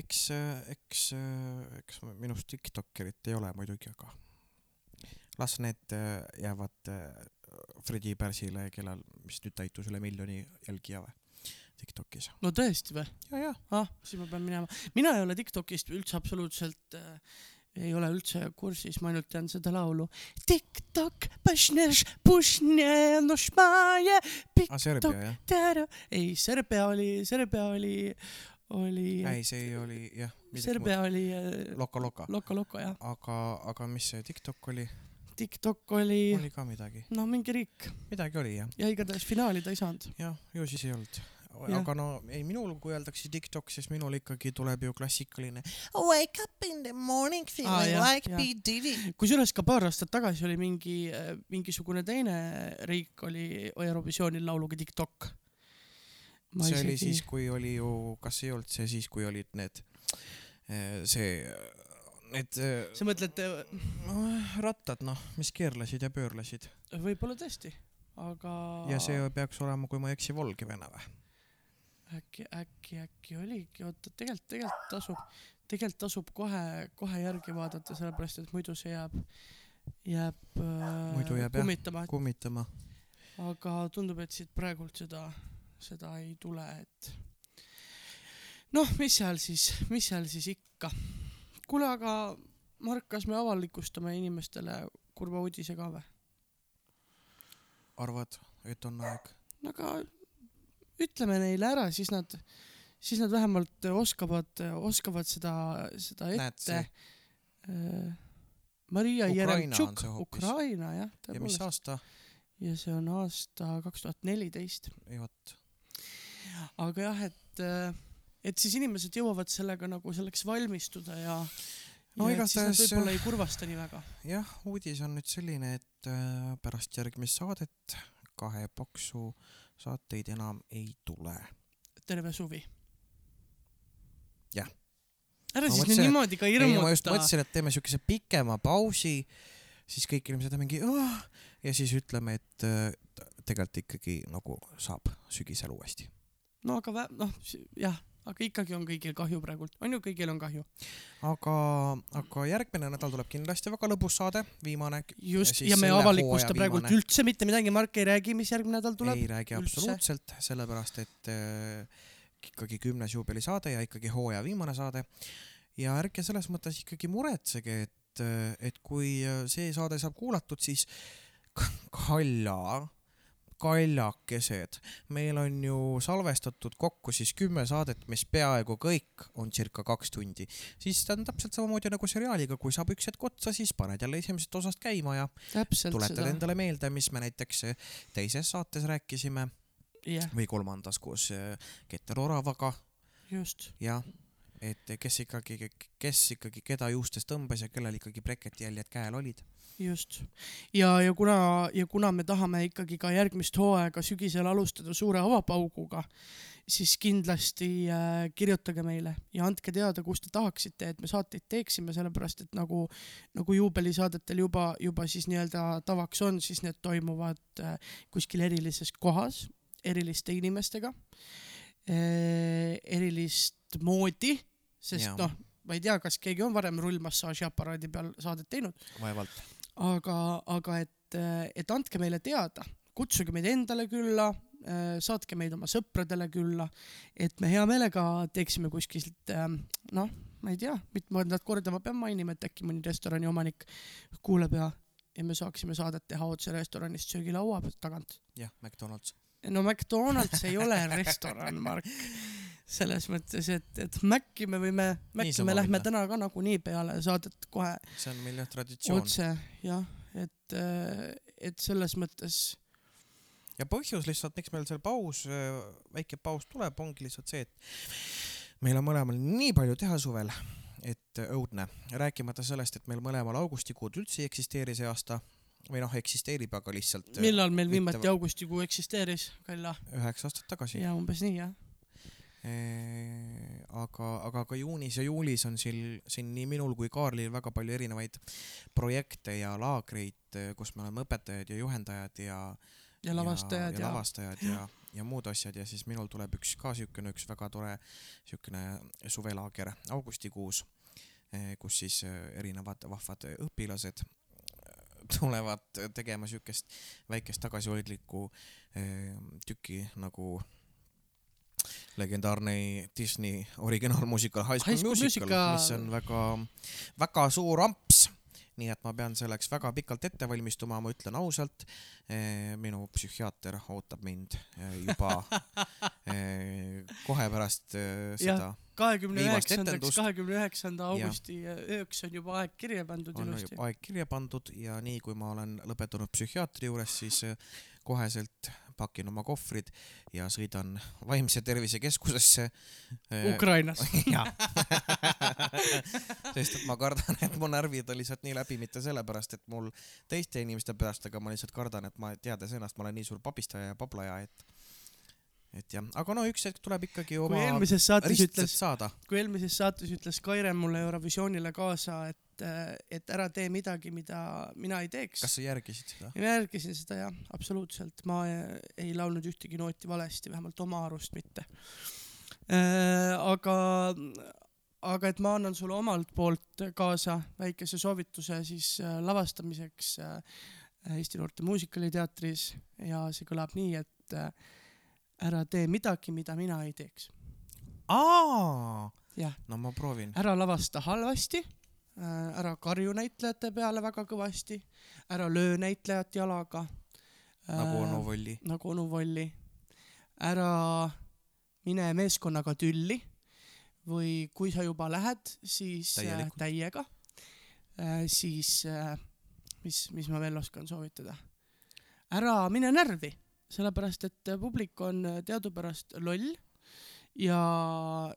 Speaker 1: eks, eks, eks minust Tiktokerit ei ole muidugi, aga las need äh, jäävad äh, Fredi Pärsile, kellel vist nüüd täitus üle miljoni jälgija või Tiktokis.
Speaker 2: no tõesti või?
Speaker 1: ja, ja
Speaker 2: ah, siis ma pean minema. mina ei ole Tiktokist üldse absoluutselt äh, ei ole üldse kursis, ma ainult tean seda laulu. TikTok,
Speaker 1: ah,
Speaker 2: ei, Serbia oli, Serbia oli, oli,
Speaker 1: ei, see oli jah.
Speaker 2: Serbia oli äh,
Speaker 1: Loka Loka.
Speaker 2: Loco Loco jah.
Speaker 1: aga, aga mis see TikTok oli?
Speaker 2: TikTok oli,
Speaker 1: oli ka midagi,
Speaker 2: no mingi riik
Speaker 1: midagi oli jah,
Speaker 2: ja igatahes finaali ta ei saanud.
Speaker 1: jah, ju siis ei olnud. Aga no ei, minul, kui öeldakse TikTok, siis minul ikkagi tuleb ju klassikaline Wake up in the morning feeling ah, like. P Diddy.
Speaker 2: kusjuures ka paar aastat tagasi oli mingi, mingisugune teine riik oli Eurovisioonil lauluga TikTok.
Speaker 1: see oli siis, kui oli ju, kas ei olnud see siis, kui olid need, see, need eh,
Speaker 2: sa mõtled,
Speaker 1: rattad, noh, mis keerlesid ja pöörlesid
Speaker 2: võib-olla tõesti, aga
Speaker 1: ja see peaks olema, kui ma ei eksi, Valgevene või?
Speaker 2: äkki, äkki, äkki oligi, oota, tegelikult, tegelikult tasub, tegelikult tasub kohe, kohe järgi vaadata, sellepärast et muidu see jääb, jääb,
Speaker 1: Muidu jääb, jah.
Speaker 2: kummitama,
Speaker 1: kummitama.
Speaker 2: aga tundub, et siit praegult seda, seda ei tule, et noh, mis seal siis, mis seal siis ikka. kuule, aga Mark, kas me avalikustame inimestele kurva uudise ka või?
Speaker 1: arvad, et on aeg?
Speaker 2: no aga ütleme neile ära, siis nad, siis nad vähemalt oskavad, oskavad seda, seda ette äh, Maria Jeremtšuk. Ukraina jah,
Speaker 1: ja mis
Speaker 2: tõepoolest.
Speaker 1: aasta?
Speaker 2: ja see on aasta kaks tuhat neliteist.
Speaker 1: ei vot,
Speaker 2: aga jah, et, et siis inimesed jõuavad sellega nagu selleks valmistuda ja
Speaker 1: No
Speaker 2: ja
Speaker 1: igatahes-
Speaker 2: võib-olla ei kurvasta nii väga.
Speaker 1: jah, uudis on nüüd selline, et äh, pärast järgmist saadet kahe paksu saateid enam ei tule.
Speaker 2: terve suvi.
Speaker 1: Jah.
Speaker 2: ära
Speaker 1: Ma
Speaker 2: siis
Speaker 1: mõtlesin,
Speaker 2: nüüd niimoodi ka
Speaker 1: ei, ma just
Speaker 2: hirmuta.
Speaker 1: mõtlesin, et teeme siukese pikema pausi, siis kõik inimesed on mingi oh! ja siis ütleme, et äh, tegelikult ikkagi nagu saab sügisel uuesti.
Speaker 2: no aga vä- noh, jah, aga ikkagi on kõigil kahju praegult, on ju, kõigil on kahju.
Speaker 1: aga, aga järgmine nädal tuleb kindlasti väga lõbus saade, viimane.
Speaker 2: just, ja me ei avalikusta praegult
Speaker 1: viimane.
Speaker 2: üldse mitte midagi, Mark ei räägi, mis järgmine nädal tuleb.
Speaker 1: ei räägi
Speaker 2: üldse.
Speaker 1: absoluutselt, sellepärast et äh, ikkagi kümnes juubelisaade ja ikkagi hooaja viimane saade. ja ärge selles mõttes ikkagi muretsege, et, et kui see saade saab kuulatud, siis Kalja kaljakesed, meil on ju salvestatud kokku siis kümme saadet, mis peaaegu kõik on circa kaks tundi, siis ta on täpselt samamoodi nagu seriaaliga, kui saab üks hetk otsa, siis paned jälle esimesest osast käima ja
Speaker 2: täpselt
Speaker 1: tuletad
Speaker 2: seda.
Speaker 1: endale meelde, mis me näiteks teises saates rääkisime
Speaker 2: jah,
Speaker 1: või kolmandas koos äh, Keter Oravaga
Speaker 2: just.
Speaker 1: ja et kes ikkagi, kes ikkagi keda juustest tõmbas ja kellel ikkagi breketijäljed käel olid.
Speaker 2: just. ja, ja kuna, ja kuna me tahame ikkagi ka järgmist hooaega sügisel alustada suure avapauguga, siis kindlasti äh, kirjutage meile ja andke teada, kus te tahaksite, et me saateid teeksime, sellepärast et nagu, nagu juubelisaadetel juba, juba siis nii-öelda tavaks on, siis need toimuvad äh, kuskil erilises kohas, eriliste inimestega äh,, erilist moodi, sest noh, ma ei tea, kas keegi on varem rullmassaaži aparaadi peal saadet teinud,
Speaker 1: vaevalt.
Speaker 2: aga, aga et, et andke meile teada, kutsuge meid endale külla, saatke meid oma sõpradele külla, et me hea meelega teeksime kuskilt noh, ma ei tea, mitmendat korda ma pean mainima, et äkki mõni restorani omanik kuuleb ja, ja me saaksime saadet teha otse restoranist söögilaua tagant.
Speaker 1: jah, McDonalds.
Speaker 2: no McDonalds ei ole restoran, Mark. Selles mõttes, et, et Maci me võime, Maci me lähme täna ka nagunii peale saadet kohe
Speaker 1: see on meil jah traditsioon.
Speaker 2: otse jah, et, et selles mõttes
Speaker 1: ja põhjus lihtsalt, miks meil seal paus, väike paus tuleb, ongi lihtsalt see, et meil on mõlemal nii palju teha suvel, et õudne, rääkimata sellest, et meil mõlemal augustikuud üldse ei eksisteeri see aasta või noh, eksisteerib, aga lihtsalt
Speaker 2: millal meil viimati augustikuu eksisteeris, Kalla?
Speaker 1: üheksa aastat tagasi.
Speaker 2: ja umbes nii jah.
Speaker 1: aga, aga ka juunis ja juulis on siin, siin nii minul kui Kaarlil väga palju erinevaid projekte ja laagreid, kus me oleme õpetajad ja juhendajad ja
Speaker 2: ja lavastajad
Speaker 1: ja,
Speaker 2: ja,
Speaker 1: ja lavastajad ja, ja muud asjad. Ja siis minul tuleb üks ka siukene, üks väga tore siukene suvelaager augustikuus, kus siis eh, erinevad vahvad õpilased tulevad tegema siukest väikest tagasihoidlikku eh, tükki nagu legendaarne Disney originaalmuusikal High School,
Speaker 2: High School
Speaker 1: Musical,
Speaker 2: Musical.
Speaker 1: mis on väga, väga suur amps nii et ma pean selleks väga pikalt ette valmistuma, ma ütlen ausalt, minu psühhiaater ootab mind eh, juba eh, kohe pärast eh, seda,
Speaker 2: kahekümne üheksandaks, kahekümne üheksanda augusti ööks on juba aeg kirja pandud
Speaker 1: on
Speaker 2: ilusti.
Speaker 1: aeg kirja pandud ja nii kui ma olen lõpetanud psühhiaatri juures, siis eh, koheselt pakin oma kohvrid ja sõidan vaimse tervise keskusesse.
Speaker 2: Ukrainas.
Speaker 1: sest et ma kardan, et mu närvid on lihtsalt nii läbi, mitte sellepärast, et mul teiste inimeste pärast, aga ma lihtsalt kardan, et ma teades ennast, ma olen nii suur papistaja ja pablaja, et et jah, aga no üks hetk tuleb ikkagi
Speaker 2: kui
Speaker 1: oma
Speaker 2: eelmises saates ütles,
Speaker 1: saada.
Speaker 2: kui eelmises saates ütles Kaire mulle Eurovisioonile kaasa, et, et ära tee midagi, mida mina ei teeks.
Speaker 1: kas sa järgisid seda?
Speaker 2: ma järgisin seda jah, absoluutselt, ma ei, laulnud ühtegi nooti valesti, vähemalt oma arust mitte. aga, aga et ma annan sulle omalt poolt kaasa väikese soovituse siis äh, lavastamiseks äh, Eesti Noorte Muusikaliteatris ja see kõlab nii, et äh, ära tee midagi, mida mina ei teeks. jah,
Speaker 1: no ma proovin.
Speaker 2: ära lavasta halvasti, ära karju näitlejate peale väga kõvasti, ära löö näitlejat jalaga.
Speaker 1: nagu onu Volli.
Speaker 2: nagu onu Volli. ära mine meeskonnaga tülli või kui sa juba lähed, siis äh,
Speaker 1: Täielikult.
Speaker 2: täiega. siis äh, mis, mis ma veel oskan soovitada? ära mine närvi, sellepärast et publik on teadupärast loll ja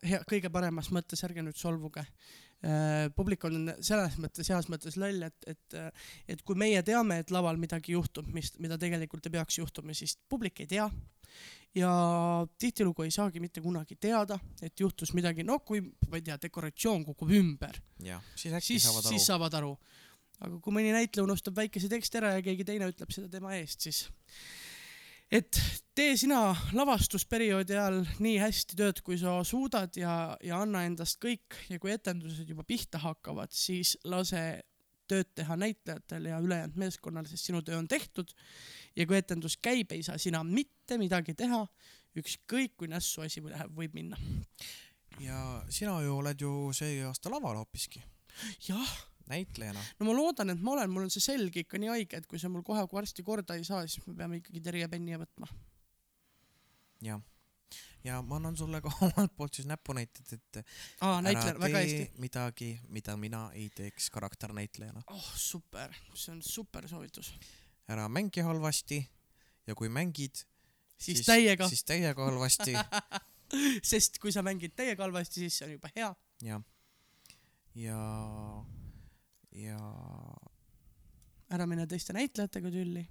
Speaker 2: hea, kõige paremas mõttes, ärge nüüd solvuge äh, publik on selles mõttes heas mõttes loll, et, et, et kui meie teame, et laval midagi juhtub, mis, mida tegelikult ei peaks juhtuma, siis publik ei tea. ja tihtilugu ei saagi mitte kunagi teada, et juhtus midagi, no kui, ma ei tea, dekoratsioon kukub ümber,
Speaker 1: siis äkki
Speaker 2: siis,
Speaker 1: saavad aru
Speaker 2: siis. saavad aru. aga kui mõni näitleja unustab väikese teksti ära ja keegi teine ütleb seda tema eest, siis et tee sina lavastusperioodi ajal nii hästi tööd, kui sa suudad ja, ja anna endast kõik ja kui etendused juba pihta hakkavad, siis lase tööd teha näitlejatel ja ülejäänud meeskonnal, sest sinu töö on tehtud. ja kui etendus käib, ei saa sina mitte midagi teha. ükskõik kui nässu asi läheb, võib minna.
Speaker 1: ja sina ju oled ju see aasta laval hoopiski,
Speaker 2: jah,
Speaker 1: näitlejana.
Speaker 2: no ma loodan, et ma olen, mul on see selg ikka nii haige, et kui see mul kohe varsti korda ei saa, siis me peame ikkagi Terje Penni võtma.
Speaker 1: jah. ja ma annan sulle ka omalt poolt siis näpunäited, et
Speaker 2: aa,
Speaker 1: ära
Speaker 2: näitlen väga
Speaker 1: tee midagi, mida mina ei teeks karakternäitlejana.
Speaker 2: oh super, see on super soovitus.
Speaker 1: ära mängi halvasti ja kui mängid,
Speaker 2: siis täiega,
Speaker 1: siis täiega halvasti
Speaker 2: sest kui sa mängid täiega halvasti, siis see on juba hea.
Speaker 1: ja, ja, ja
Speaker 2: ära mine teiste näitlejatega tülli,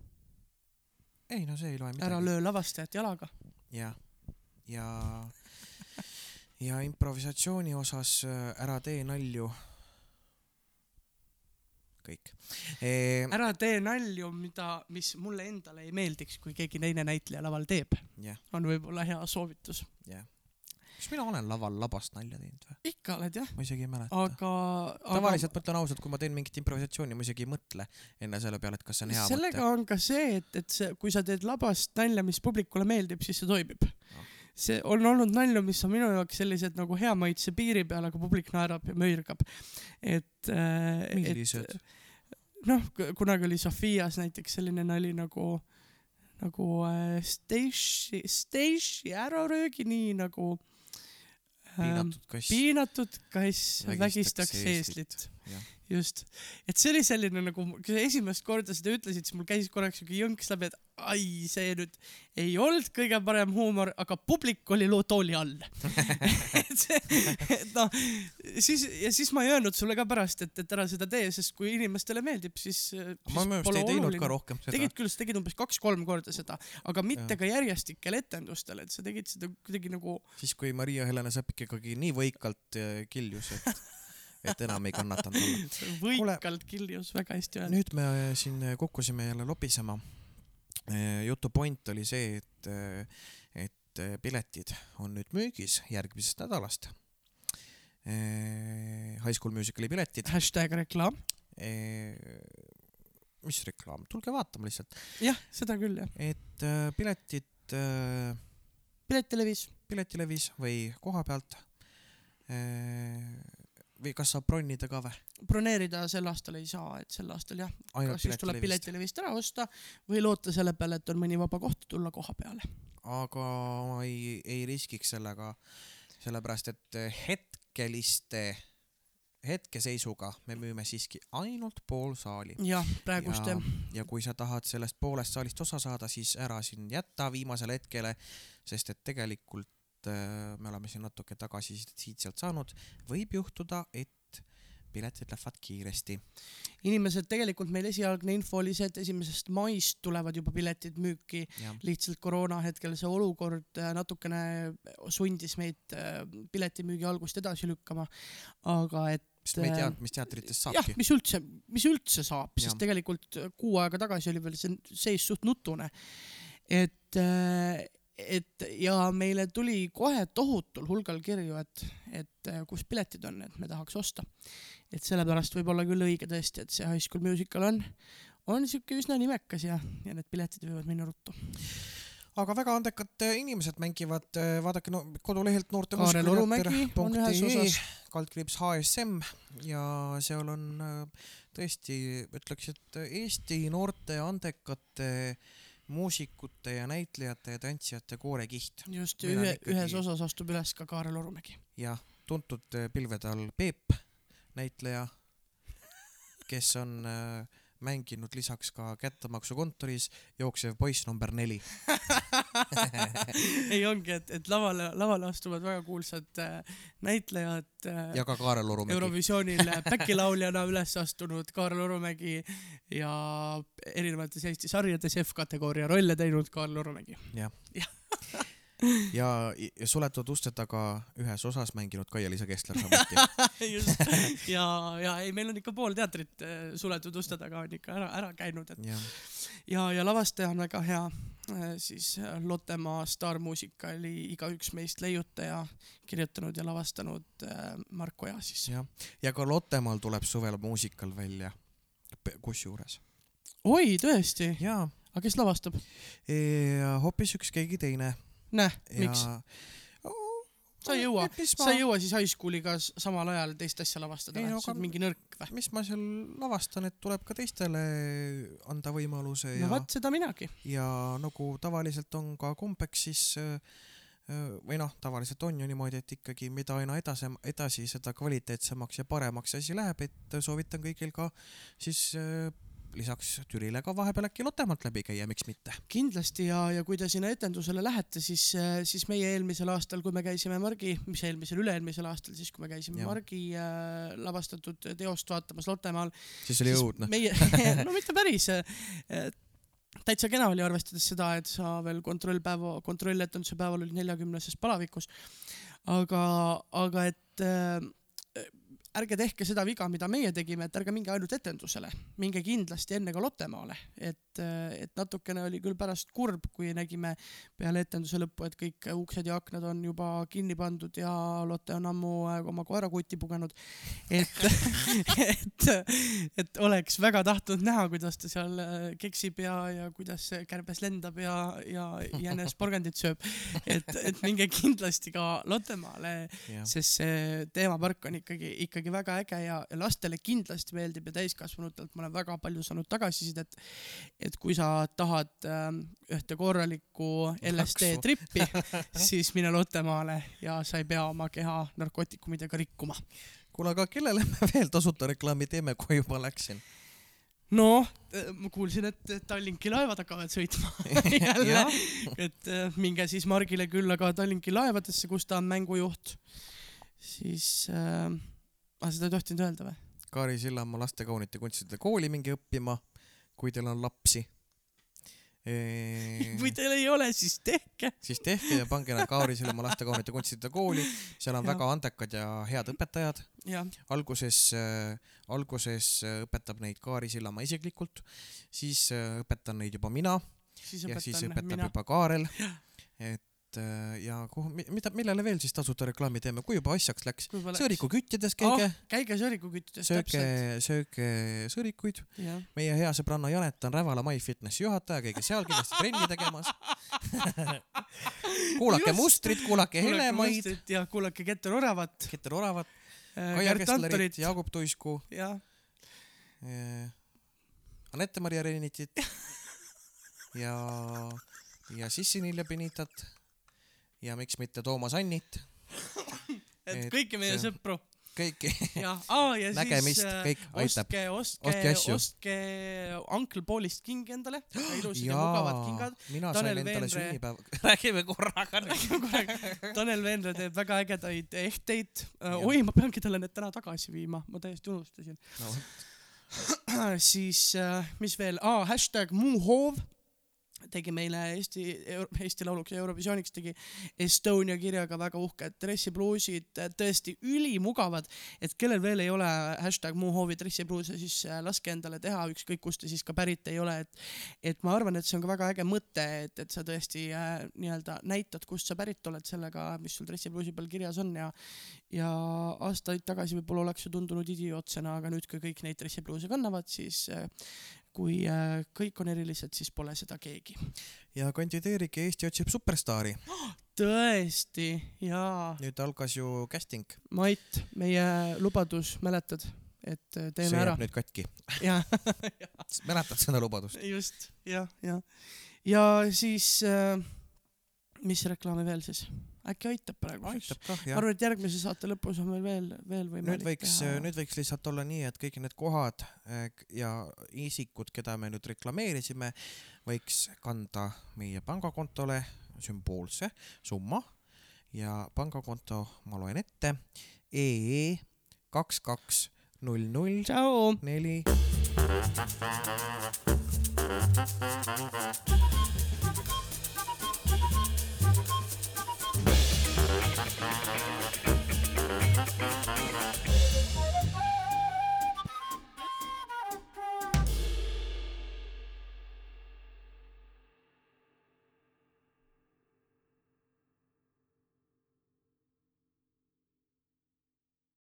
Speaker 1: ei no see ei loe
Speaker 2: ära
Speaker 1: midagi.
Speaker 2: löö lavastajat jalaga.
Speaker 1: ja, ja, ja improvisatsiooni osas äh, ära tee nalju. kõik e,.
Speaker 2: ära tee nalju, mida, mis mulle endale ei meeldiks, kui keegi teine näitleja laval teeb,
Speaker 1: jah,
Speaker 2: on võib-olla hea soovitus.
Speaker 1: jah. Kas mina olen laval labast nalja teinud või?
Speaker 2: ikka oled jah,
Speaker 1: ma isegi ei mäleta.
Speaker 2: aga, aga
Speaker 1: tavaliselt ma ütlen ausalt, kui ma teen mingit improvisatsiooni, ma isegi ei mõtle enne selle peale, et kas see on hea
Speaker 2: sellega
Speaker 1: mõte.
Speaker 2: on ka see, et, et see, kui sa teed labast nalja, mis publikule meeldib, siis see toimib
Speaker 1: Ah.
Speaker 2: see on olnud nalju, mis on minu jaoks sellised nagu hea maitse piiri peal, aga publik naerab ja möirgab. et, et
Speaker 1: millised?
Speaker 2: noh, kunagi oli Sofias näiteks selline nali nagu, nagu äh, Stacy, Stacy ära röögi nii nagu ähm,
Speaker 1: piinatud kass.
Speaker 2: piinatud kass
Speaker 1: Vägistaks
Speaker 2: vägistaks
Speaker 1: eeslit.
Speaker 2: eeslit. just, et see oli selline nagu, kui sa esimest korda seda ütlesid, siis mul käis korraks siuke jõnks läbi, et ai, see nüüd ei olnud kõige parem huumor, aga publik oli loo tooli all. et see, et noh, siis ja siis ma ei öelnud sulle ka pärast, et, et ära seda tee, sest kui inimestele meeldib, siis.
Speaker 1: ma minu arust ei teinud ka rohkem seda
Speaker 2: tegid. küll, sa tegid umbes kaks-kolm korda seda, aga mitte
Speaker 1: Jah.
Speaker 2: ka järjestikel etendustel, et sa tegid seda kuidagi nagu
Speaker 1: siis, kui Maria-Helena Sepik ikkagi nii võikalt äh, kiljus, et, et enam ei kannatanud olla.
Speaker 2: võikalt kiljus, väga hästi öeldud.
Speaker 1: nüüd me äh, siin kukkusime jälle lobisema. jutu point oli see, et, et äh, piletid on nüüd müügis järgmisest nädalast. High School Musicali piletid.
Speaker 2: hashtag reklaam.
Speaker 1: mis reklaam, tulge vaatama lihtsalt,
Speaker 2: jah, seda küll jah.
Speaker 1: et äh, piletid äh,
Speaker 2: Piletitelevis.
Speaker 1: Piletilevis või koha pealt. Või kas saab bronida ka või?
Speaker 2: broneerida sel aastal ei saa, et sel aastal jah, kas siis tuleb
Speaker 1: Piletilevist.
Speaker 2: Piletilevist ära osta või loota selle peale, et on mõni vaba koht, tulla koha peale.
Speaker 1: aga ma ei, ei riskiks sellega, sellepärast et hetkeliste, hetkeseisuga me müüme siiski ainult pool saali.
Speaker 2: jah, praegust
Speaker 1: ja
Speaker 2: jah.,
Speaker 1: ja kui sa tahad sellest poolest saalist osa saada, siis ära siin jäta viimasele hetkele, sest et tegelikult äh, me oleme siin natuke tagasisidet siit-sealt saanud, võib juhtuda, et piletid lähevad kiiresti.
Speaker 2: inimesed tegelikult meil esialgne info oli see, et esimesest maist tulevad juba piletid müüki,
Speaker 1: jah,
Speaker 2: lihtsalt koroona hetkel see olukord äh, natukene sundis meid äh, piletimüügi algust edasi lükkama. aga et
Speaker 1: sest me ei teadnud, mis teatritest
Speaker 2: jah
Speaker 1: saabki,.
Speaker 2: mis üldse, mis üldse saab,
Speaker 1: Jah.
Speaker 2: sest tegelikult kuu aega tagasi oli veel see seis suht nutune. et, et ja meile tuli kohe tohutul hulgal kirju, et, et äh, kus piletid on, et me tahaks osta. et sellepärast võib olla küll õige tõesti, et see High School Musical on, on siuke üsna nimekas ja, ja need piletid võivad minna ruttu.
Speaker 1: aga väga andekad äh, inimesed mängivad, vaadake no kodulehelt noorte
Speaker 2: osas.
Speaker 1: kaldkriips HSM ja seal on äh, tõesti, ütleks, et Eesti noorte andekate muusikute ja näitlejate ja tantsijate koorekiht
Speaker 2: just,
Speaker 1: on
Speaker 2: ühe,
Speaker 1: ikkagi-
Speaker 2: ühes osas astub üles ka Kaarel Orumägi.
Speaker 1: ja tuntud äh, pilvede all Peep, näitleja, kes on äh, mänginud lisaks ka kättemaksukontoris jooksev poiss number neli.
Speaker 2: ei ongi, et, et lavale, lavale astuvad väga kuulsad äh, näitlejad äh,
Speaker 1: ja ka Kaarel Orumägi.
Speaker 2: Eurovisioonil back-lauljana üles astunud Kaarel Orumägi ja erinevates Eesti sarjades F-kategooria rolle teinud Kaarel Orumägi.
Speaker 1: ja, ja suletud uste taga ühes osas mänginud Kaia-Liisa Kessler samuti.
Speaker 2: just, ja, ja ei, meil on ikka pool teatrit äh, suletud uste taga on ikka ära, ära käinud, et
Speaker 1: jah,
Speaker 2: ja, ja lavastaja on väga hea, siis äh, Lottemaa staarmuusikali Igaüks meist leiutaja, kirjutanud ja lavastanud äh, Mark Oja siis.
Speaker 1: jah, ja ka Lottemaal tuleb suvel muusikal välja. kusjuures.
Speaker 2: oi, tõesti, aga kes lavastab?
Speaker 1: hoopis üks keegi teine. Ja
Speaker 2: miks? sa ei jõua, sa ei, jõua siis high school'iga samal ajal teist asja lavastada või
Speaker 1: no?
Speaker 2: sa oled mingi nõrk või?
Speaker 1: mis ma seal lavastan, et tuleb ka teistele anda võimaluse
Speaker 2: no
Speaker 1: ja
Speaker 2: vot, seda minagi.
Speaker 1: ja nagu tavaliselt on ka kombeks, siis äh, või noh, tavaliselt on ju niimoodi, et ikkagi mida aina edasi, edasi, seda kvaliteetsemaks ja paremaks asi läheb, et soovitan kõigil ka siis äh, lisaks Türile ka vahepeal äkki Lottemaalt läbi käia, miks mitte.
Speaker 2: kindlasti ja, ja kui te sinna etendusele lähete, siis, siis meie eelmisel aastal, kui me käisime Margi, mis eelmisel, üle-eelmisel aastal, siis kui me käisime ja. Margi äh, lavastatud teost vaatamas Lottemaal,
Speaker 1: siis oli õudne.
Speaker 2: meie, no mitte päris. täitsa kena oli, arvestades seda, et sa veel kontrollpäeva, kontrolletenduse päeval olid neljakümneses palavikus. aga, aga et äh, ärge tehke seda viga, mida meie tegime, et ärge minge ainult etendusele, minge kindlasti enne ka Lottemaale, et, et natukene oli küll pärast kurb, kui nägime peale etenduse lõppu, et kõik uksed ja aknad on juba kinni pandud ja Lotte on ammu äh, oma koera kuti pugenud. et, et, et oleks väga tahtnud näha, kuidas ta seal äh, keksib ja, ja kuidas see kärbes lendab ja, ja jänes porgandit sööb. et, et minge kindlasti ka Lottemaale sest see teemapark on ikkagi, ikkagi väga äge ja ja lastele kindlasti meeldib ja täiskasvanutelt ma olen väga palju saanud tagasisidet, et kui sa tahad ähm, ühte korralikku LSD trippi, siis mine Lottemaale ja sa ei pea oma keha narkootikumidega rikkuma.
Speaker 1: kuule, aga kellele me veel tasuta reklaami teeme, kui juba läksin?
Speaker 2: noh, ma kuulsin, et Tallinki laevad hakkavad sõitma jälle et äh, minge siis Margile külla ka Tallinki laevadesse, kus ta on mängujuht. siis äh,, ah seda ei tohtinud öelda või?
Speaker 1: Kaari Sillamaa lastekaunite kunstide kooli minge õppima, kui teil on lapsi.
Speaker 2: kui teil ei ole, siis tehke.
Speaker 1: siis tehke ja pange nad Kaari Sillamaa lastekaunite kunstide kooli, seal on
Speaker 2: Jah.
Speaker 1: väga andekad ja head õpetajad. alguses äh,, alguses äh, õpetab neid Kaari Sillamaa isiklikult, siis äh, õpetan neid juba mina ja siis õpetab
Speaker 2: mina.
Speaker 1: juba Kaarel. et äh, ja kuhu, mida, millele veel siis tasuta reklaami teeme, kui juba asjaks läks? sõõrikuküttides käige.
Speaker 2: Oh,, käige sõõrikuküttides
Speaker 1: sööge sööge sõõrikuid. meie hea sõbranna Janet on Rävala MyFitnessi juhataja, käige seal kindlasti trenni tegemas. kuulake
Speaker 2: Just.
Speaker 1: mustrit, kuulake helemaid,
Speaker 2: ja kuulake Keter Oravat,
Speaker 1: Keter Oravat,
Speaker 2: Kaia
Speaker 1: Kaia Kesslerit, Jaagup Tuisku,
Speaker 2: jah,
Speaker 1: Anette-Maria Renitit ja, ja Sissi Nilja Benitat ja miks mitte Toomas Annit,
Speaker 2: et
Speaker 1: Et,
Speaker 2: kõiki meie
Speaker 1: äh,
Speaker 2: sõpru
Speaker 1: kõiki.
Speaker 2: jah, aa ja
Speaker 1: Nägemist,
Speaker 2: siis äh,
Speaker 1: kõik aitab.
Speaker 2: ostke, ostke
Speaker 1: Ostke,
Speaker 2: Uncle Paulist kingi endale, ilusad ja mugavad kingad.
Speaker 1: mina
Speaker 2: Tanel
Speaker 1: sain endale
Speaker 2: Veenre-
Speaker 1: sünnipäeva, räägime korraga.
Speaker 2: Tanel Veenre teeb väga ägedaid ehteid.
Speaker 1: Jah.
Speaker 2: oi, ma peangi talle need täna tagasi viima, ma täiesti unustasin.
Speaker 1: No,
Speaker 2: siis äh, mis veel ah,, hashtag Muuhov tegi meile Eesti, Eesti Lauluks ja Eurovisiooniks tegi Estonia kirjaga väga uhked dressipluusid, tõesti ülimugavad, et kellel veel ei ole hashtag Muuhovi dressipluuse, siis äh, laske endale teha, ükskõik kust te siis ka pärit ei ole, et et ma arvan, et see on ka väga äge mõte, et, et sa tõesti äh, nii-öelda näitad, kust sa pärit oled sellega, mis sul dressipluusi peal kirjas on ja ja aastaid tagasi võib-olla oleks ju tundunud idiootsena, aga nüüd, kui kõik neid dressipluuse kannavad, siis äh, kui äh, kõik on erilised, siis pole seda keegi.
Speaker 1: ja kandideerige Eesti otsib superstaari.
Speaker 2: tõesti, jaa.
Speaker 1: nüüd algas ju casting,
Speaker 2: Mait, meie lubadus, mäletad, et äh,
Speaker 1: see
Speaker 2: teeme ära
Speaker 1: jääb. nüüd katki. mäletad seda lubadust?
Speaker 2: just, jah, jah. ja siis äh,, mis reklaami veel siis? Äkki aitab praegu?
Speaker 1: aitab kah
Speaker 2: ma
Speaker 1: jah.
Speaker 2: arvan, et järgmise saate lõpus on meil veel, veel võimalik
Speaker 1: nüüd võiks, nüüd võiks lihtsalt olla nii, et kõik need kohad eh, ja isikud, keda me nüüd reklameerisime, võiks kanda meie pangakontole sümboolse summa. Ja pangakonto ma loen ette. EE kaks kaks null null neli